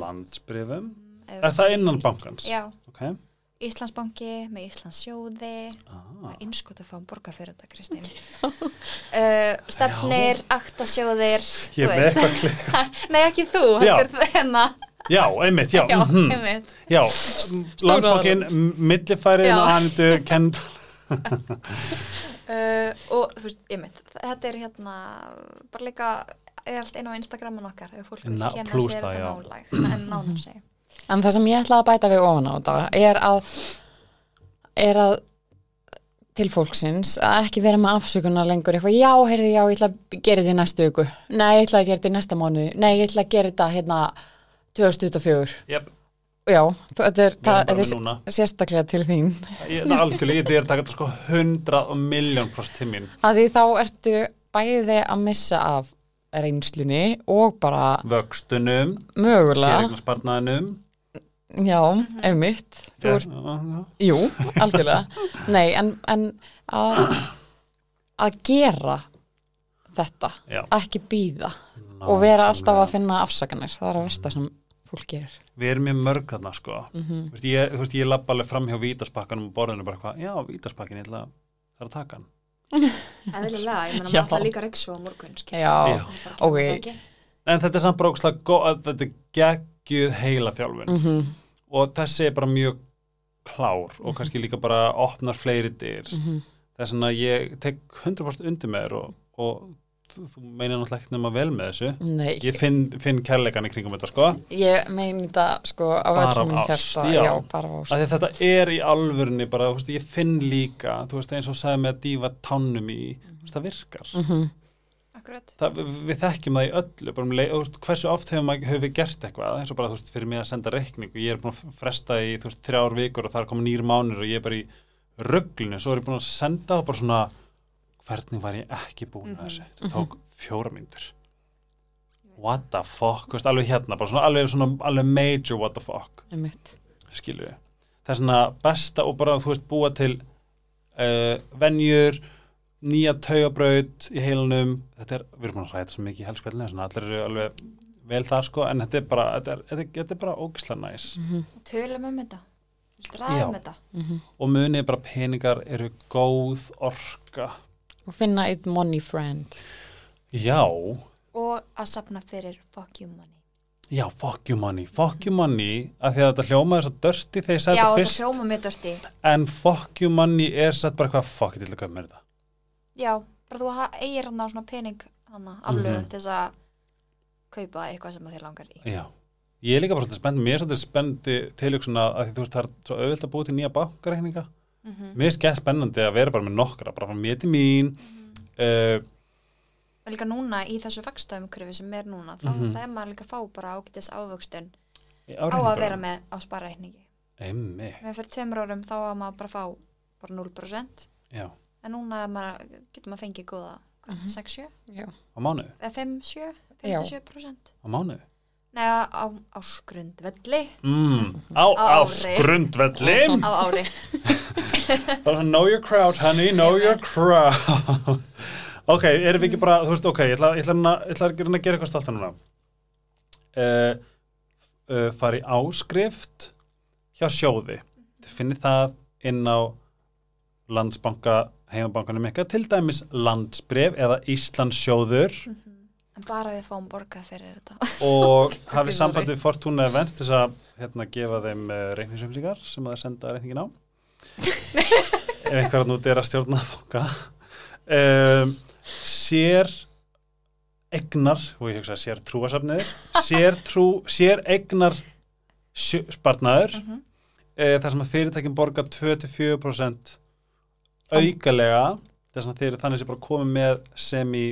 Speaker 1: Landsbrifum
Speaker 2: eða,
Speaker 1: Er það innan bankans?
Speaker 2: já,
Speaker 1: Ok
Speaker 2: Íslandsbanki með Íslandsjóði
Speaker 1: ah.
Speaker 2: það er innskot að fá um borga fyrir þetta Kristín uh, stefnir, aktasjóðir
Speaker 1: Ég er
Speaker 2: veist.
Speaker 1: eitthvað klik
Speaker 2: nei ekki þú,
Speaker 1: Já.
Speaker 2: heldur þennan
Speaker 1: Já, einmitt, já,
Speaker 2: já,
Speaker 1: mhm.
Speaker 2: einmitt
Speaker 1: já Landsbankin, millifærið
Speaker 2: Já.
Speaker 1: og Anitu, Kend
Speaker 2: uh, og þú veist, einmitt þetta er hérna bara líka er allt inn á Instagramun okkar ef fólk vil
Speaker 1: Na-
Speaker 2: kynna
Speaker 1: plús
Speaker 2: sér
Speaker 1: það,
Speaker 2: þetta
Speaker 1: já.
Speaker 2: nálæg en nánar segi
Speaker 3: En það sem ég ætla að bæta við ofan á þetta er að, er að til fólksins að ekki vera með afsökunar lengur eitthvað, já, heyrðu, já, ég ætla að gera þetta í næstu viku, nei, ég ætla að gera þetta í næsta mánu nei, ég ætla að gera þetta hérna 2024,
Speaker 1: Jep,
Speaker 3: já, þetta er, það, er sérstaklega til þín,
Speaker 1: Ég er algjörlega, ég er að taka þetta sko hundrað og miljón prost til mín.
Speaker 3: Að því þá ertu bæði að missa af reynslunni og bara
Speaker 1: Vöxtunum,
Speaker 3: mögulega,
Speaker 1: sérignarsparnaðinum
Speaker 3: já, einmitt, þú ert Jú, algjörlega. Nei, en, en að, að gera þetta,
Speaker 1: Já.
Speaker 3: ekki býða og vera alltaf að finna afsakanir. Það er að versta sem fólk gerir.
Speaker 1: Við erum mjög mörg þarna sko
Speaker 3: Mm
Speaker 1: Þú veist, ég, þú veist, ég labba alveg fram hjá vítaspakkanum og borðinu bara hvað, já, vítaspakkin, ég ætla að það er að taka hann
Speaker 2: Eðlilega, ég meina
Speaker 3: Já.
Speaker 2: maður ætla líka reyksu á morgun skilur.
Speaker 3: Já,
Speaker 1: Já.
Speaker 2: Það
Speaker 3: Ok.
Speaker 2: það.
Speaker 1: En þetta er samt bara ógslag góð, þetta er geggjuð heila þjálfun
Speaker 3: mm
Speaker 1: og þessi er bara mjög klár og kannski líka bara opnar fleiri dyr
Speaker 3: Mhm.
Speaker 1: þess að ég tek 100% undir með þér og, og þú, meinir náttúrulega ekki nema vel með þessu
Speaker 3: nei,
Speaker 1: ég finn, finn kærleikan í kringum þetta sko
Speaker 3: ég meini þetta sko á
Speaker 1: Bara
Speaker 3: öllum
Speaker 1: af
Speaker 3: minn
Speaker 1: ást,
Speaker 3: hjarta.
Speaker 1: já.
Speaker 3: Já, bara á ást.
Speaker 1: að þetta er í alvörunni bara, þú veist, ég finn líka þú veist, eins og sagði með að dífa tánum í þú veist, það virkar
Speaker 3: Mm
Speaker 2: Akkurat.
Speaker 1: það, við, við þekkjum það í öllu bara um leið, og, þú veist, hversu oft hefur, maður, hefur við gert eitthvað eins og bara þú veist, fyrir mig að senda reikning og ég er búin að fresta í þú veist, þrjár vikur og það er komið nýr mánur og ég er bara í rugglinu, svo er ég búin að senda og bara svona, hvernig var ég ekki búin að þessu, það tók fjóra myndur what the fuck, veist, alveg hérna bara svona, alveg, svona, alveg major what the fuck. Skilju við það er svona besta og bara þú veist búa til uh, venjur nýja taugabraut í heilanum. Þetta er, við erum búin að ræða svo mikið í helspillinu svona allir eru alveg vel þar sko en þetta er bara, þetta er, þetta er, þetta er bara ógislega næs.
Speaker 3: Mhm,
Speaker 2: Tölum um þetta.
Speaker 1: Já.
Speaker 2: Þetta.
Speaker 3: mhm.
Speaker 1: og munið bara peningar eru góð orka
Speaker 3: Og finna einn money friend.
Speaker 1: já,
Speaker 2: Og að sapna fyrir fuck you money.
Speaker 1: já, fuck you money fuck you money, af því að þetta hljómaði svo dörsti þegar ég sagði
Speaker 2: Já,
Speaker 1: þetta
Speaker 2: þetta
Speaker 1: fyrst
Speaker 2: hljóma mitt dörsti.
Speaker 1: en fuck you money er sett bara hvað fuck, ég til að köpa mér þetta
Speaker 2: Já, bara þú eigir hann á svona pening hann aflögu
Speaker 1: Mhm.
Speaker 2: til þess að kaupa eitthvað sem að þér langar í.
Speaker 1: Já, ég er líka bara svolítið spennt, mér er svolítið spenndi tiljöksuna að því þú veist það er svo auðvilt að búið til nýja bankareikninga.
Speaker 2: Mm
Speaker 1: Mér er skemmt spennandi að vera bara með nokkra, bara frá mér til mín, uh,
Speaker 2: Og líka núna í þessu fagstöðumkrifi sem er núna, þá
Speaker 1: Mhm.
Speaker 2: það er maður líka að fá bara ágætis ávöxtun
Speaker 1: á
Speaker 2: að vera með á sparareikningi.
Speaker 1: Einmi,
Speaker 2: Með fyrir tveimur árum þá að maður bara fá bara 0%,
Speaker 1: já,
Speaker 2: en núna er maður, getur maður fengið góða
Speaker 3: Mhm.
Speaker 2: 6-7,
Speaker 3: Já.
Speaker 1: á
Speaker 2: eða 5-7,
Speaker 3: Já.
Speaker 2: 57%.
Speaker 1: á mánuði.
Speaker 2: Nei, á, á áskrundvelli
Speaker 1: Mm, á
Speaker 2: Á
Speaker 1: á
Speaker 2: ári.
Speaker 1: grundvelli,
Speaker 2: á ári.
Speaker 1: bara know your crowd honey, know your crowd. ok, erum við ekki bara, þú veist, ok, ég ætla, ég ætla, ég ætla að gera eitthvað stolt núna. Uh, uh, fari áskrift hjá sjóði. Þið finnir það inn á landsbanka, heimabankanum ykkar, til dæmis landsbref eða Íslandsjóður
Speaker 2: En bara við fáum borga fyrir þetta.
Speaker 1: og hafið samband við Fortuna Events til að hérna, gefa þeim uh, reikningsumsíkar sem að það senda reikningin á ef einhver að núti er að stjórna banka um, sér egnar, og ég hugsa sér trúasafniður sér, trú, sér egnar sparnaður
Speaker 2: Mhm.
Speaker 1: uh, þar sem að fyrirtækin borga 2-4% aukalega þess að þeir eru þannig sem bara komið með sem í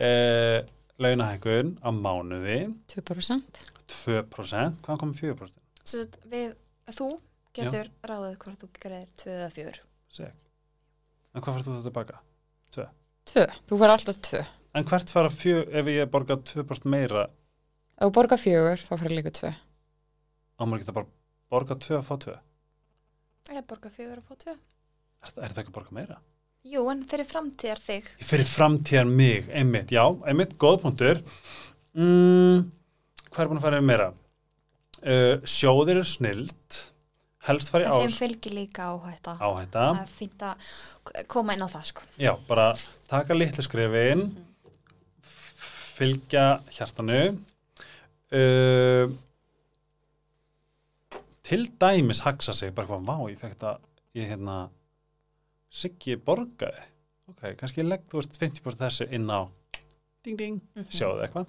Speaker 1: uh, launahækun á mánuði
Speaker 3: 2%.
Speaker 1: 2%, hvaðan komið 4%?
Speaker 2: Svo að við, þú getur ráðið hvort þú greiðir 2 eða 4.
Speaker 1: Sek. En hvað fyrir þú þetta baka?
Speaker 3: 2. Þú verður alltaf 2.
Speaker 1: En hvert fara fjö, ef ég borga 2% meira,
Speaker 3: Ef þú borgar 4, þá fyrir líka 2.
Speaker 1: á maður ekki það bara borga 2 og fá 2?
Speaker 2: Ég borga 4 og fá 2.
Speaker 1: Er, er það ekki að borga meira?
Speaker 2: Jú, en fyrir framtíðar þig.
Speaker 1: Fyrir framtíðar mig, einmitt, já, einmitt, góð punktur. Mm, hvað er búin að fara yfir meira? Uh, sjóðir er snild, helst í
Speaker 2: En þeim fylgir líka áhætta.
Speaker 1: áhætta.
Speaker 2: Er að k- koma inn á það, sko.
Speaker 1: Já, bara taka litlu skrefin, fylgja hjartanu. Uh, til dæmis haksa sig, bara hvað, vá, ég fekk þetta, ég hérna, Siggi borgaði. Ok, kannski legg, þú veist, 50% þessu inn á ding ding,
Speaker 2: Mhm.
Speaker 1: sjáðu eitthvað.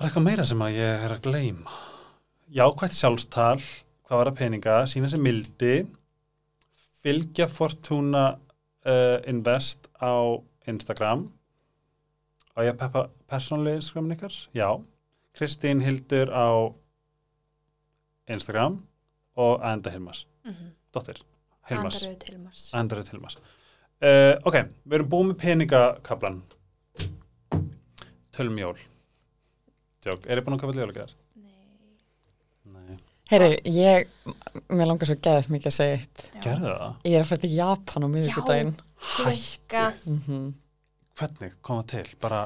Speaker 1: Er eitthvað meira sem að ég er að gleyma. jákvætt sjálfstal hvað var að peninga, sína sér mildi fylgja Fortuna uh, Invest á Instagram á ég peppa persónlega Instagramin ykkar? Já Kristín Hildur á Instagram og Hilmars
Speaker 2: Mhm.
Speaker 1: dóttir Hilmars
Speaker 2: Andaröð Hilmars.
Speaker 1: Andrið Hilmars uh, Ok, við erum búið með peningakablan Tölum jól Jók, er ég búin að kafa jólagjær?
Speaker 2: Nei.
Speaker 1: Nei
Speaker 3: Heyri, ég, mér langar svo geðið mikið að segja eitt.
Speaker 1: Gerðu það?
Speaker 3: Ég er að fara til Japan á miðvikudaginn.
Speaker 2: Hættu.
Speaker 3: Mm
Speaker 1: Hvernig koma til? Bara,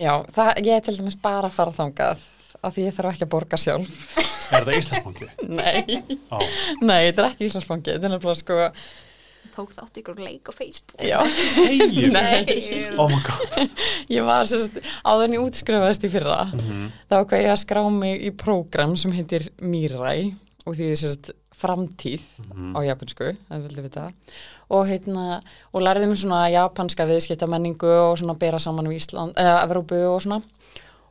Speaker 3: Já, það, ég er til dæmis bara að fara þangað af því ég þarf ekki að borga sjálf.
Speaker 1: er þetta Íslandsbanki?
Speaker 3: Nei,
Speaker 1: Á,
Speaker 3: nei, þetta er ekki Íslandsbanki, þetta er nefnilega sko,
Speaker 2: Tók þátt ykkur leik á Facebook.
Speaker 3: já,
Speaker 1: heilir
Speaker 3: Nei.
Speaker 1: Oh my god
Speaker 3: ég var sérst, áður en ég útskrifaðist í fyrra,
Speaker 1: mm
Speaker 3: þá hvað ég að skrá mig í prógram sem heitir Mirai og því sérst framtíð
Speaker 1: -hmm.
Speaker 3: á japansku, það vildi við það og heitna, og lærði mér svona japanska viðskipta menningu og svona bera saman við Ísland, eða Evrópu og svona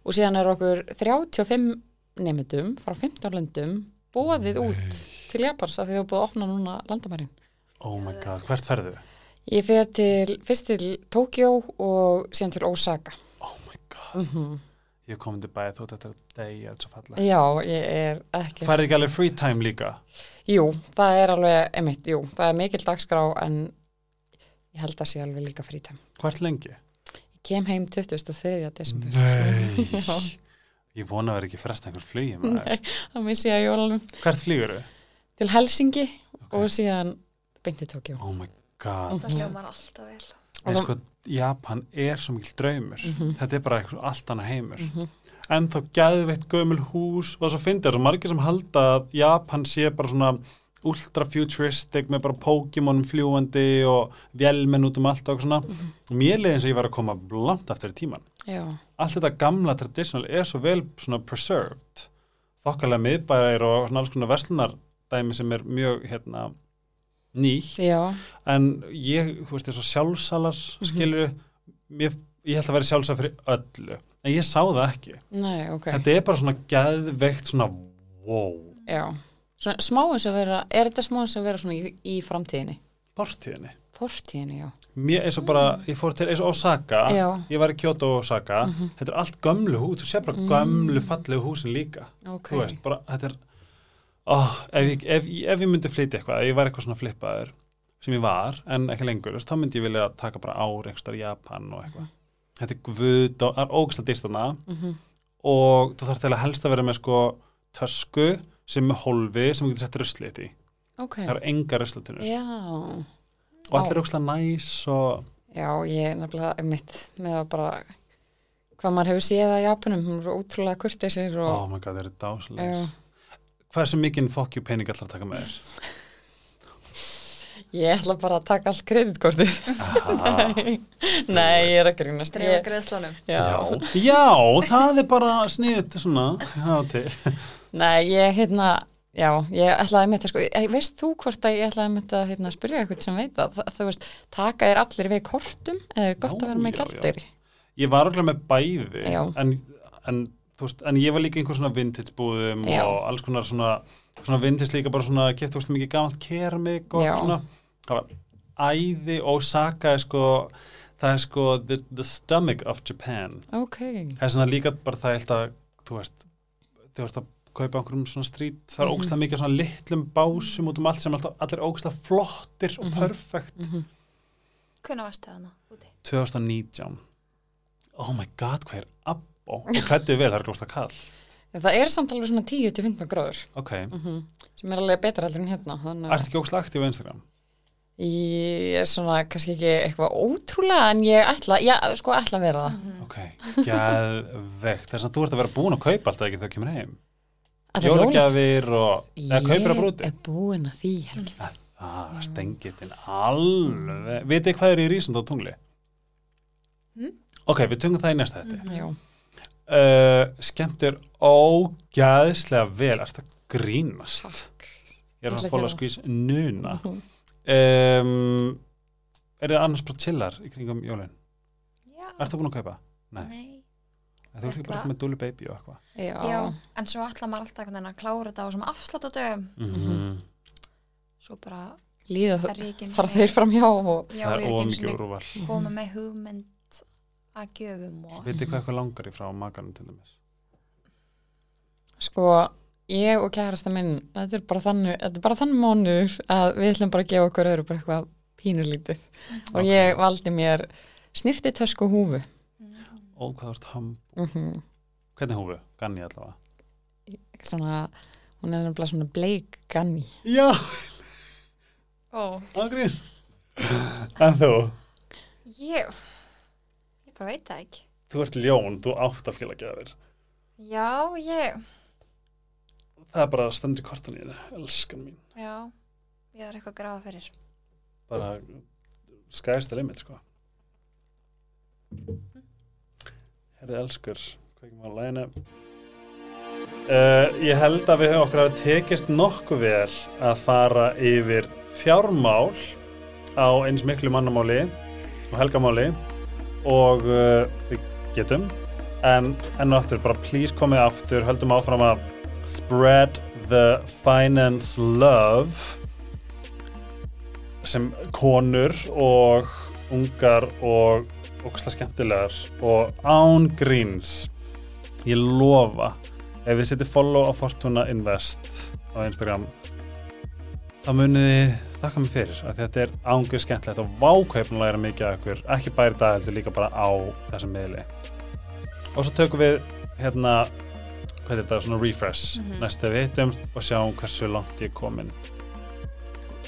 Speaker 3: og síðan er okkur 35 nefndum frá 15 löndum bóðið út til Japans því það er búið að opna núna landamærin
Speaker 1: Oh my god, hvert ferðu?
Speaker 3: Ég fer til, fyrst til Tókjó og síðan til Osaka
Speaker 1: Oh my god
Speaker 3: mm
Speaker 1: Ég er komin til bæði þótt þetta degi er svo fallega
Speaker 3: Já, ég er ekki
Speaker 1: Færði ekki alveg free time líka?
Speaker 3: Jú, það er alveg, einmitt, jú, það er mikil dagskrá en ég held að sé alveg líka frítæm
Speaker 1: Hvert lengi?
Speaker 3: Ég kem heim 23. desember
Speaker 1: Nei. Ég vona að vera ekki frest einhver flugi maður.
Speaker 3: Nei, það missi ég að jólunum
Speaker 1: Hvert flýgur þau?
Speaker 3: til Helsingi og síðan beint til Tókjó.
Speaker 1: Oh my god
Speaker 2: Það hljómar alltaf vel.
Speaker 1: Nei, sko, Japan er svo mikil draumur
Speaker 3: Mhm.
Speaker 1: þetta er bara eitthvað allt annað heimur
Speaker 3: Mhm.
Speaker 1: en þá gæðveitt gömul hús og svo finnir það svo margir sem halda að Japan sé bara svona ultra futuristic með bara Pokémon fljúandi og vélmenn út um allt og eitthvað svona
Speaker 3: Mhm.
Speaker 1: og mér leiði eins og ég var að koma langt aftur í tíman
Speaker 3: Já,
Speaker 1: allt þetta gamla traditional er svo vel svona preserved. Þokkalega miðbæðir og svona alls konar verslunardæmi sem er mjög hérna nýtt.
Speaker 3: Já,
Speaker 1: en ég, þú veist, þessu sjálfsalar
Speaker 3: Mhm.
Speaker 1: skilur, mér, ég held að vera sjálfsal fyrir öllu, en ég sá það ekki.
Speaker 3: Nei, ok,
Speaker 1: þetta er bara svona geðveikt svona, wow.
Speaker 3: Já. Svona smá eins og vera, er þetta smá eins og vera svona í, í framtíðinni?
Speaker 1: bortíðinni,
Speaker 3: Fortíðinni, já.
Speaker 1: Mér eins og bara ég fór til eins og Osaka,
Speaker 3: Já.
Speaker 1: ég var í Kyoto og Osaka,
Speaker 3: Mhm.
Speaker 1: þetta er allt gömlu hús þú sé bara
Speaker 3: Mm.
Speaker 1: gömlu fallegu húsin líka
Speaker 3: Ok,
Speaker 1: þú veist, bara, þetta er oh, ef, ég, ef, ef ég myndi flytja eitthvað, ef ég var eitthvað svona flippaður sem ég var, en ekki lengur veist, þá myndi ég vilja taka bara ár einhverstaðar í Japan og eitthvað, þetta er guð og það er ógæslega dýrt þarna
Speaker 3: Mhm.
Speaker 1: og þú þarf til að helst að vera með sko tösku sem er hólfi sem þú getur sett ruslið í,
Speaker 3: ok,
Speaker 1: það eru enga ruslutunur
Speaker 3: já.
Speaker 1: Og allir er ógæslega næs og
Speaker 3: Já, ég er nefnilega mitt með að bara hvað maður hefur séð að Japanum, hún er ótrúlega kurteisir
Speaker 1: oh
Speaker 3: og
Speaker 1: my god, það eru dásalegir
Speaker 3: já,
Speaker 1: hvað er sem mikinn fokkjú pening ætlar að taka með þér?
Speaker 3: ég ætla bara að taka allt kreditkortið.
Speaker 1: Aha,
Speaker 3: Nei, ég er að grínast.
Speaker 2: Dreifa
Speaker 3: Ég,
Speaker 2: greiðslunum.
Speaker 3: já.
Speaker 1: já, það er bara sniðut svona,
Speaker 3: Nei, ég hérna, já, ég ætlaði að sko, ég, veist þú hvort að ég ætlaði mitt að hérna, spyrja eitthvað sem veit að þú veist, taka er allir við kortum eða er gott
Speaker 1: Já,
Speaker 3: að vera með gjaldeyri?
Speaker 1: ég var okkur með bæði en, en, þú veist, en ég var líka einhver svona vintage búðum
Speaker 3: Já.
Speaker 1: og alls konar svona, svona vintage líka bara svona kefti óslega mikið gamalt keramik og
Speaker 3: Já.
Speaker 1: svona það var æði og Osaka er sko það er sko the, the stomach of Japan
Speaker 3: Ok,
Speaker 1: það er svona líka bara það ég held að þú veist, þú veist að kaupa einhverjum svona strít, það er
Speaker 3: Mhm.
Speaker 1: ógstlega mikið svona litlum básum út um allt sem alltaf, allir ógstlega flottir og
Speaker 3: Mhm.
Speaker 1: perfekt
Speaker 3: mm
Speaker 2: Hvernig varstu það hana úti?
Speaker 1: 2019 oh my god, hvað er abbo og klættið vel, það er glósta kall
Speaker 3: það er samt alveg svona 10-15 gráður
Speaker 1: ok,
Speaker 3: mm sem er alveg betra heldur en hérna, þannig
Speaker 1: ertu ekki ógstlega aktíf á Instagram?
Speaker 3: Ég er svona kannski ekki eitthvað ótrúlega en ég ætla, já, sko ætla að vera það.
Speaker 2: Mhm.
Speaker 1: ok, geðvegt þess að þú ert að vera búin að kaupa alltaf ekki þegar þú kemur heim
Speaker 3: að
Speaker 1: jólagjafir og eða kaupir að brúti
Speaker 3: Ég er búin að því, Helgi.
Speaker 1: ah, stengitinn alveg vitið hvað er í rísund á tungli?
Speaker 2: Mm.
Speaker 1: ok, við tungum það í næsta þetta
Speaker 3: Já,
Speaker 1: uh, skemmtir ógæðslega vel ert að grínast
Speaker 3: takk.
Speaker 1: ég er að fóla að skvís nuna
Speaker 3: Mhm.
Speaker 1: um, er þið annars bara chillar í kringum jólin?
Speaker 2: Já.
Speaker 1: Ertu búin að kaupa? Nei.
Speaker 2: Nei.
Speaker 1: En þú ert ekki bara
Speaker 2: Ætla-
Speaker 1: með Dúli Baby og eitthvað.
Speaker 3: Já,
Speaker 2: Já, en svo ætla maður alltaf að klára þetta á svona afslátadögum
Speaker 1: Mm
Speaker 2: svo bara
Speaker 3: líða
Speaker 2: er
Speaker 3: fara þeir fram hjá og
Speaker 2: já,
Speaker 1: Það er
Speaker 2: er
Speaker 1: ómikið úrval.
Speaker 2: koma með hugmynd að gjöfum og
Speaker 1: Vitið hvað eitthvað langar í frá makanum til dæmis?
Speaker 3: sko, ég og kærasta minn þetta er bara þannig, er bara þannig mánuður að við ætlum bara að gefa okkur öðru bara eitthvað pínulítið og
Speaker 1: Ok.
Speaker 3: ég valdi mér snirti tösku og húfu
Speaker 1: Ó, hvað þú ert ham...
Speaker 3: mm
Speaker 1: Hvernig húfu? Ganni allavega.
Speaker 3: svona, hún er nefnilega svona bleik ganni
Speaker 1: Já,
Speaker 2: Ó,
Speaker 1: ágrín. En þú?
Speaker 2: ég ég bara veit það ekki
Speaker 1: Þú ert ljón, þú átt að fíla gjafir.
Speaker 2: já, ég
Speaker 1: Það er bara stendur kortan í henni, elskan mín.
Speaker 2: já, ég er eitthvað að grafa fyrir
Speaker 1: Bara skæðist að limit, sko. Herði elskur, hvað ekki maður lægina? Uh, ég held að við okkur hafa tekist nokkuð vel að fara yfir fjármál á eins miklu mannamáli og helgamáli og uh, við getum en enn og aftur, bara please komið aftur höldum áfram að spread the finance love sem konur og ungar og óksla skemmtilegar og án gríns. Ég lofa ef við setjum follow á Fortuna Invest á Instagram þá munið þið þakka mig fyrir að þetta er ángur skemmtilegt og vákveipn læra mikið af ykkur, ekki í dag heldur líka bara á þessum miðli. Og svo tökum við hérna hvað er þetta, svona refresh.
Speaker 2: Mhm.
Speaker 1: næst þegar við hittumst og sjáum hversu langt ég er komin.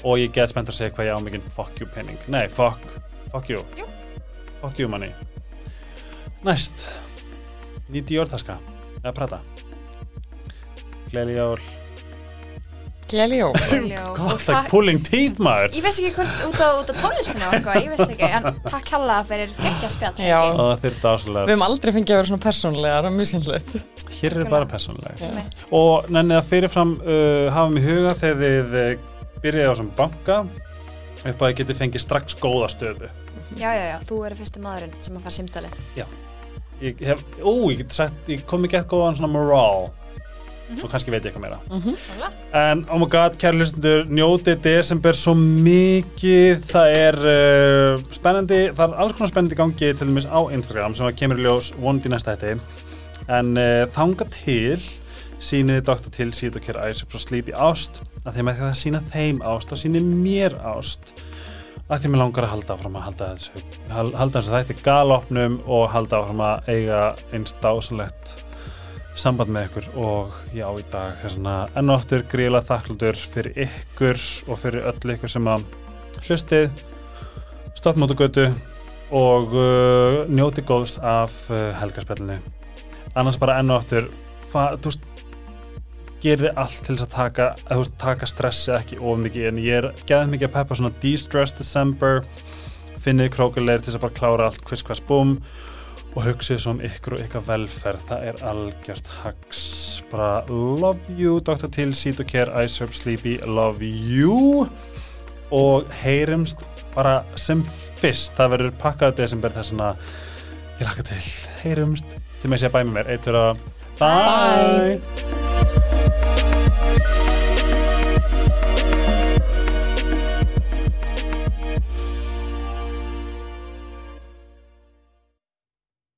Speaker 1: Og ég get spennt að segja hvað ég á mikið fuck you penning, nei fuck fuck you,
Speaker 2: Jú.
Speaker 1: Fuck you money. Næst. Nýti jórtaska eða prata gleðli jól.
Speaker 3: Gleðli jól.
Speaker 1: God, like pulling teeth maður.
Speaker 2: Ég veist ekki hvort út á, út á tónlistinu ég veist ekki, en takk hella fyrir geggja spjall.
Speaker 3: Já.
Speaker 1: Og þeir eru
Speaker 3: Við höfum aldrei fengið að vera svona persónlegar og mjög skemmtilegt.
Speaker 1: Hér er bara
Speaker 3: Já.
Speaker 2: Einmitt.
Speaker 1: og nennið að fyrirfram uh, hafa mig í huga þegar þið uh, byrjaði á sem banka. Upp að þið getið fengið strax góða stöðu
Speaker 2: Já, já, já, þú eru fyrsti maðurinn sem að fara símtali.
Speaker 1: ég hef, ó, ég get sagt, ég kom ekki eitthvað góðan svona morale
Speaker 2: Mhm.
Speaker 1: og kannski veit ég eitthvað meira.
Speaker 3: Mm
Speaker 2: Óla?
Speaker 1: en oh my god, kæri hlustundur njótið desember svo mikið. Það er uh, spennandi það er alls konar spennandi gangi til dæmis á Instagram sem að kemur í ljós vonandi í næsta hætti en uh, þanga til síniði doktor til síð og kér æs og slíp í ást að þeim að það sína þeim ást og síni mér ást að því mér langar að halda áfram að halda þessu hal- halda þessu þætti galopnum og halda áfram að eiga eins dásanlegt samband með ykkur. Og já í dag svona enn og aftur gríla þakklútur fyrir ykkur og fyrir öll ykkur sem að hlustið stoppmótu götu og uh, njóti góðs af uh, helgarspjallinu annars bara enn og aftur fa- þú veist gerði allt til þess að taka, að, veist, taka stressi ekki of mikið en ég er geðið mikið að peppa svona de-stress December finnið krókuleir til þess að bara klára allt hvers hvers búm og hugsið svo um ykkur og ykkar velferð. Það er algjört hags. Bara love you Dr. Till, Seat og Care, Ice Herb, Sleepy love you. Og heyrumst bara sem fyrst. Það verður pakkað desember þess að ég laka til. Heyrumst. Til með að segja bæ með mér. Eitt vera bye,
Speaker 3: Bye.